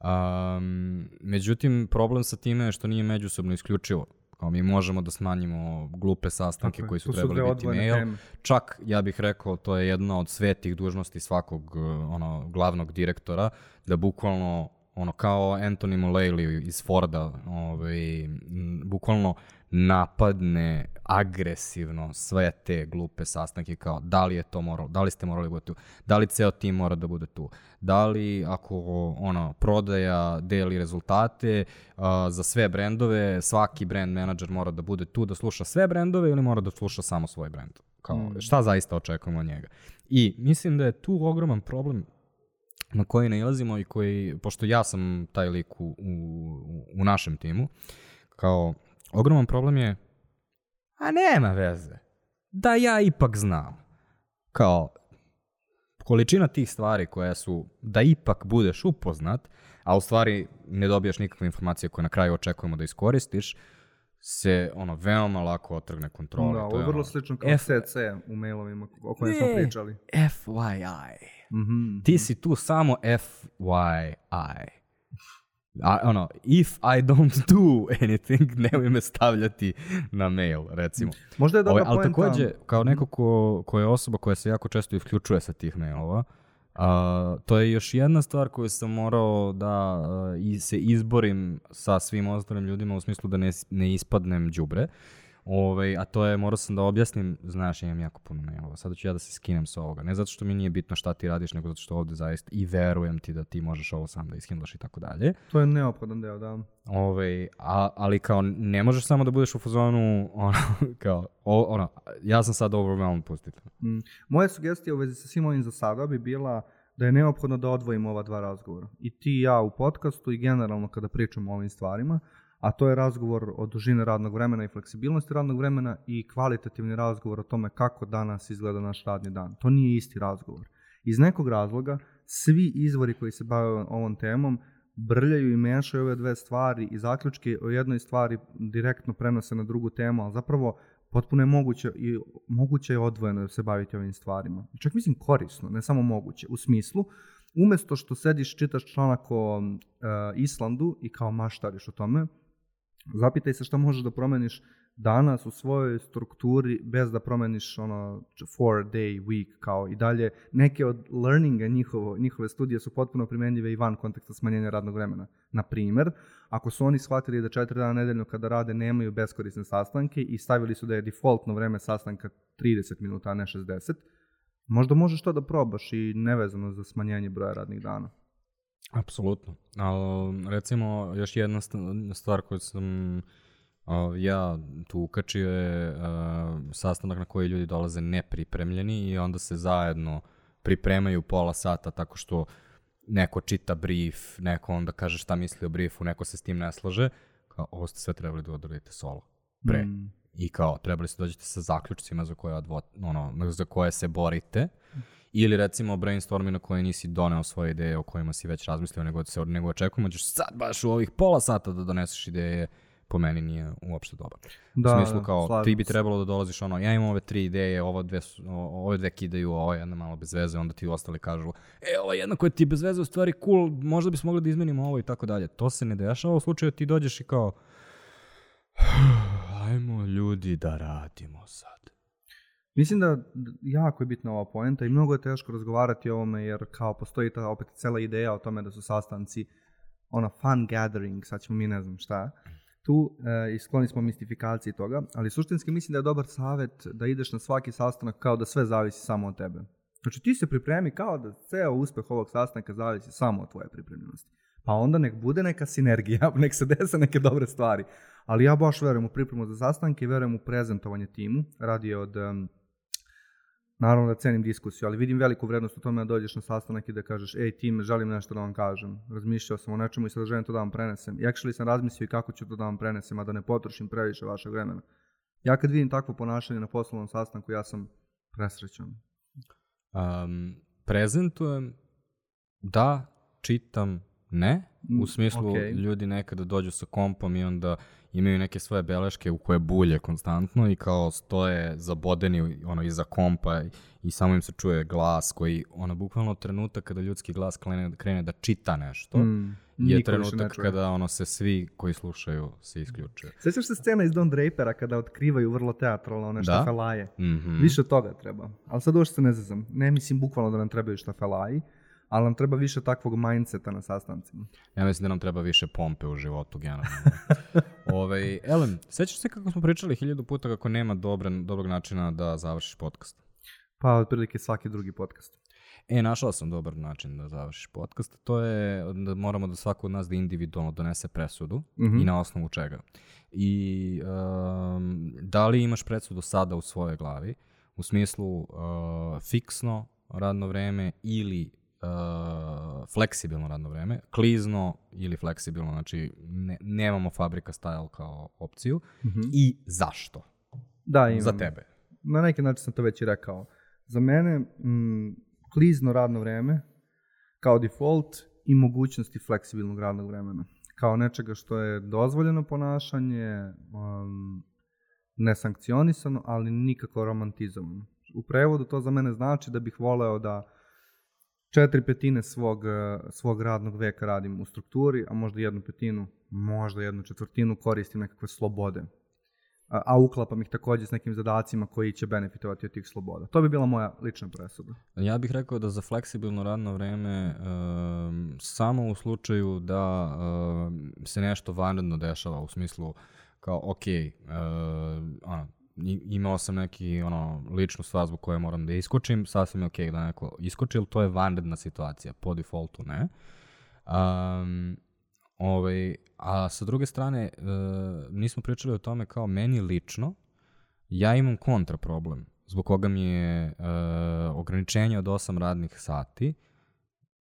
Um, međutim, problem sa time je što nije međusobno isključivo. Kao mi možemo da smanjimo glupe sastanke Tako koji su su trebali dve biti mail. teme. Čak, ja bih rekao, to je jedna od svetih dužnosti svakog uh, ono, glavnog direktora, da bukvalno ono kao Anthony Mullally iz Forda, ovaj, bukvalno napadne agresivno sve te glupe sastanke kao da li je to moralo, da li ste morali biti tu, da li ceo tim mora da bude tu, da li ako ono prodaja deli rezultate a, za sve brendove, svaki brand menadžer mora da bude tu da sluša sve brendove ili mora da sluša samo svoj brend. Kao, Mm. šta zaista očekujemo od njega. I mislim da je tu ogroman problem na koji nailazimo i koji, pošto ja sam taj lik u, u, u našem timu, kao ogroman problem je, a nema veze, da ja ipak znam. Kao, količina tih stvari koje su da ipak budeš upoznat, a u stvari ne dobijaš nikakve informacije koje na kraju očekujemo da iskoristiš, se ono veoma lako otrgne kontrole. Da, ovo je vrlo ono, slično kao F- CC u mailovima o kojim smo pričali. FYI. Mhm. Ti si tu samo FYI. A, ono, if I don't do anything, nemoj me stavljati na mail, recimo. Možda je dobra Ovaj, ali takođe, kao neko ko, ko je osoba koja se jako često isključuje sa tih mailova, a, to je još jedna stvar koju sam morao da a, i se izborim sa svim ostalim ljudima u smislu da ne, ne ispadnem đubre. Ovaj, a to je, morao sam da objasnim, znaš, imam jako puno mailova, sada ću ja da se skinem sa ovoga. Ne zato što mi nije bitno šta ti radiš, nego zato što ovde zaista i verujem ti da ti možeš ovo sam da ishendlaš i tako dalje. To je neophodan deo, da. Ovaj, a, ali kao ne možeš samo da budeš u fazonu ono, kao, o, ono, ja sam sad overwhelmed, pustite. Mm. Moja sugestija u vezi sa svim ovim za sada bi bila da je neophodno da odvojimo ova dva razgovora. I ti i ja u podcastu i generalno kada pričamo o ovim stvarima, a to je razgovor o dužini radnog vremena i fleksibilnosti radnog vremena i kvalitativni razgovor o tome kako danas izgleda naš radni dan. To nije isti razgovor. Iz nekog razloga svi izvori koji se bave ovom temom brljaju i mešaju ove dve stvari i zaključke o jednoj stvari direktno prenose na drugu temu, ali zapravo potpuno je moguće i moguće je odvojeno da se baviti ovim stvarima. Čak mislim korisno, ne samo moguće. U smislu, umesto što sediš čitaš članak o uh, Islandu i kao maštariš o tome, Zapitaj se šta možeš da promeniš danas u svojoj strukturi bez da promeniš ono four day week kao i dalje. Neke od learninga njihovo, njihove studije su potpuno primenljive i van konteksta smanjenja radnog vremena. Na primer, ako su oni shvatili da četiri dana nedeljno kada rade nemaju beskorisne sastanke i stavili su da je defaultno vreme sastanka 30 minuta, a ne 60, možda možeš to da probaš i nevezano za smanjenje broja radnih dana. Apsolutno. Ali, recimo, još jedna st- stvar koju sam uh, ja tu ukačio je uh, sastanak na koji ljudi dolaze nepripremljeni i onda se zajedno pripremaju pola sata tako što neko čita brief, neko onda kaže šta misli o briefu, neko se s tim ne slaže, kao ovo ste sve trebali da odradite solo, pre. Mm. I kao, trebali ste dođete sa zaključcima za koje, advo, ono, za koje se borite, ili recimo brainstormi na koje nisi doneo svoje ideje o kojima si već razmislio, nego, se, nego očekujemo da ćeš sad baš u ovih pola sata da doneseš ideje, po meni nije uopšte dobar. Da, u smislu kao, ti bi trebalo da dolaziš ono, ja imam ove tri ideje, ovo dve, su- ove dve kidaju, ovo je jedna malo bez veze, onda ti ostali kažu, e, ova jedna koja ti je bez veze u stvari cool, možda bismo mogli da izmenimo ovo i tako dalje. To se ne dešava u slučaju da ti dođeš i kao, ajmo ljudi da radimo sad. Mislim da jako je bitna ova poenta i mnogo je teško razgovarati o ovome jer kao postoji ta opet cela ideja o tome da su sastanci ona fun gathering, sad ćemo mi ne znam šta, tu e, i skloni smo mistifikaciji toga, ali suštinski mislim da je dobar savjet da ideš na svaki sastanak kao da sve zavisi samo od tebe. Znači ti se pripremi kao da ceo uspeh ovog sastanka zavisi samo od tvoje pripremljenosti. Pa onda nek bude neka sinergija, nek se dese neke dobre stvari. Ali ja baš verujem u pripremu za sastanke i verujem u prezentovanje timu. Radi od em, Naravno da cenim diskusiju, ali vidim veliku vrednost u tome da dođeš na sastanak i da kažeš, ej time, želim nešto da vam kažem. Razmišljao sam o nečemu i sada želim to da vam prenesem. I actually sam razmislio i kako ću to da vam prenesem, a da ne potrošim previše vašeg vremena. Ja kad vidim takvo ponašanje na poslovnom sastanku, ja sam presrećan. Um, prezentujem, da, čitam, ne. Mm, U smislu, okej. ljudi nekada dođu sa kompom i onda imaju neke svoje beleške u koje bulje konstantno i kao stoje zabodeni ono, iza kompa i, i samo im se čuje glas koji, ono, bukvalno trenutak kada ljudski glas krene, krene da čita nešto, Mm, je trenutak kada ono se svi koji slušaju se isključuju. Sećaš se scena iz Don Drapera kada otkrivaju vrlo teatralno one Da. štafelaje? Mhm. Više toga treba. Ali sad uopšte se ne zezam. Ne mislim bukvalno da nam trebaju štafelaji, ali nam treba više takvog mindseta na sastancima. Ja mislim da nam treba više pompe u životu, generalno. Ove, Ellen, sećaš se kako smo pričali hiljadu puta kako nema dobre, dobrog načina da završiš podcast? Pa otprilike svaki drugi podcast. E, našao sam dobar način da završiš podcast. To je da moramo da svako od nas da individualno donese presudu Mhm. i na osnovu čega. I um, da li imaš presudu sada u svojoj glavi, u smislu uh, fiksno radno vreme ili uh, fleksibilno radno vreme, klizno ili fleksibilno, znači ne, nemamo fabrika style kao opciju i zašto Da, imam. za tebe. Na neki način sam to već i rekao. Za mene mm, klizno radno vreme kao default i mogućnosti fleksibilnog radnog vremena. Kao nečega što je dozvoljeno ponašanje, um, nesankcionisano, ali nikako romantizovano. U prevodu to za mene znači da bih voleo da četiri petine svog, eh, svog radnog veka radim u strukturi, a možda jednu petinu, možda jednu četvrtinu koristim nekakve slobode. A, a uklapam ih takođe s nekim zadacima koji će benefitovati od tih sloboda. To bi bila moja lična presuda. Ja bih rekao da za fleksibilno radno vreme um, samo u slučaju da um, se nešto vanredno dešava u smislu kao ok, uh, ono, imao sam neki ono, ličnu stvar zbog koje moram da iskočim, sasvim je ok da neko iskoči, ali to je vanredna situacija, po defaultu ne. Um, ovaj, a sa druge strane, uh, nismo pričali o tome kao meni lično, ja imam kontra problem, zbog koga mi je uh, ograničenje od 8 radnih sati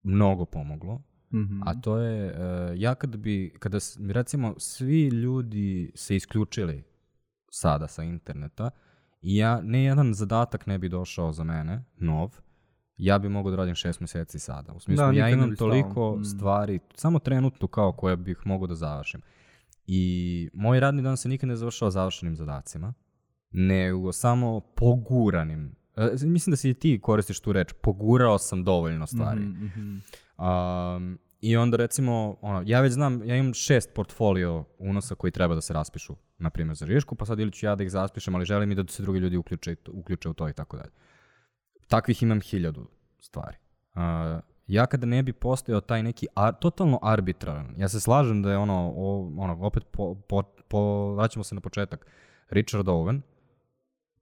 mnogo pomoglo, Mhm. a to je, uh, ja kada bi, kada recimo svi ljudi se isključili sada sa interneta i ja, ne jedan zadatak ne bi došao za mene, nov, ja bi mogao da radim šest meseci sada. U smislu, Da, ja imam toliko Mm. stvari, samo trenutno kao koje bih mogao da završim. I moj radni dan se nikad ne završava završenim zadacima, nego samo poguranim. E, mislim da si i ti koristiš tu reč, pogurao sam dovoljno stvari. Mhm, mhm. Um, I onda recimo, ono, ja već znam, ja imam šest portfolio unosa koji treba da se raspišu, na primjer za Žišku, pa sad ili ću ja da ih zaspišem, ali želim i da se drugi ljudi uključe, uključe u to i tako dalje. Takvih imam hiljadu stvari. Uh, ja kada ne bi postojao taj neki ar, totalno arbitraran, ja se slažem da je ono, o, ono opet po, po, po, vraćamo se na početak, Richard Owen,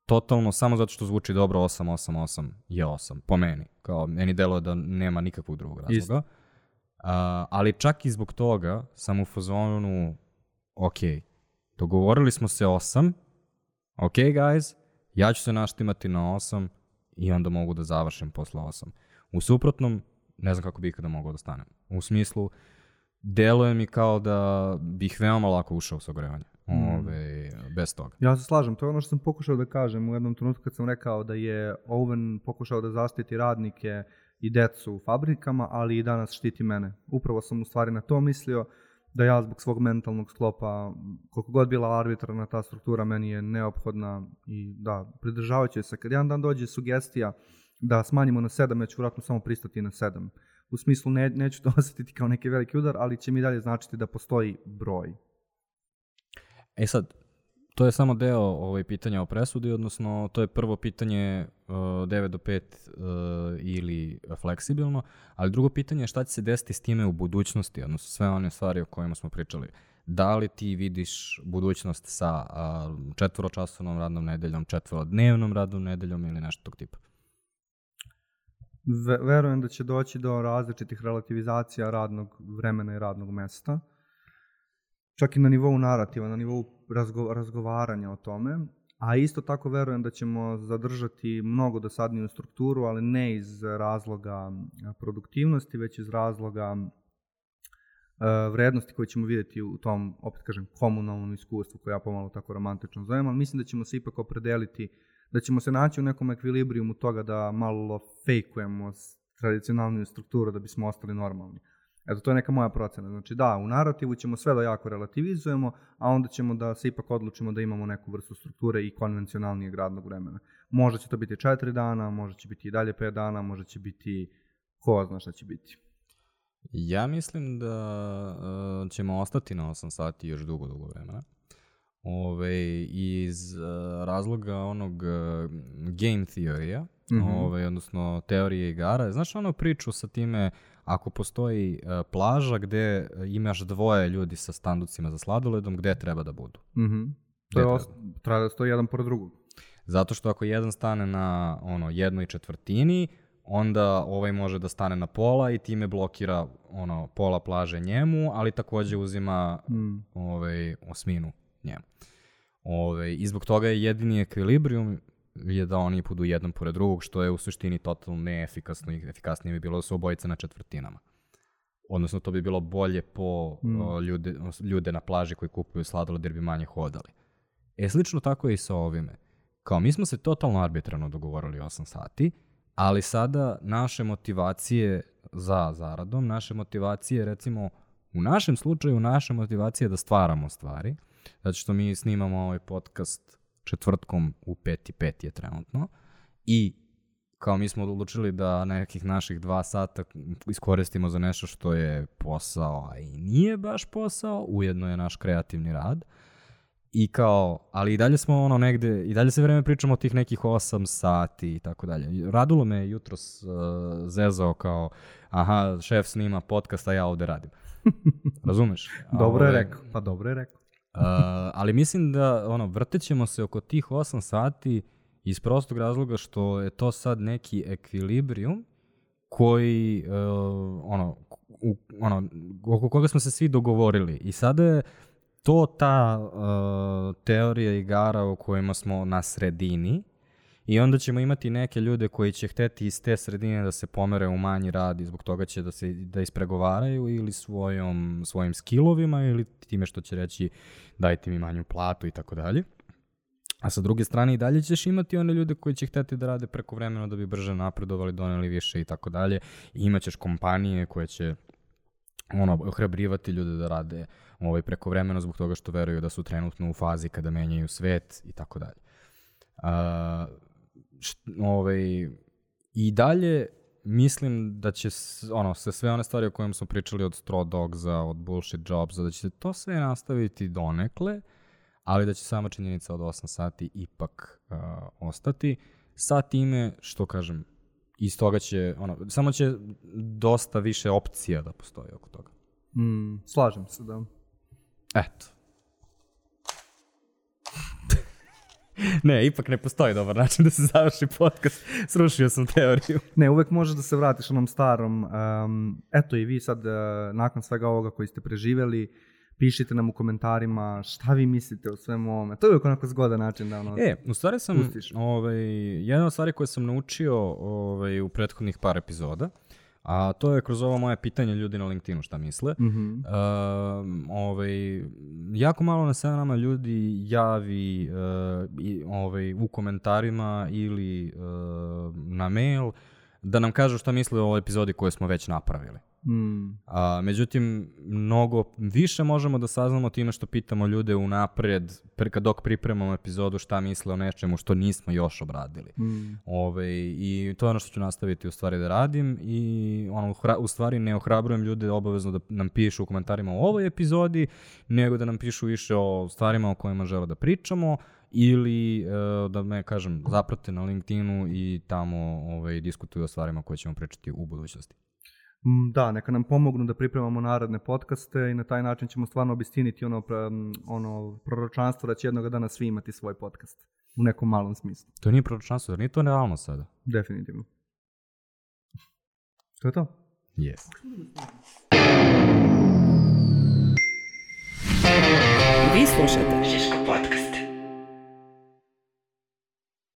totalno samo zato što zvuči dobro 888 je 8, po meni. Kao, meni deluje da nema nikakvog drugog razloga. Isto. A, ali čak i zbog toga sam u fazonu, ok, dogovorili smo se 8, ok guys, ja ću se naštimati na 8 i onda mogu da završim posle 8. U suprotnom, ne znam kako bih ikada mogao da stanem. U smislu, deluje mi kao da bih veoma lako ušao u sagorevanje. Ove, bez toga. Ja se slažem, to je ono što sam pokušao da kažem u jednom trenutku kad sam rekao da je Owen pokušao da zaštiti radnike i decu u fabrikama, ali i danas štiti mene. Upravo sam u stvari na to mislio, da ja zbog svog mentalnog sklopa, koliko god bila arbitrarna ta struktura, meni je neophodna i da, je se. Kad jedan dan dođe sugestija da smanjimo na 7, ja ću vjerojatno samo pristati na 7. U smislu ne, neću to osjetiti kao neki veliki udar, ali će mi dalje značiti da postoji broj. E sad, to je samo deo ovaj, pitanja o presudi, odnosno to je prvo pitanje uh, 9 do 5 uh, ili fleksibilno, ali drugo pitanje je šta će se desiti s time u budućnosti, odnosno sve one stvari o kojima smo pričali. Da li ti vidiš budućnost sa uh, četvoročasovnom radnom nedeljom, četvorodnevnom radnom nedeljom ili nešto tog tipa? Ve- verujem da će doći do različitih relativizacija radnog vremena i radnog mesta. Čak i na nivou narativa, na nivou razgo- razgovaranja o tome. A isto tako verujem da ćemo zadržati mnogo dosadniju strukturu, ali ne iz razloga produktivnosti, već iz razloga vrednosti koje ćemo vidjeti u tom, opet kažem, komunalnom iskustvu koje ja pomalo tako romantično zovem, ali mislim da ćemo se ipak opredeliti, da ćemo se naći u nekom ekvilibrijumu toga da malo fejkujemo tradicionalniju strukturu da bismo ostali normalni. Eto, to je neka moja procena. Znači da, u narativu ćemo sve da jako relativizujemo, a onda ćemo da se ipak odlučimo da imamo neku vrstu strukture i konvencionalnijeg radnog vremena. Možda će to biti četiri dana, možda će biti i dalje pet dana, možda će biti ko zna šta će biti. Ja mislim da uh, ćemo ostati na 8 sati još dugo, dugo vremena. Ove, iz uh, razloga onog uh, game theorija, Mhm. ove, odnosno teorije igara. Znaš ono priču sa time ako postoji uh, plaža gde uh, imaš dvoje ljudi sa standucima za sladoledom, gde treba da budu? Mhm. Gde To je treba? treba da stoji jedan pored drugog. Zato što ako jedan stane na ono jednoj četvrtini, onda ovaj može da stane na pola i time blokira ono pola plaže njemu, ali takođe uzima Mm. ovaj osminu njemu. Ovaj i zbog toga je jedini ekvilibrijum je da oni budu jedan pored drugog, što je u suštini totalno neefikasno i efikasnije bi bilo da su obojice na četvrtinama. Odnosno, to bi bilo bolje po Mm. o, ljude, ljude na plaži koji kupuju sladoled jer bi manje hodali. E, slično tako je i sa ovime. Kao, mi smo se totalno arbitrarno dogovorili 8 sati, ali sada naše motivacije za zaradom, naše motivacije, recimo, u našem slučaju, naša motivacija je da stvaramo stvari, zato što mi snimamo ovaj podcast četvrtkom u 5 i 5 je trenutno i kao mi smo odlučili da nekih naših dva sata iskoristimo za nešto što je posao, a i nije baš posao, ujedno je naš kreativni rad. I kao, ali i dalje smo ono negde, i dalje se vreme pričamo o tih nekih 8 sati i tako dalje. Radulo me je jutros uh, zezao kao, aha, šef snima podcast, a ja ovde radim. Razumeš? Dobro je Ovaj, rekao. Pa dobro je rekao. Uh, ali mislim da ono vrtećemo se oko tih 8 sati iz prostog razloga što je to sad neki ekvilibrijum koji uh, ono u, ono oko koga smo se svi dogovorili. I sada je to ta uh, teorija igara u kojima smo na sredini i onda ćemo imati neke ljude koji će hteti iz te sredine da se pomere u manji rad i zbog toga će da se da ispregovaraju ili svojom, svojim skillovima ili time što će reći dajte mi manju platu i tako dalje. A sa druge strane i dalje ćeš imati one ljude koji će hteti da rade preko vremena da bi brže napredovali, doneli više i tako dalje. I imaćeš kompanije koje će ono, ohrabrivati ljude da rade ovaj, preko vremena zbog toga što veruju da su trenutno u fazi kada menjaju svet i tako dalje. A, št, ovaj, I dalje mislim da će ono, se sve one stvari o kojima smo pričali od Straw Dogsa, od Bullshit Jobsa, da će se to sve nastaviti donekle, ali da će sama činjenica od 8 sati ipak uh, ostati. Sa time, što kažem, iz toga će, ono, samo će dosta više opcija da postoji oko toga. Mm, slažem se, da. Eto. Ne, ipak ne postoji dobar način da se završi podcast. Srušio sam teoriju. Ne, uvek možeš da se vratiš onom starom. Um, eto i vi sad, uh, nakon svega ovoga koji ste preživeli, pišite nam u komentarima šta vi mislite o svemu ovome. To je uvek onako zgodan način da ono... E, u stvari sam, Pustiš. ovaj, jedna od stvari koje sam naučio ovaj, u prethodnih par epizoda, a to je kroz ovo moje pitanje ljudi na LinkedInu šta misle. Mhm. Um, ovaj, jako malo na sve nama ljudi javi uh, i, ovaj, u komentarima ili uh, na mail da nam kažu šta misle o ovoj epizodi koju smo već napravili. Mm. A, međutim, mnogo više možemo da saznamo time što pitamo ljude unapred, pre, kad dok pripremamo epizodu šta misle o nečemu što nismo još obradili. Mm. Ove, I to je ono što ću nastaviti u stvari da radim i ono, u stvari ne ohrabrujem ljude obavezno da nam pišu u komentarima o ovoj epizodi, nego da nam pišu više o stvarima o kojima žele da pričamo ili e, da me, kažem, zaprate na LinkedInu i tamo ovaj, diskutuju o stvarima koje ćemo pričati u budućnosti. Da, neka nam pomognu da pripremamo naredne podcaste i na taj način ćemo stvarno obistiniti ono, pra- ono proročanstvo da će jednog dana svi imati svoj podcast. U nekom malom smislu. To nije proročanstvo, jer nije to realno sada. Definitivno. To je to. Yes. Vi slušate Žiško podcast.